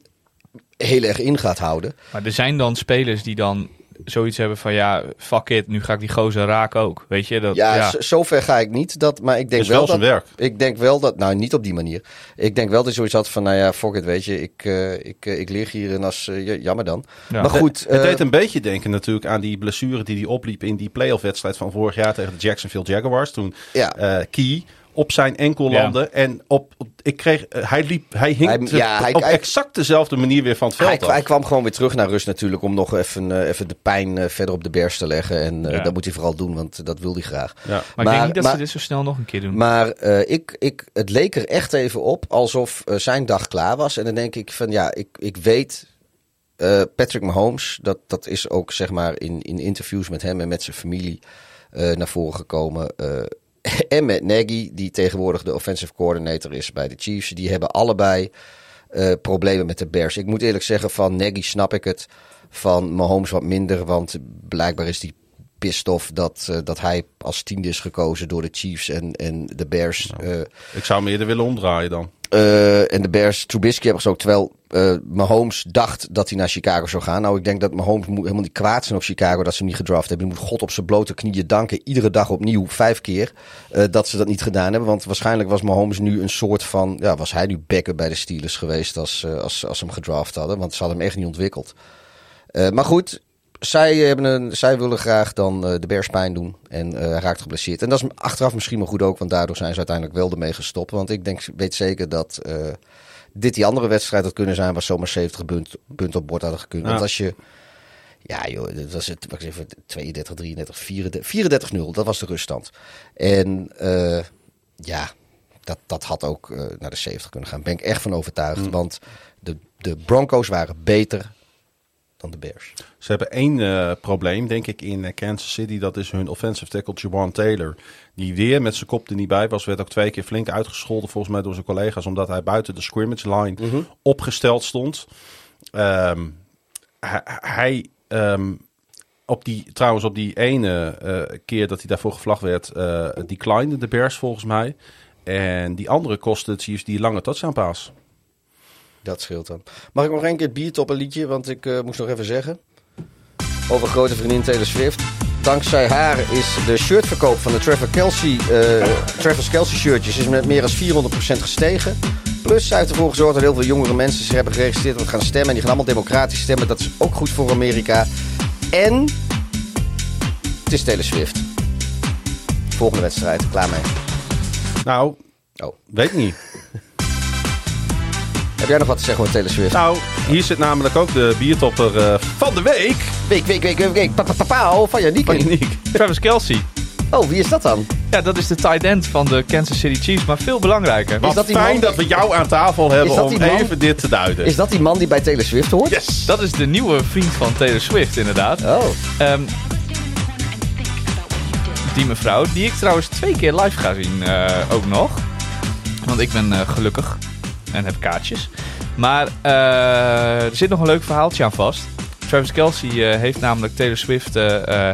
[SPEAKER 3] heel erg in gaat houden.
[SPEAKER 9] Maar er zijn dan spelers die dan zoiets hebben van ja, fuck it, nu ga ik die gozer raken ook. Weet je, dat,
[SPEAKER 3] Ja,
[SPEAKER 9] ja.
[SPEAKER 3] zover ga ik niet. Dat, maar ik denk
[SPEAKER 8] Is wel
[SPEAKER 3] wel,
[SPEAKER 8] zijn
[SPEAKER 3] dat,
[SPEAKER 8] werk.
[SPEAKER 3] Ik denk wel dat, nou niet op die manier. Ik denk wel dat je zoiets had van, nou ja, fuck it, weet je, ik, eh, ik, eh, ik lig hier en als, j- jammer dan.
[SPEAKER 9] Ja.
[SPEAKER 3] Maar goed,
[SPEAKER 8] Het deed een beetje denken natuurlijk aan die blessure die hij opliep in die playoff wedstrijd van vorig jaar tegen de Jacksonville Jaguars. Toen
[SPEAKER 3] ja.
[SPEAKER 8] eh Key op zijn enkel
[SPEAKER 9] Ja.
[SPEAKER 8] landde. En op, op- ik kreeg, eh, hij liep, hij hing
[SPEAKER 3] Hij-
[SPEAKER 8] te-
[SPEAKER 3] ja, hij-
[SPEAKER 8] op
[SPEAKER 3] hij-
[SPEAKER 8] exact dezelfde manier weer van het veld
[SPEAKER 3] Hij,
[SPEAKER 8] af.
[SPEAKER 3] hij kwam gewoon weer terug naar rust natuurlijk om nog even, eh, even de pijn eh, verder op de bers te leggen. En
[SPEAKER 9] Ja.
[SPEAKER 3] dat moet hij vooral doen, want dat wil hij graag.
[SPEAKER 8] Ja.
[SPEAKER 9] Maar, ik denk
[SPEAKER 3] Maar-
[SPEAKER 9] niet dat
[SPEAKER 3] maar-
[SPEAKER 9] ze dit zo snel nog een keer doen.
[SPEAKER 3] Maar eh, ik, ik, het leek er echt even op alsof zijn dag klaar was. En dan denk ik van ja, ik, ik weet eh, Patrick Mahomes, dat, dat is ook zeg maar in, in interviews met hem en met zijn familie eh, naar voren gekomen. en met Nagy, die tegenwoordig de offensive coordinator is bij de Chiefs. Die hebben allebei eh, problemen met de Bears. Ik moet eerlijk zeggen, van Nagy snap ik het. Van Mahomes wat minder, want blijkbaar is die pissed off dat, eh, dat hij als tiende is gekozen door de Chiefs en, en de Bears. eh,
[SPEAKER 8] Ik zou hem eerder willen omdraaien dan.
[SPEAKER 3] Eh, en de Bears, Trubisky hebben ze ook. Terwijl eh, Mahomes dacht dat hij naar Chicago zou gaan. Nou, ik denk dat Mahomes moet helemaal niet kwaad zijn op Chicago dat ze hem niet gedraft hebben. Die moet God op zijn blote knieën danken. Iedere dag opnieuw, vijf keer, eh, dat ze dat niet gedaan hebben. Want waarschijnlijk was Mahomes nu een soort van... Ja, was hij nu backup bij de Steelers geweest als, als, als ze hem gedraft hadden. Want ze hadden hem echt niet ontwikkeld. Maar goed, zij, hebben een, zij willen graag dan eh, de Bears pijn doen. En eh, hij raakt geblesseerd. En dat is achteraf misschien wel goed ook, want daardoor zijn ze uiteindelijk wel ermee gestopt. Want ik denk, weet zeker dat eh, dit die andere wedstrijd had kunnen zijn, waar zomaar 70 punten punt op bord hadden gekund.
[SPEAKER 8] Ja.
[SPEAKER 3] Want als je. Ja, joh, dat was het. Wacht even, 32, 33, 34, 34 0 Dat was de ruststand. En eh, ja, dat, dat had ook eh, naar de 70 kunnen gaan. Ben ik echt van overtuigd. Want de, de Broncos waren beter dan de Bears.
[SPEAKER 8] Ze hebben één eh, probleem, denk ik, in eh, Kansas City. Dat is hun offensive tackle Jawan Taylor. Die weer met zijn kop er niet bij was. Werd ook twee keer flink uitgescholden volgens mij door zijn collega's. Omdat hij buiten de scrimmage line opgesteld stond. Ehm, hij... ehm, op die, trouwens, op die ene eh, keer dat hij daarvoor gevlagd werd, eh declined de Bears volgens mij. En die andere kostte het Chiefs die lange touchdown paas.
[SPEAKER 3] Dat scheelt dan. Mag ik nog één keer het biertoppen liedje? Want ik eh, moest nog even zeggen. Over grote vriendin Taylor Swift. Dankzij haar is de shirtverkoop van de Trevor Kelsey, eh Travis Kelsey shirtjes is met meer dan 400% gestegen. Plus zij heeft ervoor gezorgd dat heel veel jongere mensen zich hebben geregistreerd om te gaan stemmen. En die gaan allemaal democratisch stemmen. Dat is ook goed voor Amerika. En het is Taylor Swift. Volgende wedstrijd, klaar mee.
[SPEAKER 8] Nou,
[SPEAKER 3] Oh.
[SPEAKER 8] weet ik niet.
[SPEAKER 3] Heb jij nog wat te zeggen over Taylor Swift?
[SPEAKER 8] Nou, hier zit namelijk ook de biertopper eh, van de week.
[SPEAKER 3] Week, week, week, week, week. Pa, pa, pa, pa, van Janiek.
[SPEAKER 8] Van.
[SPEAKER 9] Travis Kelsey.
[SPEAKER 3] Oh, wie is dat dan?
[SPEAKER 9] Ja, dat is de tight end van de Kansas City Chiefs, maar veel belangrijker.
[SPEAKER 8] Wat
[SPEAKER 3] dat die
[SPEAKER 8] fijn
[SPEAKER 3] man-
[SPEAKER 8] dat we jou aan tafel hebben om
[SPEAKER 3] man-
[SPEAKER 8] even dit te duiden.
[SPEAKER 3] Is dat die man die bij Taylor Swift hoort?
[SPEAKER 8] Yes.
[SPEAKER 9] Dat is de nieuwe vriend van Taylor Swift, inderdaad.
[SPEAKER 3] Oh.
[SPEAKER 9] Ehm, die mevrouw, die ik trouwens twee keer live ga zien eh, ook nog. Want ik ben eh, gelukkig en heb kaartjes. Maar eh, er zit nog een leuk verhaaltje aan vast. Travis Kelsey eh, heeft namelijk Taylor Swift eh,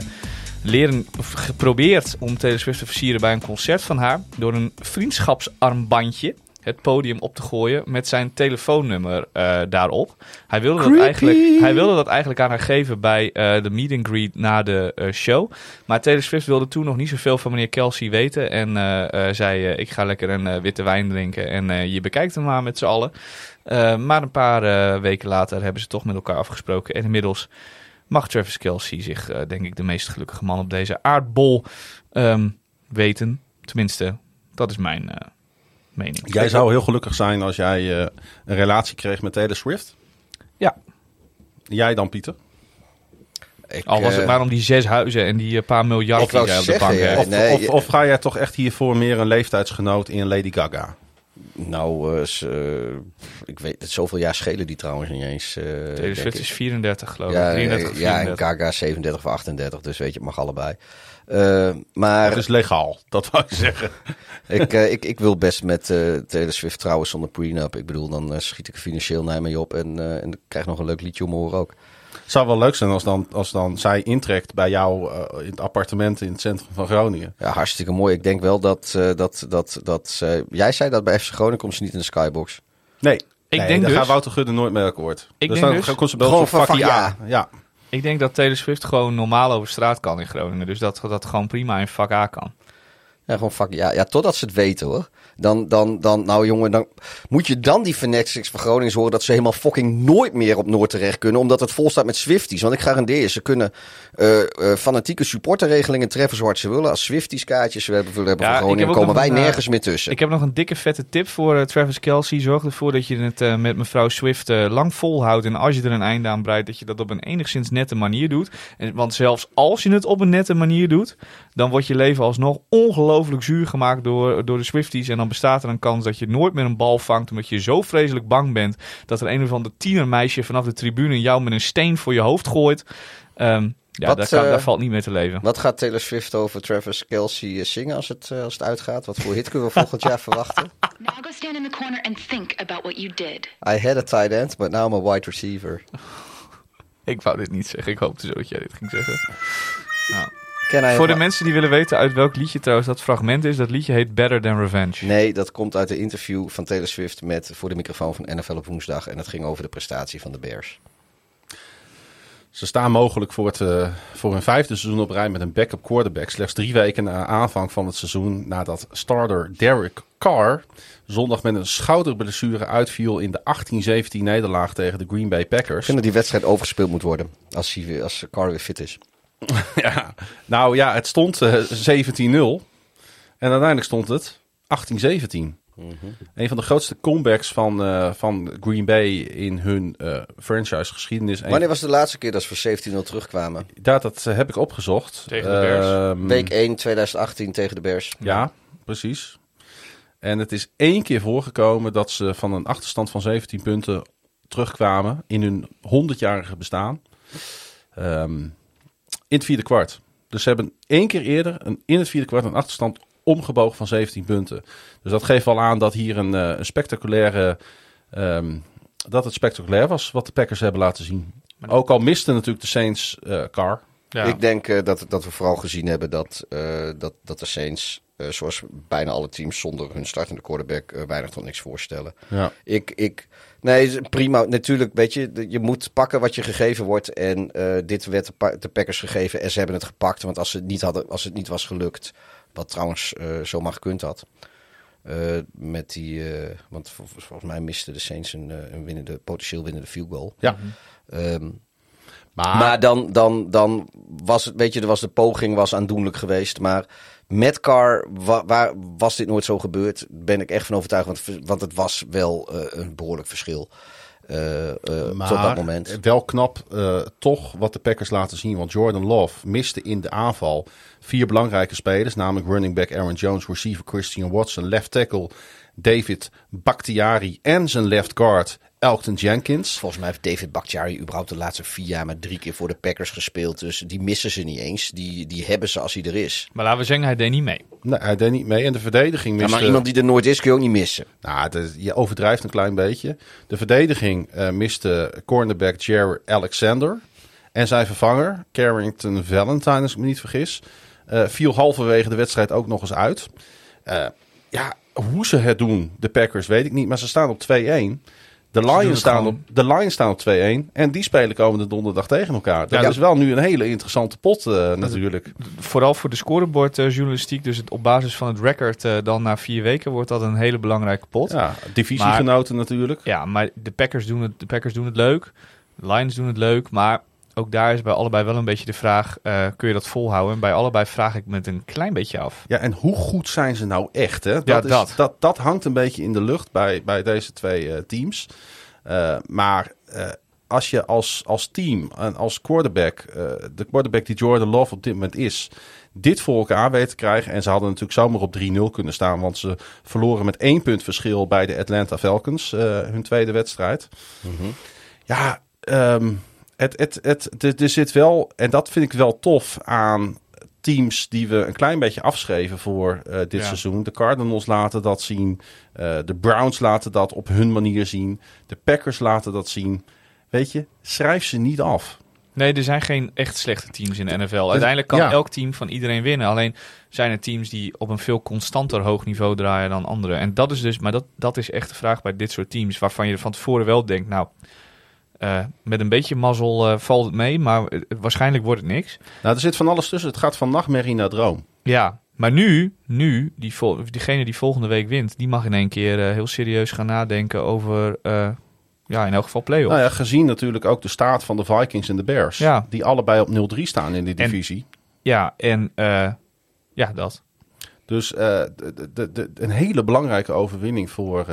[SPEAKER 9] leren, geprobeerd om Taylor Swift te versieren bij een concert van haar. Door een vriendschapsarmbandje het podium op te gooien met zijn telefoonnummer eh, daarop. Hij wilde, dat eigenlijk, hij wilde dat eigenlijk aan haar geven bij eh, de meet and greet na de eh, show. Maar Taylor Swift wilde toen nog niet zoveel van meneer Kelsey weten. En zei, ik ga lekker een witte wijn drinken en je bekijkt hem maar met z'n allen. Maar een paar weken later hebben ze toch met elkaar afgesproken. En inmiddels mag Travis Kelsey zich, denk ik, de meest gelukkige man op deze aardbol ehm, weten. Tenminste, dat is mijn mening.
[SPEAKER 8] Jij zou heel gelukkig zijn als jij eh, een relatie kreeg met Taylor Swift.
[SPEAKER 9] Ja.
[SPEAKER 8] Jij dan, Pieter?
[SPEAKER 3] Ik,
[SPEAKER 9] Al was het
[SPEAKER 3] eh,
[SPEAKER 9] maar om die zes huizen en die eh, paar miljard die jij op de bank
[SPEAKER 3] ja.
[SPEAKER 9] hebt.
[SPEAKER 8] Of,
[SPEAKER 3] nee,
[SPEAKER 8] of, ga jij toch echt hiervoor meer een leeftijdsgenoot in Lady Gaga?
[SPEAKER 3] Nou, eh, eh, ik weet het, zoveel jaar schelen die trouwens niet eens. eh,
[SPEAKER 9] Taylor Swift is 34 geloof ik.
[SPEAKER 3] ja,
[SPEAKER 9] 33
[SPEAKER 3] eh,
[SPEAKER 9] of
[SPEAKER 3] ja, en
[SPEAKER 9] 34.
[SPEAKER 3] Gaga 37 of 38, dus weet je, het mag allebei. Eh, maar
[SPEAKER 8] Het is legaal, dat wou ik zeggen.
[SPEAKER 3] ik, eh, ik, ik wil best met eh, Taylor Swift trouwen zonder prenup. Ik bedoel, dan schiet ik financieel naar mee op en, eh, en ik krijg nog een leuk liedje om horen ook.
[SPEAKER 8] Het zou wel leuk zijn als dan, als dan zij intrekt bij jou in het appartement in het centrum van Groningen.
[SPEAKER 3] Ja, hartstikke mooi. Ik denk wel dat, eh, dat, dat, dat jij zei dat bij FC Groningen komt ze niet in de skybox.
[SPEAKER 8] Nee,
[SPEAKER 9] Ik
[SPEAKER 8] nee,
[SPEAKER 9] denk
[SPEAKER 8] daar
[SPEAKER 9] dus-
[SPEAKER 8] gaat Wouter Gudde nooit mee akkoord.
[SPEAKER 9] Ik
[SPEAKER 8] dus
[SPEAKER 9] denk
[SPEAKER 8] dan
[SPEAKER 9] dus-
[SPEAKER 8] komt ze
[SPEAKER 3] van.
[SPEAKER 8] Ja.
[SPEAKER 9] Ik denk dat Taylor gewoon normaal over straat kan in Groningen. Dus dat dat gewoon prima in vak A kan.
[SPEAKER 3] Ja, gewoon fuck, ja, ja, totdat ze het weten hoor. Dan, dan, dan, nou jongen, dan moet je dan die Fanatics van Groningen horen dat ze helemaal fucking nooit meer op Noord terecht kunnen. Omdat het vol staat met Swifties. Want ik garandeer je, ze kunnen eh, eh, fanatieke supporterregelingen treffen zoals ze willen. Als Swifties kaartjes we hebben, we hebben
[SPEAKER 9] Ja,
[SPEAKER 3] Groningen, komen wij
[SPEAKER 9] een, eh,
[SPEAKER 3] nergens meer tussen.
[SPEAKER 9] Ik heb nog een dikke vette tip voor Travis Kelsey. Zorg ervoor dat je het met mevrouw Swift lang volhoudt. En als je er een einde aan breidt, dat je dat op een enigszins nette manier doet. En, want zelfs als je het op een nette manier doet, dan wordt je leven alsnog ongelooflijk zuur gemaakt door, door de Swifties. En dan bestaat er een kans dat je nooit meer een bal vangt. Omdat je zo vreselijk bang bent dat er een of ander tienermeisje vanaf de tribune jou met een steen voor je hoofd gooit. Ehm, Ja,
[SPEAKER 3] Wat,
[SPEAKER 9] daar, kan-
[SPEAKER 3] eh,
[SPEAKER 9] daar valt niet mee te leven.
[SPEAKER 3] Wat gaat Taylor Swift over Travis Kelsey eh, zingen als het, eh, als het uitgaat? Wat voor hit kunnen we volgend jaar verwachten?
[SPEAKER 11] Now go stand in the corner and think about what you did.
[SPEAKER 3] I had a tight end, but now I'm a wide receiver.
[SPEAKER 9] Ik wou dit niet zeggen. Ik hoopte zo dat jij dit ging zeggen. Nou. Voor de mensen die willen weten uit welk liedje trouwens dat fragment is, dat liedje heet Better Than Revenge.
[SPEAKER 3] Nee, dat komt uit een interview van Taylor Swift met voor de microfoon van NFL op woensdag. En dat ging over de prestatie van de Bears.
[SPEAKER 8] Ze staan mogelijk voor, het, eh, voor hun vijfde seizoen op rij met een backup quarterback. Slechts drie weken na aanvang van het seizoen nadat starter Derek Carr zondag met een schouderblessure uitviel in de 18-17 nederlaag tegen de Green Bay
[SPEAKER 3] Ik
[SPEAKER 8] Packers.
[SPEAKER 3] vind dat die wedstrijd overgespeeld moet worden als, hij, weer- als Carr weer fit is.
[SPEAKER 8] ja, nou ja, het stond eh, 17-0 en uiteindelijk stond het 18-17. Een van de grootste comebacks van, eh, van Green Bay in hun eh, franchise geschiedenis.
[SPEAKER 3] Wanneer was de laatste keer dat ze voor 17-0 terugkwamen?
[SPEAKER 8] Dat, dat eh, heb ik opgezocht.
[SPEAKER 9] Tegen de Bears.
[SPEAKER 8] Ehm,
[SPEAKER 3] Week 1 2018 tegen de Bears.
[SPEAKER 8] Ja, precies. En het is één keer voorgekomen dat ze van een achterstand van 17 punten terugkwamen in hun 100-jarige bestaan. Ehm, in het vierde kwart. Dus ze hebben één keer eerder een, in het vierde kwart een achterstand omgebogen van 17 punten. Dus dat geeft wel aan dat hier een, eh, een spectaculaire. ehm, dat het spectaculair was wat de Packers hebben laten zien. Ook al misten natuurlijk de Saints eh Car.
[SPEAKER 9] Ja.
[SPEAKER 3] Ik denk eh, dat, dat we vooral gezien hebben dat, eh, dat, dat de Saints, eh, zoals bijna alle teams zonder hun startende quarterback, weinig tot niks voorstellen.
[SPEAKER 8] Ja.
[SPEAKER 3] Ik, ik, nee, prima. Natuurlijk, weet je, je moet pakken wat je gegeven wordt. En eh, dit werd de, Pa- de Packers gegeven en ze hebben het gepakt. Want als het niet, hadden, als het niet was gelukt, wat trouwens eh, zomaar gekund had. eh, met die, eh, want vol- volgens mij miste de Saints een, een winnende, potentieel winnende field goal.
[SPEAKER 8] Ja.
[SPEAKER 3] Ehm,
[SPEAKER 8] Maar,
[SPEAKER 3] maar dan, dan, dan was het, weet je, er was de poging was aandoenlijk geweest. Maar met Carr wa- waar, was dit nooit zo gebeurd. Ben ik echt van overtuigd. Want, want het was wel eh, een behoorlijk verschil. eh, eh,
[SPEAKER 8] Maar
[SPEAKER 3] tot dat moment.
[SPEAKER 8] wel knap eh, toch wat de Packers laten zien. Want Jordan Love miste in de aanval vier belangrijke spelers. Namelijk running back Aaron Jones, receiver Christian Watson, left tackle David Bakhtiari en zijn left guard Elkton Jenkins.
[SPEAKER 3] Volgens mij heeft David Bakhtiari überhaupt de laatste vier jaar maar drie keer voor de Packers gespeeld. Dus die missen ze niet eens. Die, die hebben ze als hij er is.
[SPEAKER 9] Maar laten we zeggen, hij deed niet mee.
[SPEAKER 8] Nee, hij deed niet mee. En de verdediging
[SPEAKER 3] Ja,
[SPEAKER 8] miste...
[SPEAKER 3] maar iemand die er nooit is kun je ook niet missen.
[SPEAKER 8] Nou, je overdrijft een klein beetje. De verdediging eh, miste cornerback Jerry Alexander. En zijn vervanger, Carrington Valentine, als ik me niet vergis, eh, viel halverwege de wedstrijd ook nog eens uit. Eh, ja, hoe ze het doen, de Packers, weet ik niet. Maar ze staan op 2-1. De Lions, staan op, de Lions staan op 2-1. En die spelen komende donderdag tegen elkaar. Dat
[SPEAKER 9] Ja,
[SPEAKER 8] is wel nu een hele interessante pot eh, natuurlijk.
[SPEAKER 9] Vooral voor de scorebordjournalistiek, dus het, op basis van het record eh, dan na vier weken wordt dat een hele belangrijke pot.
[SPEAKER 8] Ja, divisiegenoten natuurlijk.
[SPEAKER 9] Ja, maar de Packers doen het, de Packers doen het leuk. De Lions doen het leuk. Maar ook daar is bij allebei wel een beetje de vraag: eh, kun je dat volhouden? En bij allebei vraag ik me het een klein beetje af.
[SPEAKER 8] Ja, en hoe goed zijn ze nou echt? Hè? Dat,
[SPEAKER 9] Ja,
[SPEAKER 8] is,
[SPEAKER 9] dat.
[SPEAKER 8] dat. Dat, hangt een beetje in de lucht bij, bij deze twee eh, teams. Eh, maar eh, als je als, als team en als quarterback, eh, de quarterback die Jordan Love op dit moment is, dit voor elkaar weet te krijgen. En ze hadden natuurlijk zomaar op 3-0 kunnen staan, want ze verloren met één punt verschil bij de Atlanta Falcons, eh, hun tweede wedstrijd. Ja, ehm, het, het, het, het- er zit wel, en dat vind ik wel tof aan teams die we een klein beetje afschreven voor eh, dit
[SPEAKER 9] Ja.
[SPEAKER 8] seizoen. De Cardinals laten dat zien. eh, de Browns laten dat op hun manier zien. De Packers laten dat zien. Weet je, schrijf ze niet af.
[SPEAKER 9] Nee, er zijn geen echt slechte teams in de NFL. Uiteindelijk kan
[SPEAKER 8] ja.
[SPEAKER 9] elk team van iedereen winnen. Alleen zijn er teams die op een veel constanter hoog niveau draaien dan anderen. En dat is dus, maar dat, dat is echt de vraag bij dit soort teams. Waarvan je van tevoren wel denkt, nou, eh, met een beetje mazzel eh, valt het mee. Maar waarschijnlijk wordt het niks.
[SPEAKER 8] Nou, er zit van alles tussen. Het gaat van nachtmerrie naar droom.
[SPEAKER 9] Ja, maar nu, nu die diegene die volgende week wint, die mag in één keer eh, heel serieus gaan nadenken over, ja, in elk geval play-offs.
[SPEAKER 8] Nou ja, gezien natuurlijk ook de staat van de Vikings en de Bears.
[SPEAKER 9] Ja.
[SPEAKER 8] Die allebei op 0-3 staan in die
[SPEAKER 9] En-
[SPEAKER 8] divisie.
[SPEAKER 9] Ja, en ja, dat.
[SPEAKER 8] Dus een hele belangrijke overwinning voor,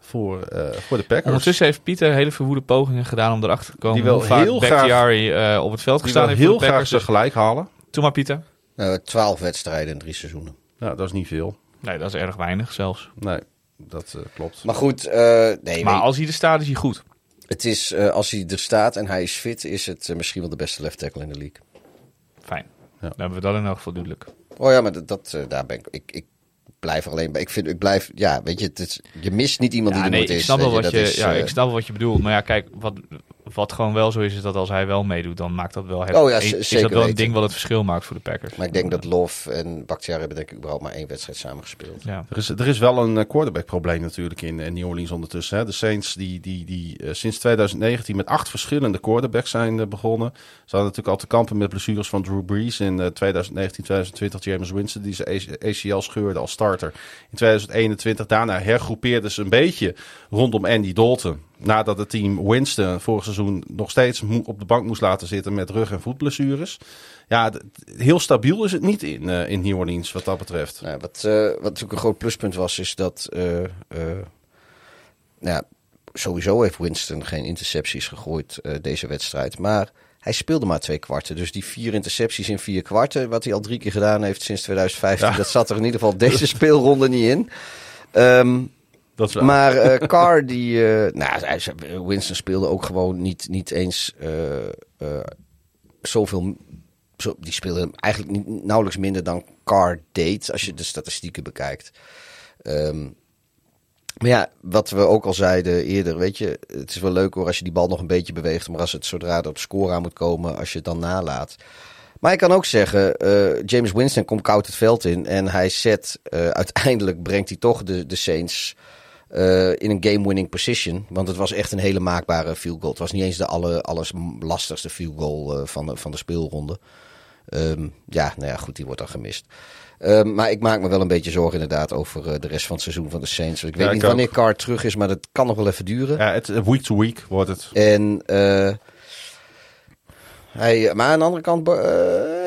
[SPEAKER 8] voor, eh, voor de Packers.
[SPEAKER 9] Ondertussen heeft Pieter hele verwoede pogingen gedaan om erachter te komen
[SPEAKER 8] Die wil
[SPEAKER 9] hoe vaak
[SPEAKER 8] heel graag-
[SPEAKER 9] Bakhtiari eh, op het veld
[SPEAKER 8] Die
[SPEAKER 9] gestaan
[SPEAKER 8] wil
[SPEAKER 9] heeft
[SPEAKER 8] heel
[SPEAKER 9] voor de
[SPEAKER 8] graag
[SPEAKER 9] Packers. Dus
[SPEAKER 8] tegelijk halen.
[SPEAKER 9] Doe maar Pieter.
[SPEAKER 3] Nou, Twaalf wedstrijden in drie seizoenen.
[SPEAKER 8] Nou, dat is niet veel.
[SPEAKER 9] Nee, dat is erg weinig zelfs.
[SPEAKER 8] Nee, dat eh, klopt.
[SPEAKER 3] Maar goed, eh, nee,
[SPEAKER 9] Maar als hij er staat, is hij goed.
[SPEAKER 3] het is, eh, als hij er staat en hij is fit, is het misschien wel de beste left tackle in de league.
[SPEAKER 9] Fijn. Dan hebben we dat in elk geval duidelijk.
[SPEAKER 3] Oh ja, maar dat, dat, daar ben ik, ik, ik blijf alleen bij. Ik vind, ik blijf, ja, weet je, het is, je mist niet iemand
[SPEAKER 9] Ja,
[SPEAKER 3] die er
[SPEAKER 9] nee,
[SPEAKER 3] moet
[SPEAKER 9] ik
[SPEAKER 3] is.
[SPEAKER 9] snap, wel wat je, ja,
[SPEAKER 3] eh,
[SPEAKER 9] ik snap wel wat je bedoelt. Maar ja, kijk, wat, wat gewoon wel zo is, is dat als hij wel meedoet, dan maakt dat wel het,
[SPEAKER 3] Oh ja,
[SPEAKER 9] is, dat wel een ding wat het verschil maakt voor de Packers.
[SPEAKER 3] Maar ik denk dat Love en Bakhtiari hebben denk ik überhaupt maar één wedstrijd samen gespeeld.
[SPEAKER 9] Ja.
[SPEAKER 8] Er is, er is wel een eh, quarterback-probleem natuurlijk in, in New Orleans ondertussen. Hè. De Saints die, die, die eh, sinds 2019 met acht verschillende quarterbacks zijn eh, begonnen. Ze hadden natuurlijk al te kampen met blessures van Drew Brees in eh, 2019, 2020. James Winston die zijn ACL scheurde als starter. In 2021 daarna hergroepeerden ze een beetje rondom Andy Dalton. Nadat het team Winston vorig seizoen nog steeds op de bank moest laten zitten met rug- en voetblessures. Ja, heel stabiel is het niet in, eh, in New Orleans wat dat betreft.
[SPEAKER 3] Nou, wat, eh, wat natuurlijk een groot pluspunt was, is dat nou ja, sowieso heeft Winston geen intercepties gegooid deze wedstrijd. Maar hij speelde maar twee kwarten. Dus die vier intercepties in vier kwarten, wat hij al drie keer gedaan heeft sinds 2015,
[SPEAKER 8] Ja.
[SPEAKER 3] dat zat er in ieder geval deze speelronde niet in. Ehm,
[SPEAKER 8] Dat is waar.
[SPEAKER 3] maar eh, Carr, die, eh, nou, Winston speelde ook gewoon niet, niet eens eh, zoveel. Zo, die speelde eigenlijk niet, nauwelijks minder dan Carr deed, als je de statistieken bekijkt. Ehm, maar ja, wat we ook al zeiden eerder, weet je, het is wel leuk hoor als je die bal nog een beetje beweegt, maar als het zodra er op score aan moet komen, als je het dan nalaat. Maar ik kan ook zeggen, James Winston komt koud het veld in en hij zet, uiteindelijk brengt hij toch de, de Saints eh, in een game-winning position. Want het was echt een hele maakbare field goal. Het was niet eens de alle, alles lastigste field goal eh, van, de, van de speelronde. Ehm, ja, nou ja, goed, die wordt dan gemist. Ehm, maar ik maak me wel een beetje zorgen inderdaad over eh, de rest van het seizoen van de Saints. Ik weet
[SPEAKER 8] Ja,
[SPEAKER 3] niet
[SPEAKER 8] ik
[SPEAKER 3] wanneer
[SPEAKER 8] ook.
[SPEAKER 3] Carr terug is, maar dat kan nog wel even duren.
[SPEAKER 8] Ja, het, week to week wordt het.
[SPEAKER 3] En, hij, maar aan de andere kant,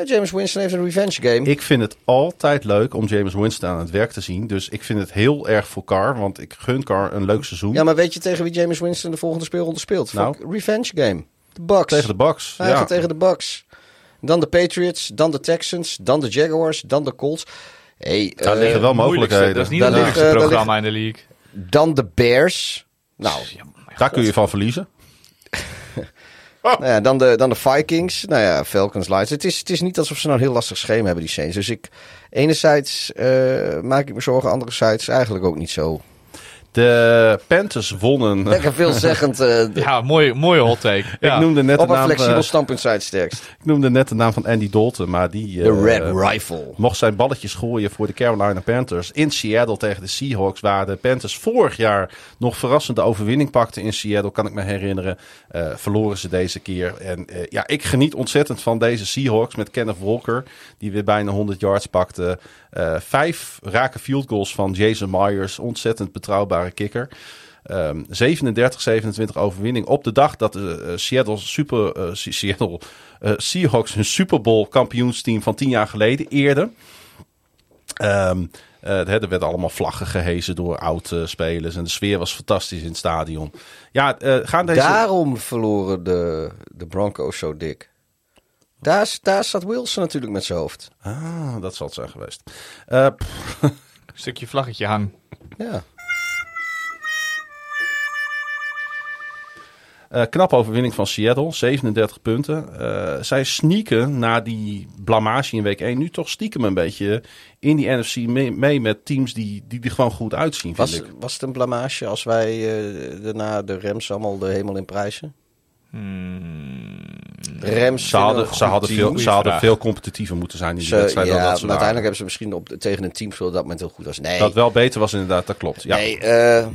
[SPEAKER 3] James Winston heeft een revenge game.
[SPEAKER 8] Ik vind het altijd leuk om James Winston aan het werk te zien. Dus ik vind het heel erg voor Carr, want ik gun Carr een leuk seizoen.
[SPEAKER 3] Ja, maar weet je tegen wie James Winston de volgende speelronde speelt?
[SPEAKER 8] Nou?
[SPEAKER 3] Fuck, revenge game. De Bucks.
[SPEAKER 8] Tegen de Bucks.
[SPEAKER 3] Hij
[SPEAKER 8] ja.
[SPEAKER 3] gaat tegen de Bucks. Dan de Patriots, dan de Texans, dan de Jaguars, dan de Colts. Hey,
[SPEAKER 8] Daar
[SPEAKER 3] eh,
[SPEAKER 8] liggen wel
[SPEAKER 9] Moeilijkste-
[SPEAKER 8] mogelijkheden.
[SPEAKER 9] Dat is niet
[SPEAKER 3] Daar
[SPEAKER 9] het moeilijkste programma in de league.
[SPEAKER 3] Dan de Bears. Nou,
[SPEAKER 8] Daar kun je van verliezen.
[SPEAKER 3] Nou ja, dan, de, dan de Vikings. Nou ja, Falcons, Lions. Het is, het is niet alsof ze nou een heel lastig schema hebben, die Saints. Dus ik, enerzijds eh, maak ik me zorgen, anderzijds eigenlijk ook niet zo.
[SPEAKER 8] De Panthers wonnen.
[SPEAKER 3] Lekker veelzeggend. eh
[SPEAKER 9] Ja, mooie, mooie hot take. Ja.
[SPEAKER 8] Ik noemde net
[SPEAKER 3] op
[SPEAKER 8] de
[SPEAKER 3] een
[SPEAKER 8] naam,
[SPEAKER 3] flexibel
[SPEAKER 8] eh,
[SPEAKER 3] standpunt zijn het sterkst.
[SPEAKER 8] ik noemde net de naam van Andy Dalton, maar die
[SPEAKER 3] De
[SPEAKER 8] eh,
[SPEAKER 3] Red Rifle.
[SPEAKER 8] mocht zijn balletjes gooien voor de Carolina Panthers in Seattle tegen de Seahawks, waar de Panthers vorig jaar nog verrassende overwinning pakten in Seattle, kan ik me herinneren. Eh, verloren ze deze keer. En eh, ja, ik geniet ontzettend van deze Seahawks met Kenneth Walker, die weer bijna 100 yards pakte. Eh, vijf raken field goals van Jason Myers, ontzettend kikker. Ehm 37-27 overwinning op de dag dat de eh, Seattle, Super, eh, Se- Seattle eh, Seahawks hun Super Bowl kampioensteam van tien jaar geleden eerde. Ehm, eh, hè, er werden allemaal vlaggen gehezen door oud-spelers. en de sfeer was fantastisch in het stadion. Ja, eh, gaan deze...
[SPEAKER 3] Daarom verloren de, de Broncos zo dik. Daar, daar zat Wilson natuurlijk met zijn hoofd.
[SPEAKER 8] Ah, dat zal het zijn geweest. Eh,
[SPEAKER 9] Stukje vlaggetje hang.
[SPEAKER 3] Ja.
[SPEAKER 8] Eh, knappe overwinning van Seattle, 37 punten. Eh, zij sneaken na die blamage in week 1 nu toch stiekem een beetje in die NFC mee, mee met teams die, die er gewoon goed uitzien, vind
[SPEAKER 3] Was,
[SPEAKER 8] ik.
[SPEAKER 3] was het een blamage als wij eh, daarna de Rams allemaal de hemel in prijzen? Rams
[SPEAKER 8] Ze hadden, ze hadden, veel, ze hadden veel competitiever moeten zijn in die
[SPEAKER 3] Ze-
[SPEAKER 8] wedstrijd dan dat
[SPEAKER 3] maar
[SPEAKER 8] ze
[SPEAKER 3] uiteindelijk
[SPEAKER 8] waren.
[SPEAKER 3] hebben ze misschien op, tegen een team gespeeld dat moment heel goed was. Nee,
[SPEAKER 8] Dat wel beter was inderdaad, dat klopt. Ja.
[SPEAKER 3] nee, eh,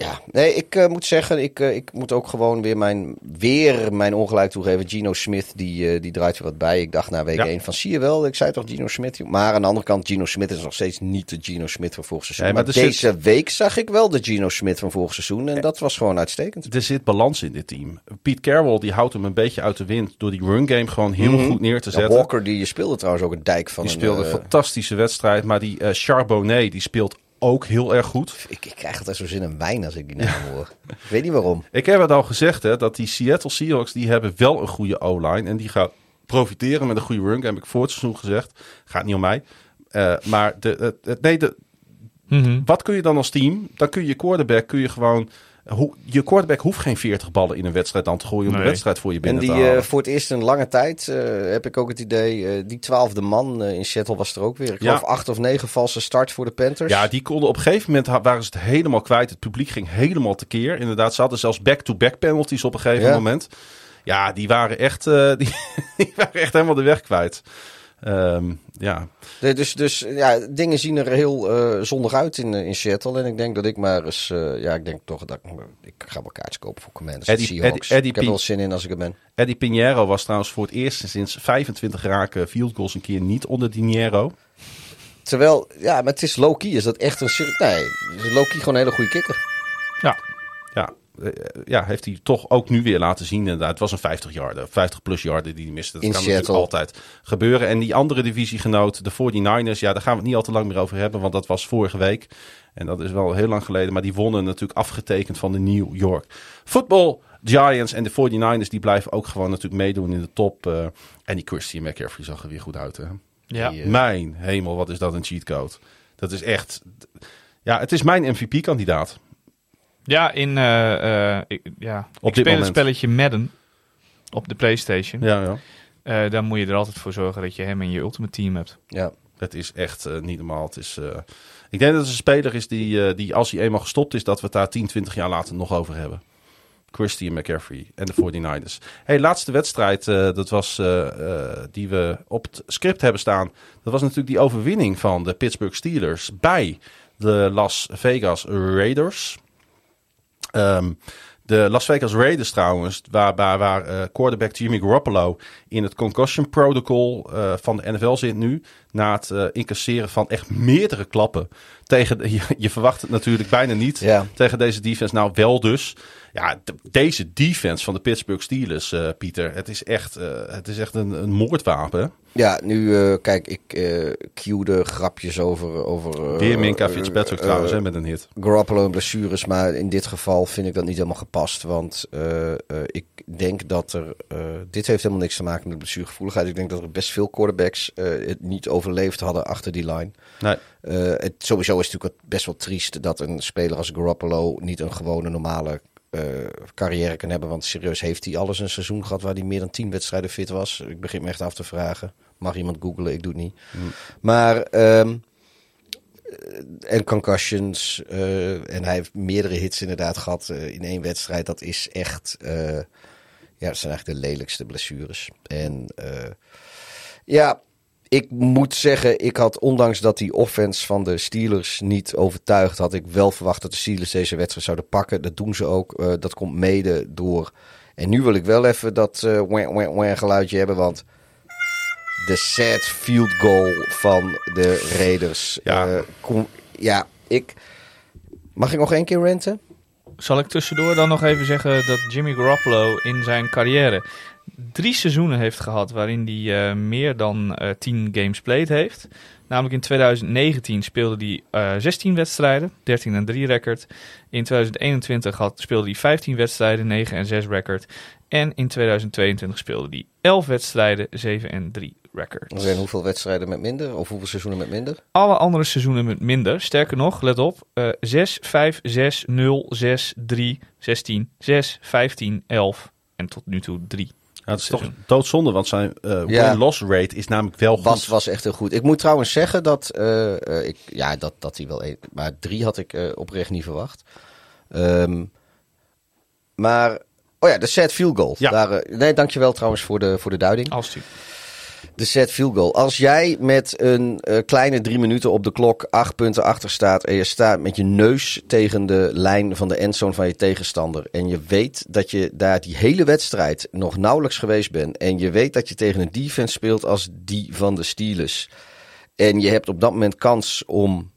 [SPEAKER 3] ja. nee ik eh, moet zeggen, ik, eh, ik moet ook gewoon weer mijn, weer mijn ongelijk toegeven. Gino Smith, die, eh, die draait er wat bij. Ik dacht na week
[SPEAKER 8] Ja.
[SPEAKER 3] 1 van, zie je wel, ik zei toch Gino Smith. Maar aan de andere kant, Gino Smith is nog steeds niet de Gino Smith van vorig seizoen.
[SPEAKER 8] Nee, maar
[SPEAKER 3] maar deze
[SPEAKER 8] zit-
[SPEAKER 3] week zag ik wel de Gino Smith van vorig seizoen. En dat was gewoon uitstekend.
[SPEAKER 8] Er zit balans in dit team. Pete Carroll die houdt hem een beetje uit de wind door die run game gewoon heel
[SPEAKER 3] Mhm.
[SPEAKER 8] goed neer te
[SPEAKER 3] Ja,
[SPEAKER 8] zetten.
[SPEAKER 3] Walker, die speelde trouwens ook een dijk van
[SPEAKER 8] die
[SPEAKER 3] een,
[SPEAKER 8] speelde een fantastische wedstrijd, maar die Charbonnet die speelt ook heel erg goed.
[SPEAKER 3] Ik, ik krijg altijd zo zin in wijn als ik die naam hoor. Ik weet niet waarom.
[SPEAKER 8] Ik heb het al gezegd, hè, dat die Seattle Seahawks die hebben wel een goede O-line. En die gaan profiteren met een goede run game. Heb ik voor het seizoen gezegd. Gaat niet om mij. Eh, maar de, het- het- nee, de,
[SPEAKER 9] Mhm.
[SPEAKER 8] wat kun je dan als team? Dan kun je je quarterback kun je gewoon je quarterback hoeft geen 40 ballen in een wedstrijd aan te gooien om de wedstrijd voor je
[SPEAKER 3] En
[SPEAKER 8] binnen
[SPEAKER 3] die
[SPEAKER 8] te halen.
[SPEAKER 3] eh, voor het eerst in lange tijd, eh, heb ik ook het idee, eh, die twaalfde man in Seattle was er ook weer. Ik
[SPEAKER 8] Ja.
[SPEAKER 3] geloof acht of negen valse start voor de Panthers.
[SPEAKER 8] Ja, die konden op een gegeven moment waren ze het helemaal kwijt. Het publiek ging helemaal tekeer. Inderdaad, ze hadden zelfs back-to-back penalties op een gegeven
[SPEAKER 3] Ja.
[SPEAKER 8] moment. Ja, die waren echt, die, die waren echt helemaal de weg kwijt. Ehm, ja.
[SPEAKER 3] Dus dus ja, dingen zien er heel eh, zondig uit in, eh, in Seattle. En ik denk dat ik maar eens, eh, ja, ik denk toch dat ik, ik ga wel kaartjes kopen voor Commanders.
[SPEAKER 8] Eddie-
[SPEAKER 3] Seahawks.
[SPEAKER 8] Eddie- Eddie
[SPEAKER 3] ik heb er wel zin in als ik er ben.
[SPEAKER 8] Eddie Pinheiro was trouwens voor het eerst sinds 25 raken field goals een keer niet onder Dinero.
[SPEAKER 3] Terwijl, ja, maar het is low-key. Is dat echt een... Nee, low-key gewoon een hele goede kikker.
[SPEAKER 8] Ja, ja, heeft hij toch ook nu weer laten zien. Inderdaad, het was een 50 yarder, 50 plus yarder die hij miste. Dat
[SPEAKER 3] In
[SPEAKER 8] kan natuurlijk altijd gebeuren. En die andere divisiegenoot, de 49ers, ja, daar gaan we het niet al te lang meer over hebben, want dat was vorige week. En dat is wel heel lang geleden, maar die wonnen natuurlijk afgetekend van de New York Football Giants. En de 49ers, die blijven ook gewoon natuurlijk meedoen in de top. eh, en die Christian McCaffrey zag er weer goed uit, hè?
[SPEAKER 9] Ja.
[SPEAKER 3] Die, eh,
[SPEAKER 8] Mijn hemel, wat is dat een cheatcode. Dat is echt... Ja, het is mijn MVP-kandidaat.
[SPEAKER 9] Ja, in, eh, eh, ik, ja.
[SPEAKER 8] Op
[SPEAKER 9] ik speel het spelletje Madden op de Playstation.
[SPEAKER 8] Ja, ja.
[SPEAKER 9] Eh, dan moet je er altijd voor zorgen dat je hem in je ultimate team hebt.
[SPEAKER 3] Ja.
[SPEAKER 8] Het is echt niet normaal. Het is, ik denk dat het een speler is die, die, als hij eenmaal gestopt is, dat we het daar 10, 20 jaar later nog over hebben. Christian McCaffrey en de 49ers. Hey, laatste wedstrijd, dat was die we op het script hebben staan. Dat was natuurlijk die overwinning van de Pittsburgh Steelers bij de Las Vegas Raiders. Ehm, de Las Vegas Raiders trouwens, waar, waar, waar eh, quarterback Jimmy Garoppolo in het concussion protocol eh, van de NFL zit nu. Na het eh, incasseren van echt meerdere klappen. Tegen, de- je, je verwacht het natuurlijk bijna niet
[SPEAKER 3] Ja.
[SPEAKER 8] tegen deze defense. Nou, wel dus. Ja, de- deze defense van de Pittsburgh Steelers, eh, Pieter. Het is echt, eh, het is echt een, een moordwapen.
[SPEAKER 3] Ja, nu, eh, kijk, ik eh cuede grapjes over... over
[SPEAKER 8] Weer Minka Fitzpatrick trouwens, hè, met een hit.
[SPEAKER 3] Garoppolo en blessures, maar in dit geval vind ik dat niet helemaal gepast. Want ik denk dat er... dit heeft helemaal niks te maken met blessuregevoeligheid. Ik denk dat er best veel quarterbacks het niet overleefd hadden achter die line.
[SPEAKER 8] Nee.
[SPEAKER 3] Het, sowieso is het natuurlijk best wel triest dat een speler als Garoppolo niet een gewone normale eh, carrière kan hebben. Want serieus, heeft hij alles een seizoen gehad waar hij meer dan tien wedstrijden fit was? Ik begin me echt af te vragen. Mag iemand googlen? Ik doe het niet. Maar... ehm, eh, en concussions. eh, en hij heeft meerdere hits inderdaad gehad eh, in één wedstrijd. Dat is echt... ja, dat zijn eigenlijk de lelijkste blessures. En ja, ik moet zeggen, ik had ondanks dat die offense van de Steelers niet overtuigd, had ik wel verwacht dat de Steelers deze wedstrijd zouden pakken. Dat doen ze ook. Eh, dat komt mede door. En nu wil ik wel even dat wah, wah, wah geluidje hebben, want de set field goal van de Raiders.
[SPEAKER 8] Ja.
[SPEAKER 3] eh, kom, ja, ik. Mag ik nog één keer renten?
[SPEAKER 9] Zal ik tussendoor dan nog even zeggen dat Jimmy Garoppolo in zijn carrière drie seizoenen heeft gehad waarin hij eh, meer dan eh 10 games played heeft. Namelijk in 2019 speelde hij eh 16 wedstrijden, 13 en 3 record. In 2021 had, speelde hij 15 wedstrijden, 9 en 6 record. En in 2022 speelde hij 11 wedstrijden, 7 en 3 record.
[SPEAKER 3] Er zijn hoeveel wedstrijden met minder? Of hoeveel seizoenen met minder?
[SPEAKER 9] Alle andere seizoenen met minder. Sterker nog, let op. eh 6, 5, 6, 0, 6, 3, 16, 6, 15, 11 en tot nu toe 3.
[SPEAKER 8] Ja, het is toch doodzonde, want zijn eh
[SPEAKER 3] Ja.
[SPEAKER 8] win-loss rate is namelijk wel goed.
[SPEAKER 3] Was, was echt heel goed. Ik moet trouwens zeggen dat, eh, eh, ik, ja, dat, dat hij wel... een- maar drie had ik oprecht niet verwacht. Ehm, maar, oh ja, de set field goal.
[SPEAKER 8] Ja.
[SPEAKER 3] Daar, nee, dankjewel trouwens voor de, voor de duiding.
[SPEAKER 9] Alsjeblieft.
[SPEAKER 3] De set field goal. Als jij met een eh, kleine drie minuten op de klok acht punten achter staat en je staat met je neus tegen de lijn van de endzone van je tegenstander en je weet dat je daar die hele wedstrijd nog nauwelijks geweest bent en je weet dat je tegen een defense speelt als die van de Steelers en je hebt op dat moment kans om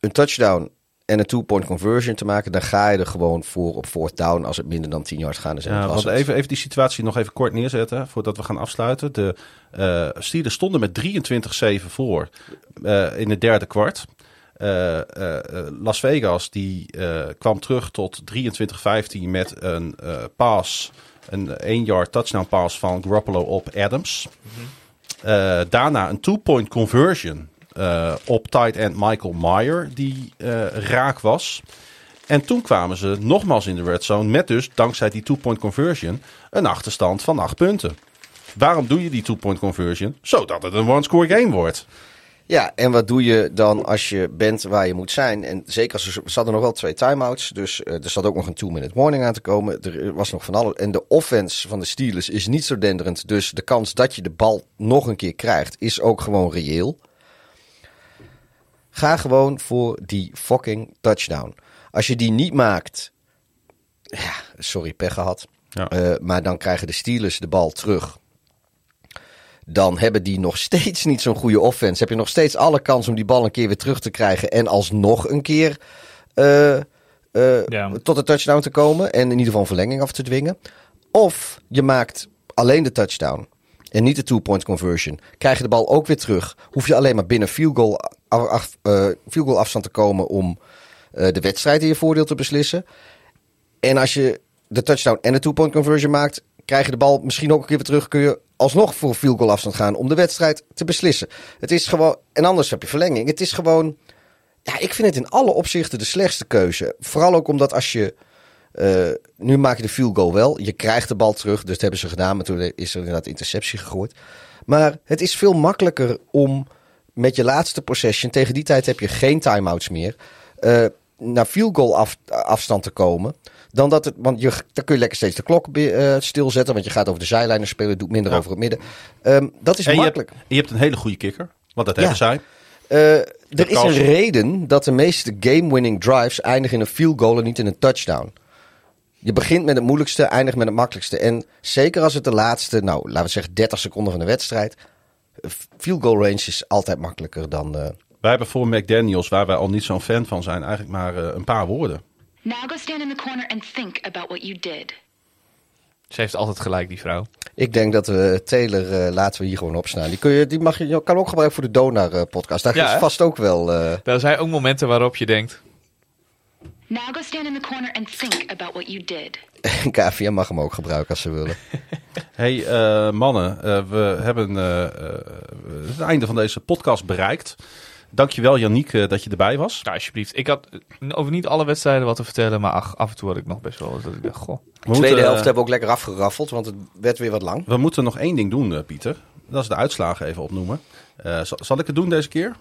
[SPEAKER 3] een touchdown en een two-point conversion te maken, dan ga je er gewoon voor op fourth down als het minder dan 10 yards gaan is.
[SPEAKER 8] Ja, want even, even die situatie nog even kort neerzetten voordat we gaan afsluiten. De eh Steelers stonden met 23-7 voor eh, in het derde kwart. Eh, Las Vegas die eh, kwam terug tot 23-15 met een eh pass, een 1-yard touchdown pass van Garoppolo op Adams. Eh, daarna een two-point conversion op tight end Michael Meyer die eh, raak was. En toen kwamen ze nogmaals in de red zone met dus, dankzij die two-point conversion, een achterstand van 8 punten. Waarom doe je die two-point conversion? Zodat het een one-score game wordt.
[SPEAKER 3] Ja, en wat doe je dan als je bent waar je moet zijn? En zeker als er, hadden nog wel twee timeouts, dus eh, er zat ook nog een two-minute warning aan te komen. Er was nog van alles. En de offense van de Steelers is niet zo denderend, dus de kans dat je de bal nog een keer krijgt is ook gewoon reëel. Ga gewoon voor die fucking touchdown. Als je die niet maakt, ja, sorry, pech gehad.
[SPEAKER 8] Ja.
[SPEAKER 3] Eh, maar dan krijgen de Steelers de bal terug. Dan hebben die nog steeds niet zo'n goede offense. Heb je nog steeds alle kans om die bal een keer weer terug te krijgen. En alsnog een keer eh, eh,
[SPEAKER 9] Ja.
[SPEAKER 3] tot de touchdown te komen. En in ieder geval een verlenging af te dwingen. Of je maakt alleen de touchdown. En niet de two-point conversion. Krijg je de bal ook weer terug. Hoef je alleen maar binnen field goal, af, eh, field goal afstand te komen om eh, de wedstrijd in je voordeel te beslissen. En als je de touchdown en de two-point conversion maakt, krijg je de bal misschien ook een keer weer terug. Kun je alsnog voor field goal afstand gaan om de wedstrijd te beslissen. Het is gewoon, en anders heb je verlenging. Het is gewoon, ja, ik vind het in alle opzichten de slechtste keuze. Vooral ook omdat als je, eh, nu maak je de field goal wel. Je krijgt de bal terug, dus dat hebben ze gedaan. Maar toen is er inderdaad interceptie gegooid. Maar het is veel makkelijker om met je laatste possession, tegen die tijd heb je geen timeouts meer, eh, naar field goal af, afstand te komen. Dan dat het, want je, dan kun je lekker steeds de klok eh, stilzetten, want je gaat over de zijlijnen spelen, doet minder
[SPEAKER 8] Ja.
[SPEAKER 3] over het midden. Ehm, dat is
[SPEAKER 8] En je hebt,
[SPEAKER 3] makkelijk.
[SPEAKER 8] je hebt een hele goede kicker, want dat
[SPEAKER 3] Ja.
[SPEAKER 8] hebben zij.
[SPEAKER 3] Eh, er is een reden dat de meeste game-winning drives eindigen in een field goal en niet in een touchdown. Je begint met het moeilijkste, eindigt met het makkelijkste. En zeker als het de laatste, nou laten we zeggen 30 seconden van de wedstrijd. Field goal range is altijd makkelijker dan. eh,
[SPEAKER 8] Wij hebben voor McDaniels, waar wij al niet zo'n fan van zijn, eigenlijk maar eh, een paar woorden.
[SPEAKER 11] Now go stand in the corner and think about what you did.
[SPEAKER 9] Ze heeft altijd gelijk, die vrouw.
[SPEAKER 3] ik denk dat we Taylor eh, laten we hier gewoon opstaan. Die, kun je, die mag je, kan ook gebruiken voor de Donar eh, podcast. Daar
[SPEAKER 9] Ja,
[SPEAKER 3] is vast ook wel. eh,
[SPEAKER 9] Er zijn ook momenten waarop je denkt...
[SPEAKER 11] Now go stand in the corner and think about what you did.
[SPEAKER 3] KVM mag hem ook gebruiken als ze willen.
[SPEAKER 8] hey, eh, mannen, eh, we hebben eh, het einde van deze podcast bereikt. Dankjewel Yannick eh, dat je erbij was.
[SPEAKER 9] Nou, alsjeblieft. Ik had over niet alle wedstrijden wat te vertellen, maar ach, af en toe had ik nog best wel dat ik dacht, goh.
[SPEAKER 3] De tweede
[SPEAKER 8] moeten,
[SPEAKER 3] helft hebben we ook lekker afgeraffeld, want het werd weer wat lang.
[SPEAKER 8] We moeten nog één ding doen, eh, Pieter. Dat is de uitslagen even opnoemen. Eh, zal, zal ik het doen deze keer?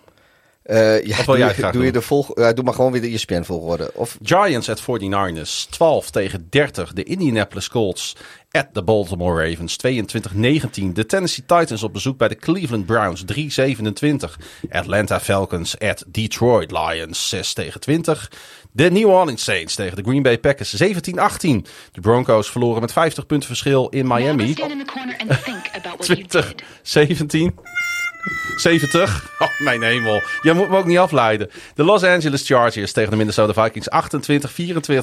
[SPEAKER 3] Eh, ja, doe, je, de volg, doe maar gewoon weer de ESPN volgorde. Of...
[SPEAKER 8] Giants at 49ers, 12 tegen 30. De Indianapolis Colts at the Baltimore Ravens, 22-19. De Tennessee Titans op bezoek bij de Cleveland Browns, 3-27. Atlanta Falcons at Detroit Lions, 6 tegen 20. De New Orleans Saints tegen de Green Bay Packers, 17-18. De Broncos verloren met 50 punten verschil in Miami. 20-17. 70. Oh, mijn hemel. Je moet me ook niet afleiden. De Los Angeles Chargers tegen de Minnesota Vikings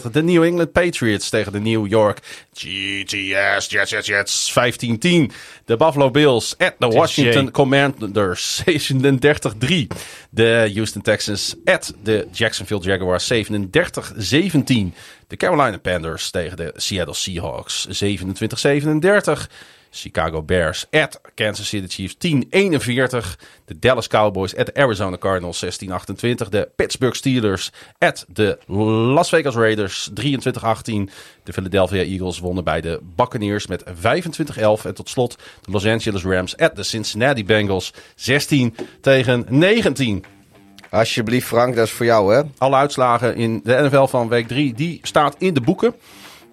[SPEAKER 8] 28-24. De New England Patriots tegen de New York GTS Jets, Jets, Jets 15-10. De Buffalo Bills at de Washington. Commanders 37-3. De Houston Texans at de Jacksonville Jaguars 37-17. De Carolina Panthers tegen de Seattle Seahawks 27-37. Chicago Bears at Kansas City Chiefs 10-41. De Dallas Cowboys at Arizona Cardinals 16-28. De Pittsburgh Steelers at de Las Vegas Raiders 23-18. De Philadelphia Eagles wonnen bij de Buccaneers met 25-11. En tot slot de Los Angeles Rams at de Cincinnati Bengals 16 tegen 19.
[SPEAKER 3] alsjeblieft Frank, dat is voor jou hè.
[SPEAKER 8] Alle uitslagen in de NFL van week 3, die staat in de boeken.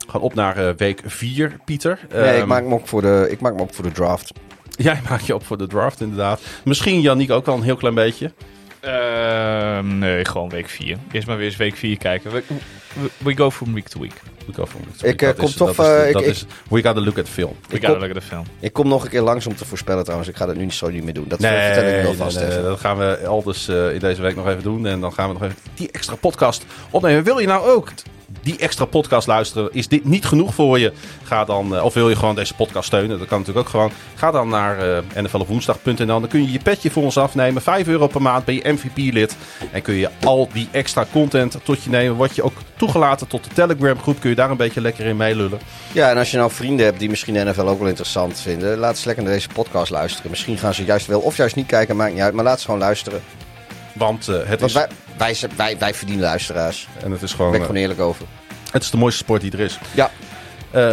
[SPEAKER 8] Gaan op naar eh, week 4, Pieter.
[SPEAKER 3] Nee, ik
[SPEAKER 8] Ehm,
[SPEAKER 3] maak, me op voor de, ik maak me op voor de draft.
[SPEAKER 8] Jij maakt je op voor de draft, inderdaad. Misschien Yannick ook wel een heel klein beetje.
[SPEAKER 9] Ehm, nee, gewoon week 4. Eerst maar weer eens week 4 kijken. We, we, we go from week to week.
[SPEAKER 8] We go from week to
[SPEAKER 3] Ik,
[SPEAKER 8] week. Dat is-
[SPEAKER 3] kom toch,
[SPEAKER 8] Dat is, de-
[SPEAKER 3] eh,
[SPEAKER 8] dat
[SPEAKER 3] ik-
[SPEAKER 8] is, we gotta look at the film.
[SPEAKER 9] We
[SPEAKER 3] Ik kom-
[SPEAKER 9] look at the film.
[SPEAKER 3] Ik kom nog een keer langs om te voorspellen trouwens. Ik ga dat nu niet zo niet meer doen. Dat
[SPEAKER 8] Nee,
[SPEAKER 3] vertel ik nu
[SPEAKER 8] nee,
[SPEAKER 3] alvast
[SPEAKER 8] nee,
[SPEAKER 3] even.
[SPEAKER 8] dat gaan we aldus eh, in deze week nog even doen. En dan gaan we nog even die extra podcast opnemen. Wil je nou ook die extra podcast luisteren? Is dit niet genoeg voor je? Ga dan, eh, of wil je gewoon deze podcast steunen? Dat kan natuurlijk ook gewoon. Ga dan naar uh. Dan kun je je petje voor ons afnemen. 5 euro per maand ben je MVP-lid. En kun je al die extra content tot je nemen. Word je ook toegelaten tot de Telegram groep. Kun je daar een beetje lekker in meelullen.
[SPEAKER 3] Ja, en als je nou vrienden hebt die misschien de NFL ook wel interessant vinden, laat ze lekker naar deze podcast luisteren. Misschien gaan ze juist wel of juist niet kijken, maakt niet uit, maar laat ze gewoon luisteren.
[SPEAKER 8] Want eh, het
[SPEAKER 3] Want
[SPEAKER 8] is...
[SPEAKER 3] wij, wij, zijn- wij, wij verdienen luisteraars.
[SPEAKER 8] En het is
[SPEAKER 3] Daar
[SPEAKER 8] gewoon...
[SPEAKER 3] ben ik
[SPEAKER 8] eh,
[SPEAKER 3] gewoon eerlijk over.
[SPEAKER 8] het is de mooiste sport die er is.
[SPEAKER 3] Ja.
[SPEAKER 8] Eh,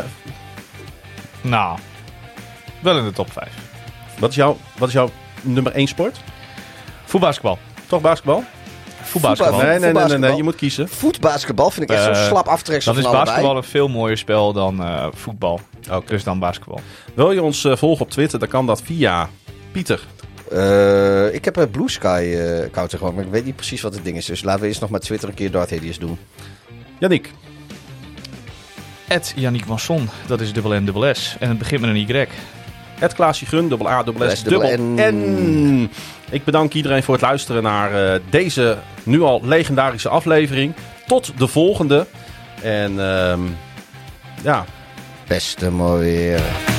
[SPEAKER 9] Nou, wel in de top 5.
[SPEAKER 8] wat, is jouw, wat is jouw nummer 1 sport?
[SPEAKER 9] Voetbasketbal.
[SPEAKER 8] Toch basketbal?
[SPEAKER 9] Voetbasketbal.
[SPEAKER 3] Voetbal.
[SPEAKER 8] Nee, nee, nee, nee, je moet kiezen.
[SPEAKER 3] Voetbasketbal vind ik echt zo'n slap aftreksel
[SPEAKER 9] Dan is basketbal een veel mooier spel dan eh, voetbal.
[SPEAKER 8] Oké.
[SPEAKER 9] Dus dan basketbal.
[SPEAKER 8] Wil je ons volgen op Twitter, dan kan dat via Pieter.
[SPEAKER 3] Eh, ik heb een Blue Sky eh, account gewoon, maar ik weet niet precies wat het ding is. Dus laten we eerst nog maar Twitter een keer Darth Hedius doen.
[SPEAKER 8] Yannick.
[SPEAKER 9] Ed Yannick Masson, dat is dubbel N dubbel S. En het begint met een Y.
[SPEAKER 8] Het Klaasje Gun, dubbel A, dubbel S,
[SPEAKER 3] dubbel
[SPEAKER 8] N. Ik bedank iedereen voor het luisteren naar eh, deze nu al legendarische aflevering. Tot de volgende. En ehm, ja,
[SPEAKER 3] Beste mooi weer.